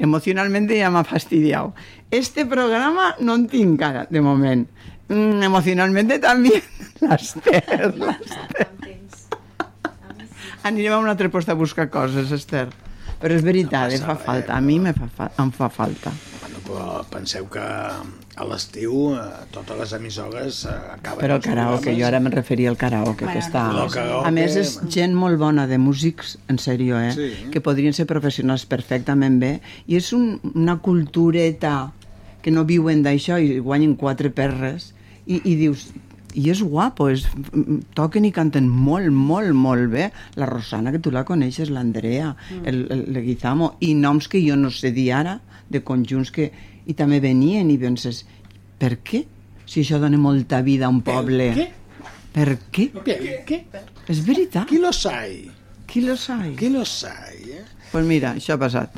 emocionalmente ya me ha fastidiado. Este programa no en tinc ara, de moment. Mm, emocionalmente también. L'Ester, l'Ester. Anirem a un altre post a buscar coses, Esther. Però és veritat, No em fa falta. A mi me fa, fa, em fa falta. Però penseu que a l'estiu eh, totes les emissores eh, acaben Però el karaoke, jo ara em referia al karaoke, Bueno, que està... no, karaoke, a més, és bueno. gent molt bona de músics, en sèrio, eh? Sí. Que podrien ser professionals perfectament bé. I és un, una cultureta que no viuen d'això i guanyen quatre perres. I, i dius, i és guapo, és, toquen i canten molt, molt, molt bé. La Rosana, que tu la coneixes, l'Andrea, Mm. el, el, el Guizamo, i noms que jo no sé dir ara, de conjunts que... I també venien i penses, per què? Si això dona molta vida a un poble. què? Per què? Què? Què? És veritat. Qui lo sai? Qui lo sai? Qui lo sai, eh? Pues mira, això ha passat.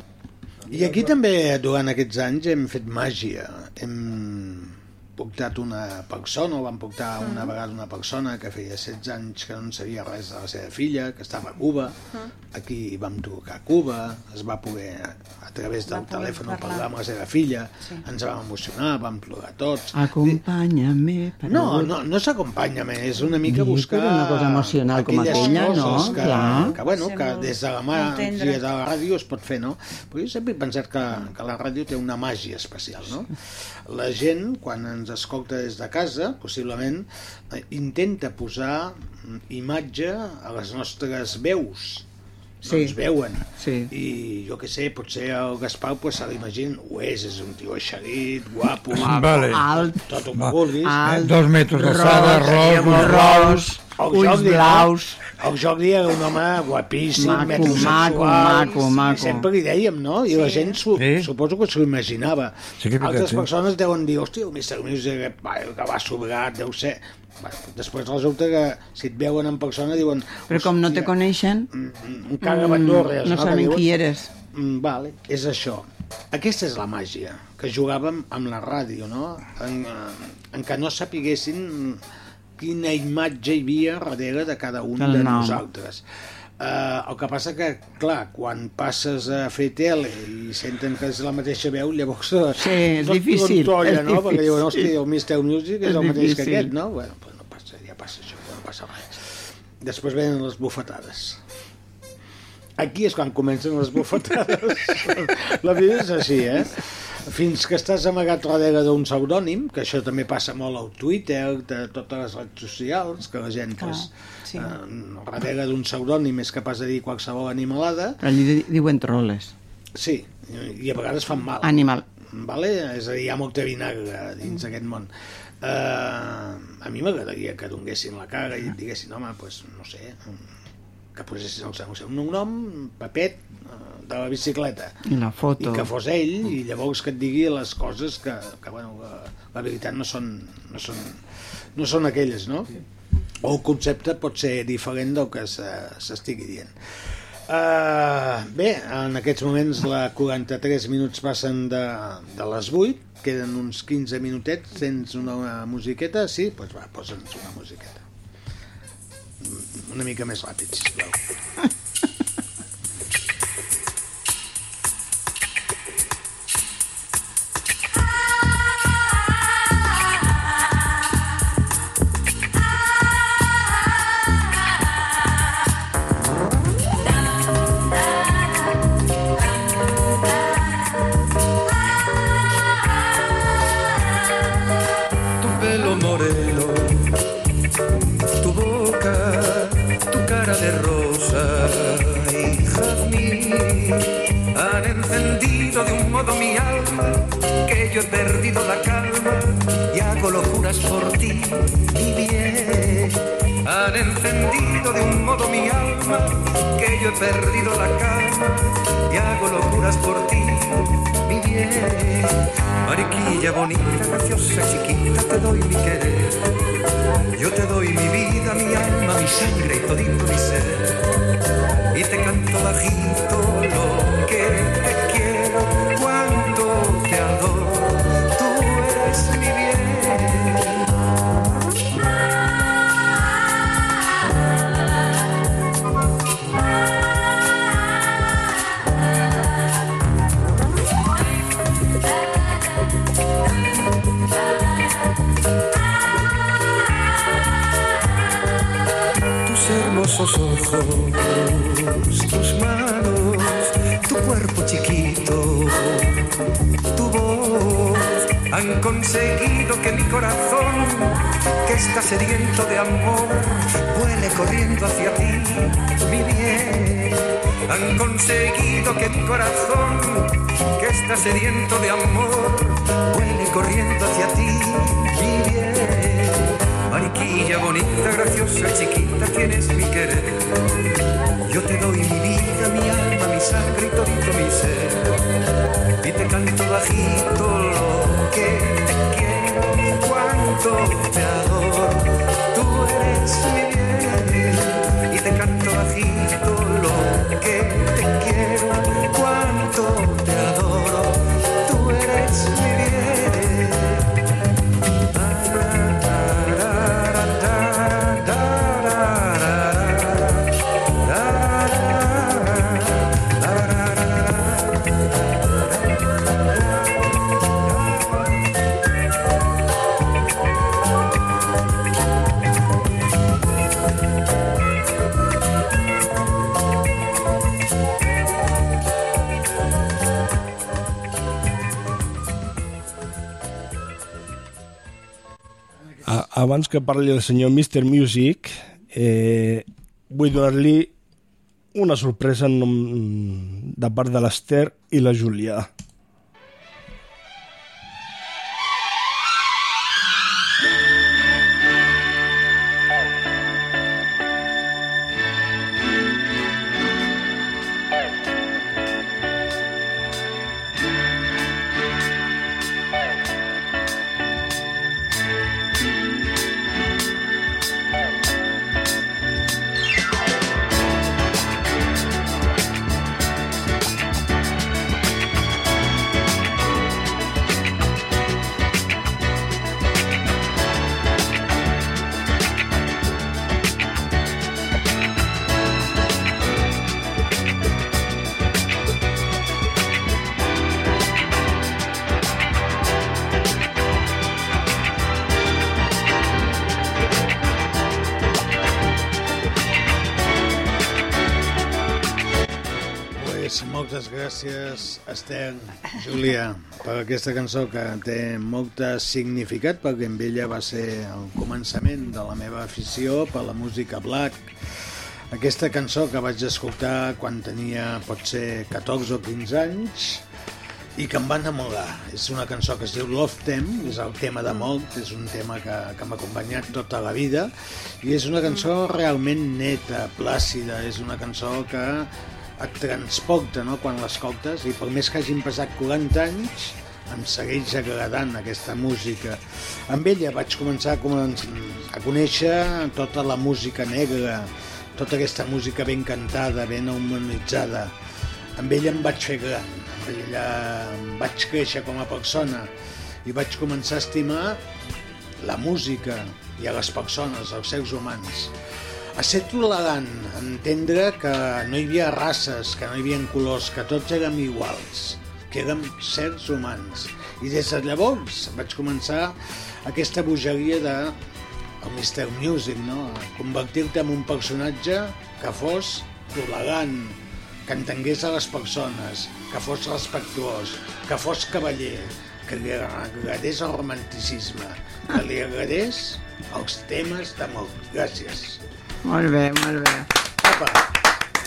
I aquí també, durant aquests anys, hem fet màgia. Hem portat una persona, o vam portar una vegada una persona que feia 16 anys que no en sabia res de la seva filla, que estava a Cuba. Aquí vam trucar a Cuba, es va poder, a través del telèfon, parlar. parlar amb la seva filla. Sí. Ens vam emocionar, vam plorar tots. Acompanya'm. per No, no, no s'acompanya més, és una mica Sí, buscar... una cosa emocional com aquella, no? Que, Clar. que, bueno, Sí, que des de la tendre. de la ràdio es pot fer, no? Però jo sempre he pensat que, que la ràdio té una màgia especial, no? La gent, quan ens escolta des de casa, possiblement, eh, intenta posar mm, imatge a les nostres veus. Sí. No ens veuen. Sí. I jo que sé, potser el Gaspar pues, se l'imagina, ho és, és un tio eixerit, guapo, Vale. Alt, tot el que vulguis. alt, Dos metres d'alçada, ros, ros, ros, ros. El ulls Jordi, no? blaus. El Jordi era un home guapíssim, Maco, metrosexual, maco, maco, i maco. sempre li dèiem, no? I la gent su Sí. suposo que s'ho imaginava. Sí que Altres sí. persones deuen dir, hòstia, el Mr. Music que va sobrat, deu ser... Bueno, després resulta que si et veuen en persona diuen... Però com no te coneixen, Un caga bandorres, no Que saben diuen, qui eres. Mm, vale, és això. Aquesta és la màgia que jugàvem amb la ràdio, no? En, eh, en què no sapiguessin quina imatge hi havia darrere de cada un El de nom. nosaltres. Uh, el que passa que, clar, quan passes a fer tele i senten que és la mateixa veu, llavors Sí, és difícil, tolla, és no? Perquè diuen, difícil. hòstia, el Mr. Music és, És el mateix que difícil. aquest, no? Bueno, pues no passa, ja passa això, no passa res. Després venen les bufetades. Aquí és quan comencen les bufetades. La vida és així, eh? Fins que estàs amagat darrere d'un pseudònim, que això també passa molt al Twitter, de totes les redes socials, que la gent, Clar, pues, sí. eh, darrere d'un pseudònim és capaç de dir qualsevol animalada. Allí di- diuen troles. Sí, i a vegades fan mal. Animal. Vale? És a dir, hi ha molta vinagre dins aquest món. Uh, a mi m'agradaria que donguessin la cara i et diguessin, home, pues, no sé, que posessin el seu, el seu nom, Pepet, eh, de la bicicleta. I la foto. I que fos ell, i llavors que et digui les coses que, que bueno, la, la veritat no són, no, són, no són aquelles, no? O el concepte pot ser diferent del que se- s'estigui dient. Uh, bé, en aquests moments la 43 minuts passen de, de les 8, queden uns 15 minutets, tens una, una musiqueta? Sí? Doncs pues va, posa'ns una musiqueta. Una mica més ràpid, sisplau. mi bien. Han encendido de un modo mi alma que yo he perdido la calma y hago locuras por ti, mi bien. Mariquilla bonita, graciosa, chiquita, te doy mi querer. Yo te doy mi vida, mi alma, mi sangre y todito mi ser. Y te canto bajito lo que te quiero, cuánto te adoro. Hermosos ojos, tus manos, tu cuerpo chiquito, tu voz han conseguido que mi corazón, que está sediento de amor, vuele corriendo hacia ti, mi bien. Han conseguido que mi corazón, que está sediento de amor, vuele corriendo hacia ti, mi bien. Mariquilla bonita, graciosa, chiquita, tienes mi querer. Yo te doy mi vida, mi alma, mi sangre y todito mi ser. Y te canto bajito lo que te quiero, cuánto te adoro. Tú eres mi bien. Y te canto bajito lo que te quiero, cuánto te abans que parli el senyor Mr. Music, eh, vull donar-li una sorpresa de part de l'Ester i la Júlia. Aquesta cançó que té molt de significat perquè amb ella va ser el començament de la meva afició per la música black. Aquesta cançó que vaig escoltar quan tenia potser 14 o 15 anys i que em va enamorar. És una cançó que es diu Love Them, és el tema de molt, és un tema que, que m'ha acompanyat tota la vida i és una cançó realment neta, plàcida, és una cançó que et transporta no, quan l'escoltes i per més que hagin passat 40 anys em segueix agradant aquesta música. Amb ella vaig començar a, a conèixer tota la música negra, tota aquesta música ben cantada, ben humanitzada. Amb ella em vaig fer gran, amb ella em vaig créixer com a persona i vaig començar a estimar la música i a les persones, els seus humans. A ser tolerant, entendre que no hi havia races, que no hi havia colors, que tots érem iguals, que érem certs humans. I des de llavors vaig començar aquesta bogeria de el Mr. Music, no? Convertir-te en un personatge que fos tolerant, que entengués a les persones, que fos respectuós, que fos cavaller, que li agradés el romanticisme, que li agradés els temes d'amor. Gràcies. Molt bé, molt bé. Apa.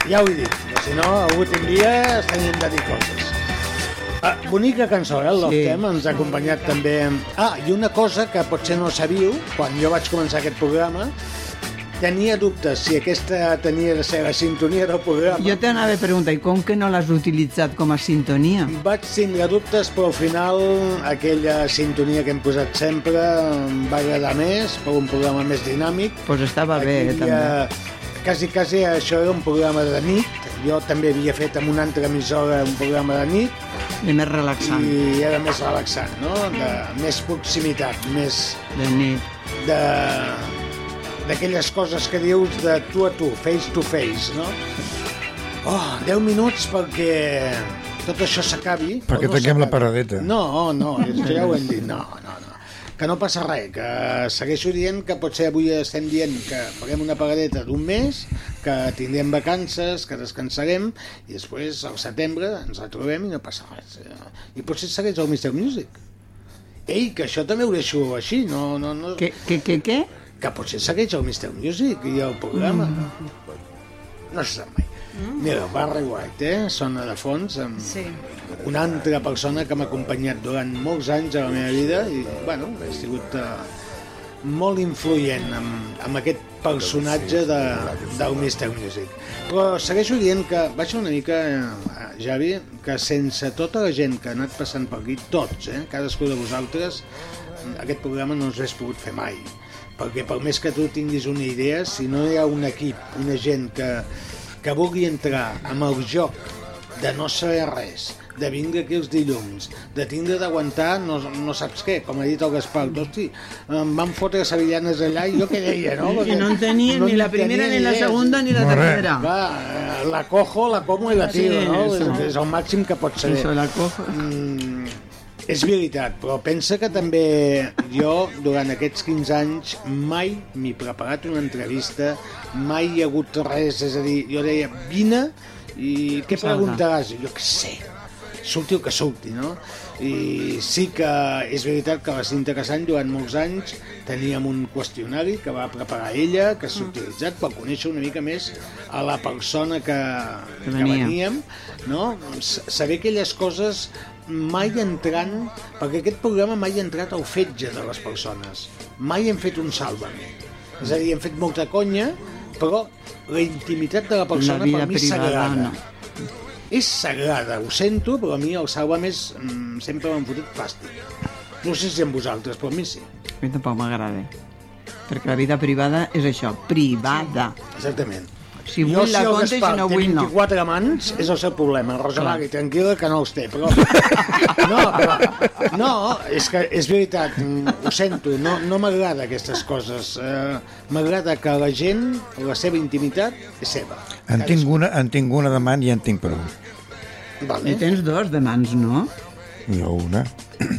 Ja ho he dit, si no, en dia estaríem de dir coses. Ah, bonica cançó, eh, el Love Sí. Them, ens ha acompanyat també... Ah, i una cosa que potser no sabíeu, quan jo vaig començar aquest programa, tenia dubtes si aquesta tenia la sintonia del programa. Jo t'anava a preguntar, i com que no l'has utilitzat com a sintonia? Vaig tindre dubtes, però al final aquella sintonia que hem posat sempre em va agradar més, per un programa més dinàmic. Pues estava bé, Aquí, també. eh, quasi, quasi això era un programa de nit. Jo també havia fet amb una altra emissora un programa de nit. I més relaxant. I era més relaxant, no? De, més proximitat, més... De nit. De d'aquelles coses que dius de tu a tu, face to face, no? Oh, 10 minuts perquè tot això s'acabi. Perquè no tanquem la paradeta. No, no, que ja ho hem dit. No, no, no. Que no passa res, que segueixo dient que potser avui estem dient que farem una paradeta d'un mes, que tindrem vacances, que descansarem, i després al setembre ens retrobem i no passa res. I potser segueix el Mr. Music. Ei, que això també ho deixo així, no... no, no... Què, què, què, què? Que potser segueix el Mr. Music i el programa. Mm. No se sap mai. Mira, Barry White, eh? Sona de fons amb Sí. una altra persona que m'ha acompanyat durant molts anys a la meva vida i, bueno, he sigut uh, molt influent amb, amb aquest personatge de, del Mr. Music. Però segueixo dient que, vaig una mica, eh, Javi, que sense tota la gent que ha anat passant per aquí, tots, eh, cadascú de vosaltres, aquest programa no us hagués pogut fer mai. Perquè per més que tu tinguis una idea, si no hi ha un equip, una gent que, que vulgui entrar amb el joc de no saber res, de vindre aquí els dilluns, de tindre d'aguantar no, no saps què, com ha dit el Gaspar, hosti, em van fotre sevillanes allà i jo què deia, no? I no en tenia ni la primera, ni la segunda, ni la No, tercera. Eh, la cojo, la como i la Sí, tiro, no? eso. És, és el màxim que pot ser. Eso, la cojo. Mm, és veritat, però pensa que també jo, durant aquests 15 anys, mai m'he preparat una entrevista, mai hi ha hagut res, és a dir, jo deia, vine i què preguntaràs? Jo què sé, surti el que surti, no? I sí que és veritat que va ser interessant, durant molts anys teníem un qüestionari que va preparar ella, que s'ha utilitzat per conèixer una mica més a la persona que, Que que venia. veníem, no? Saber aquelles coses mai entrant, perquè aquest programa mai ha entrat al fetge de les persones, mai hem fet un sàlvame. És a dir, hem fet molta conya, però la intimitat de la persona vida per mi és sagrada. no. És sagrada, ho sento, però a mi el sàlvames mm, sempre m'han fotut fàstic. No sé si amb vosaltres, però a mi sí. A mi tampoc m'agrada. Perquè la vida privada és això, privada. Exactament. Si vull la el conta i si no té vull no. 24 amants, és el seu problema. Rosa Clar. Magui, tranquil·la, que no els té, però... No, però... No, és que és veritat, ho sento, no, no m'agrada aquestes coses. Eh, m'agrada que la gent, la seva intimitat, és seva. En tinc una, en tinc una de man i en tinc prou. Vale. I tens dos de mans, no? Jo una,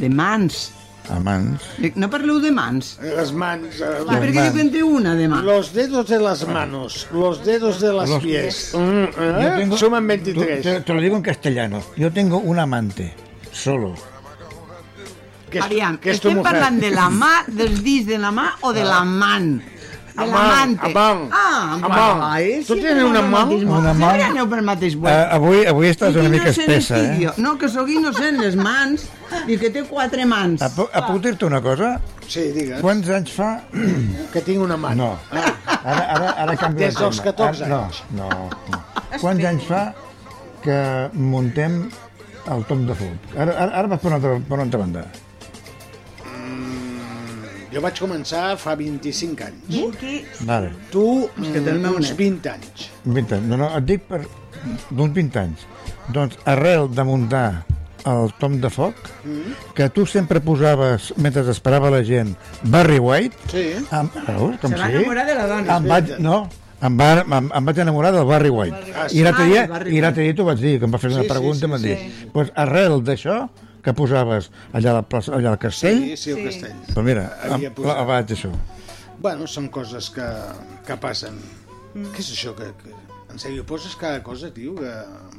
De mans. A mans. Dic, No parleu de mans. Les mans... Eh, I per què en té una de mà? Los dedos de las manos, los dedos de las Los- pies. Mm, Yo eh? tengo- Suman Te, 23. te- te lo digo en castellano. Yo tengo un amante, solo. Que Aviam, que estem mujer. parlant de la mà, dels dits de la mà o de l'amant? De Amant, l'amante. amant. Ah, Amant. vai, Tu tens pel amant? bo- amant? Sempre aneu pel mateix bo. Uh, avui, avui estàs una mica espessa, eh? No, que sóc innocent, les mans, i que té quatre mans. A, a puc dir-te una cosa? Sí, digues. Quants anys fa... Que tinc una mà. No. Ara, ara, ara canvio Des dels 14 Ara- anys. No, no, no. Quants anys fa que muntem el top de foc? Ara, ara, ara vas per una altra, per una altra banda. Jo vaig començar fa 25 anys. Vale. Tu, que meu uns net. 20 anys. 20 anys. No, no, et dic per d'uns 20 anys. Doncs arrel de muntar el tom de foc, que tu sempre posaves, mentre esperava la gent, Barry White, Sí. em, veus, com Se va sí? enamorar de la dona. Em vaig, no, em, va, em, em vaig enamorar del Barry White. Ah, I l'altre Ah, dia, l'altre dia t'ho vaig dir, que em va fer una Sí, sí, pregunta, sí, em van sí. dir, pues, arrel d'això, que posaves allà al, plaça, allà al castell, Sí, sí, el castell. doncs mira, vaig això. Bueno, són coses que, que passen. Què és això que, que En sèrio, poses cada cosa, tio, que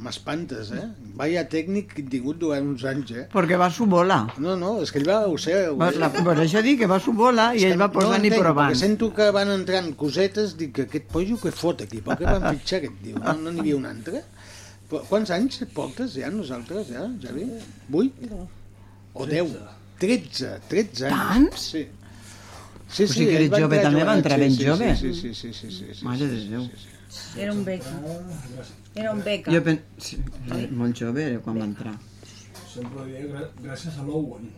m'espantes, eh? Vaya tècnic que he tingut durant uns anys, eh? Perquè va su bola. No, no, és que ell va, ho sé... Ho Va, la, per això dic que va su bola i ell va posant i entenc, provant. Sento que van entrant cosetes, dic que aquest pollo que fot aquí, per què van fitxar aquest tio? No no n'hi havia un altre? Quants anys portes ja nosaltres, ja, Javi? Vuit? O deu? Tretze, tretze anys. Tants? Sí. Sí, O sigui que eres jove també, va entrar sí, ben sí, jove. Sí, sí, sí, sí, sí, sí, Mare de sí, Déu. sí, sí. Era un beca. Era un beca. Jo pen... sí, molt jove era quan va entrar. Sempre gra- gràcies a l'Owen.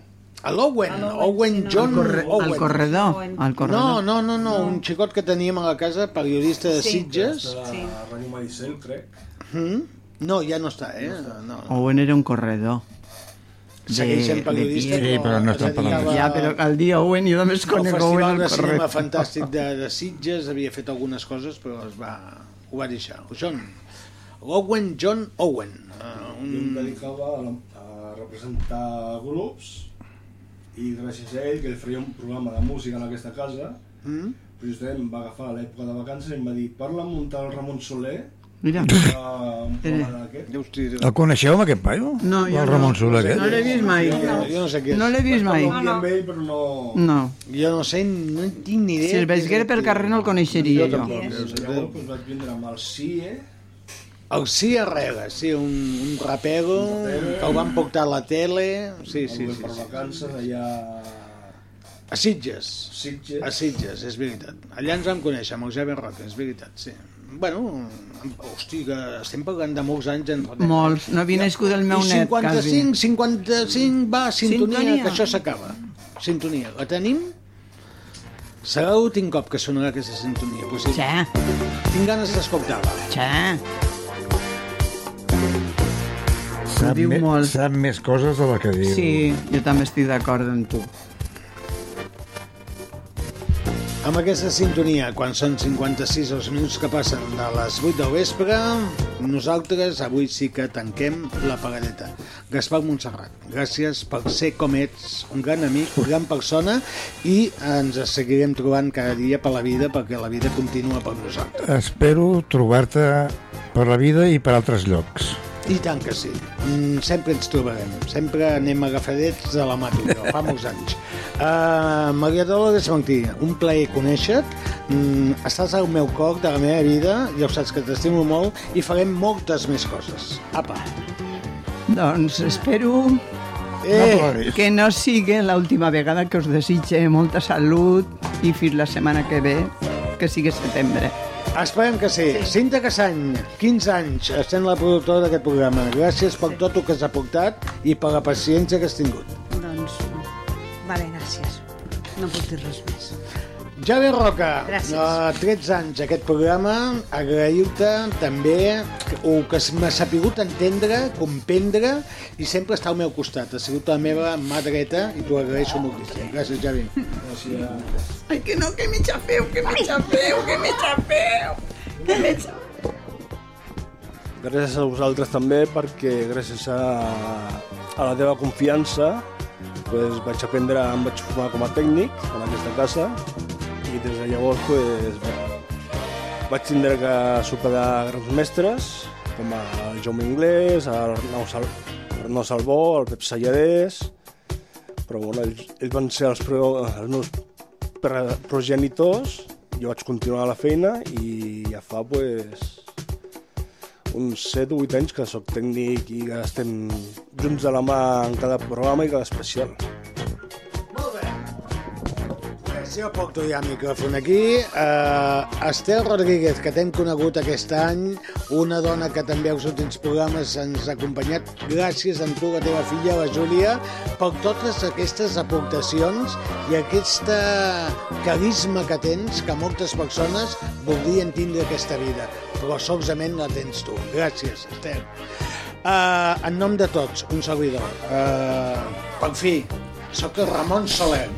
A l'Owen, Owen sí. John Owen. al corredor, al corredor. No, no, no, no, un xicot que teníem a la casa, periodista de Sí. Sitges. Sí. A Ràdio Maricel, crec. Mm? No, ja no està, eh? No. Owen era un corredor. Segueix sent periodista, pie. Sí, però no es estem parlant Ja, però el dia Owen jo només al conec Owen Festival al de Cinema. Fantàstic de, de Sitges havia fet algunes coses, però es va, ho va deixar. John, Owen John Owen. Uh, Jo em un... dedicava a, la- a representar grups i gràcies a ell, que ell faria un programa de música en aquesta casa, Mm? justament em va agafar a l'època de vacances i em va dir parla amb un tal Ramon Soler Mira. uh, El coneixeu, amb aquest paio? No, jo el Ramon no. Soler, aquest? No l'he vist mai. Jo no sé què és. No l'he vist mai. Amb ell però no... No. Jo no sé, no en tinc ni idea. Si el veiguera pel carrer no el coneixeria jo. Llavors, llavors doncs, vaig vindre amb el CIE El sí Arrega, sí, un, un rapero que el van portar a la tele. Sí, sí, sí. per vacances allà A Sitges. Sitges. A Sitges, és veritat. Allà ens vam conèixer, amb el Javier Roca, és veritat, sí. Bueno, hosti, que estem parlant de molts anys enrere. Molts. No havia nascut el meu I net, 55, 55, va, sintonia, Sintonia. que això s'acaba. Sintonia. La tenim? Serà l'últim cop que sonarà aquesta sintonia. Pues sí. Xa. Tinc ganes d'escoltar-la. Xa. Sap, diu me, molt. sap més coses de la que diu. Sí, jo també estic d'acord amb tu. Amb aquesta sintonia, quan són 56 els minuts que passen de les 8 del vespre, nosaltres avui sí que tanquem la pagadeta. Gaspar Montserrat, gràcies per ser com ets, un gran amic, una gran persona, i ens seguirem trobant cada dia per la vida, perquè la vida continua per nosaltres. Espero trobar-te per la vida i per altres llocs. I tant que sí. Mm, sempre ens trobarem. Sempre anem agafadets de la mà fa molts anys. Uh, Maria Dolores Martí, un plaer conèixer-te. Mm, estàs al meu cor de la meva vida, ja ho saps que t'estimo molt, i farem moltes més coses. Apa. Doncs espero Eh, que no sigui l'última vegada que us desitge molta salut i fins la setmana que ve, que sigui setembre. esperem que sí. Cinta Cassany, 15 anys, essent la productora d'aquest programa. Gràcies per tot el que has aportat i per la paciència que has tingut. Vale, gràcies. No puc dir res més. Javi Roca, Gràcies. uh, 13 anys aquest programa, agrair-te també el que m'ha sapigut entendre, comprendre i sempre estar al meu costat. Ha sigut la meva mà dreta i t'ho agraeixo moltíssim. Gràcies, Javi. Gràcies. Ai, que no, que me xafeu, que me xafeu, que me xafeu, que me xafeu. Gràcies a vosaltres també perquè gràcies a, a la teva confiança pues, vaig aprendre, em vaig formar com a tècnic en aquesta casa i des de llavors pues, vaig tindre que superar grans mestres com el Jaume Inglés, el Arnau, Sal, Arnau Salvó, el Pep Salladés, però bueno, ells, ells van ser els, pro, els meus progenitors, jo vaig continuar la feina i ja fa pues, uns 7 o 8 anys que sóc tècnic i que estem junts de la mà en cada programa i cada especial. Si jo porto ja el micròfon aquí. Uh, Estel Rodríguez, que t'hem conegut aquest any, una dona que també als últims programes ens ha acompanyat. Gràcies a tu, la teva filla, la Júlia, per totes aquestes aportacions i aquesta carisma que tens, que moltes persones voldrien tindre aquesta vida, però solament la tens tu. Gràcies, Estel. Uh, en nom de tots, un servidor. Uh, per fi, sóc el Ramon Soler.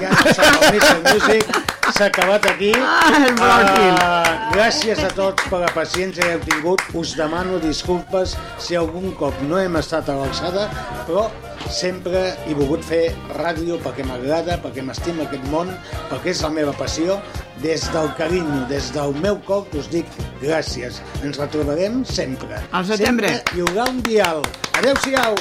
Ja Mr. Music s'ha acabat aquí. Ah, el. Ah, gràcies a tots per la paciència que heu tingut. Us demano disculpes si algun cop no hem estat a l'alçada, però sempre he volgut fer ràdio perquè m'agrada, perquè m'estima aquest món, perquè és la meva passió. Des del carinyo, des del meu cor, us dic gràcies. Ens retrobarem sempre. Al setembre. Sempre hi haurà un dial. Adéu-siau.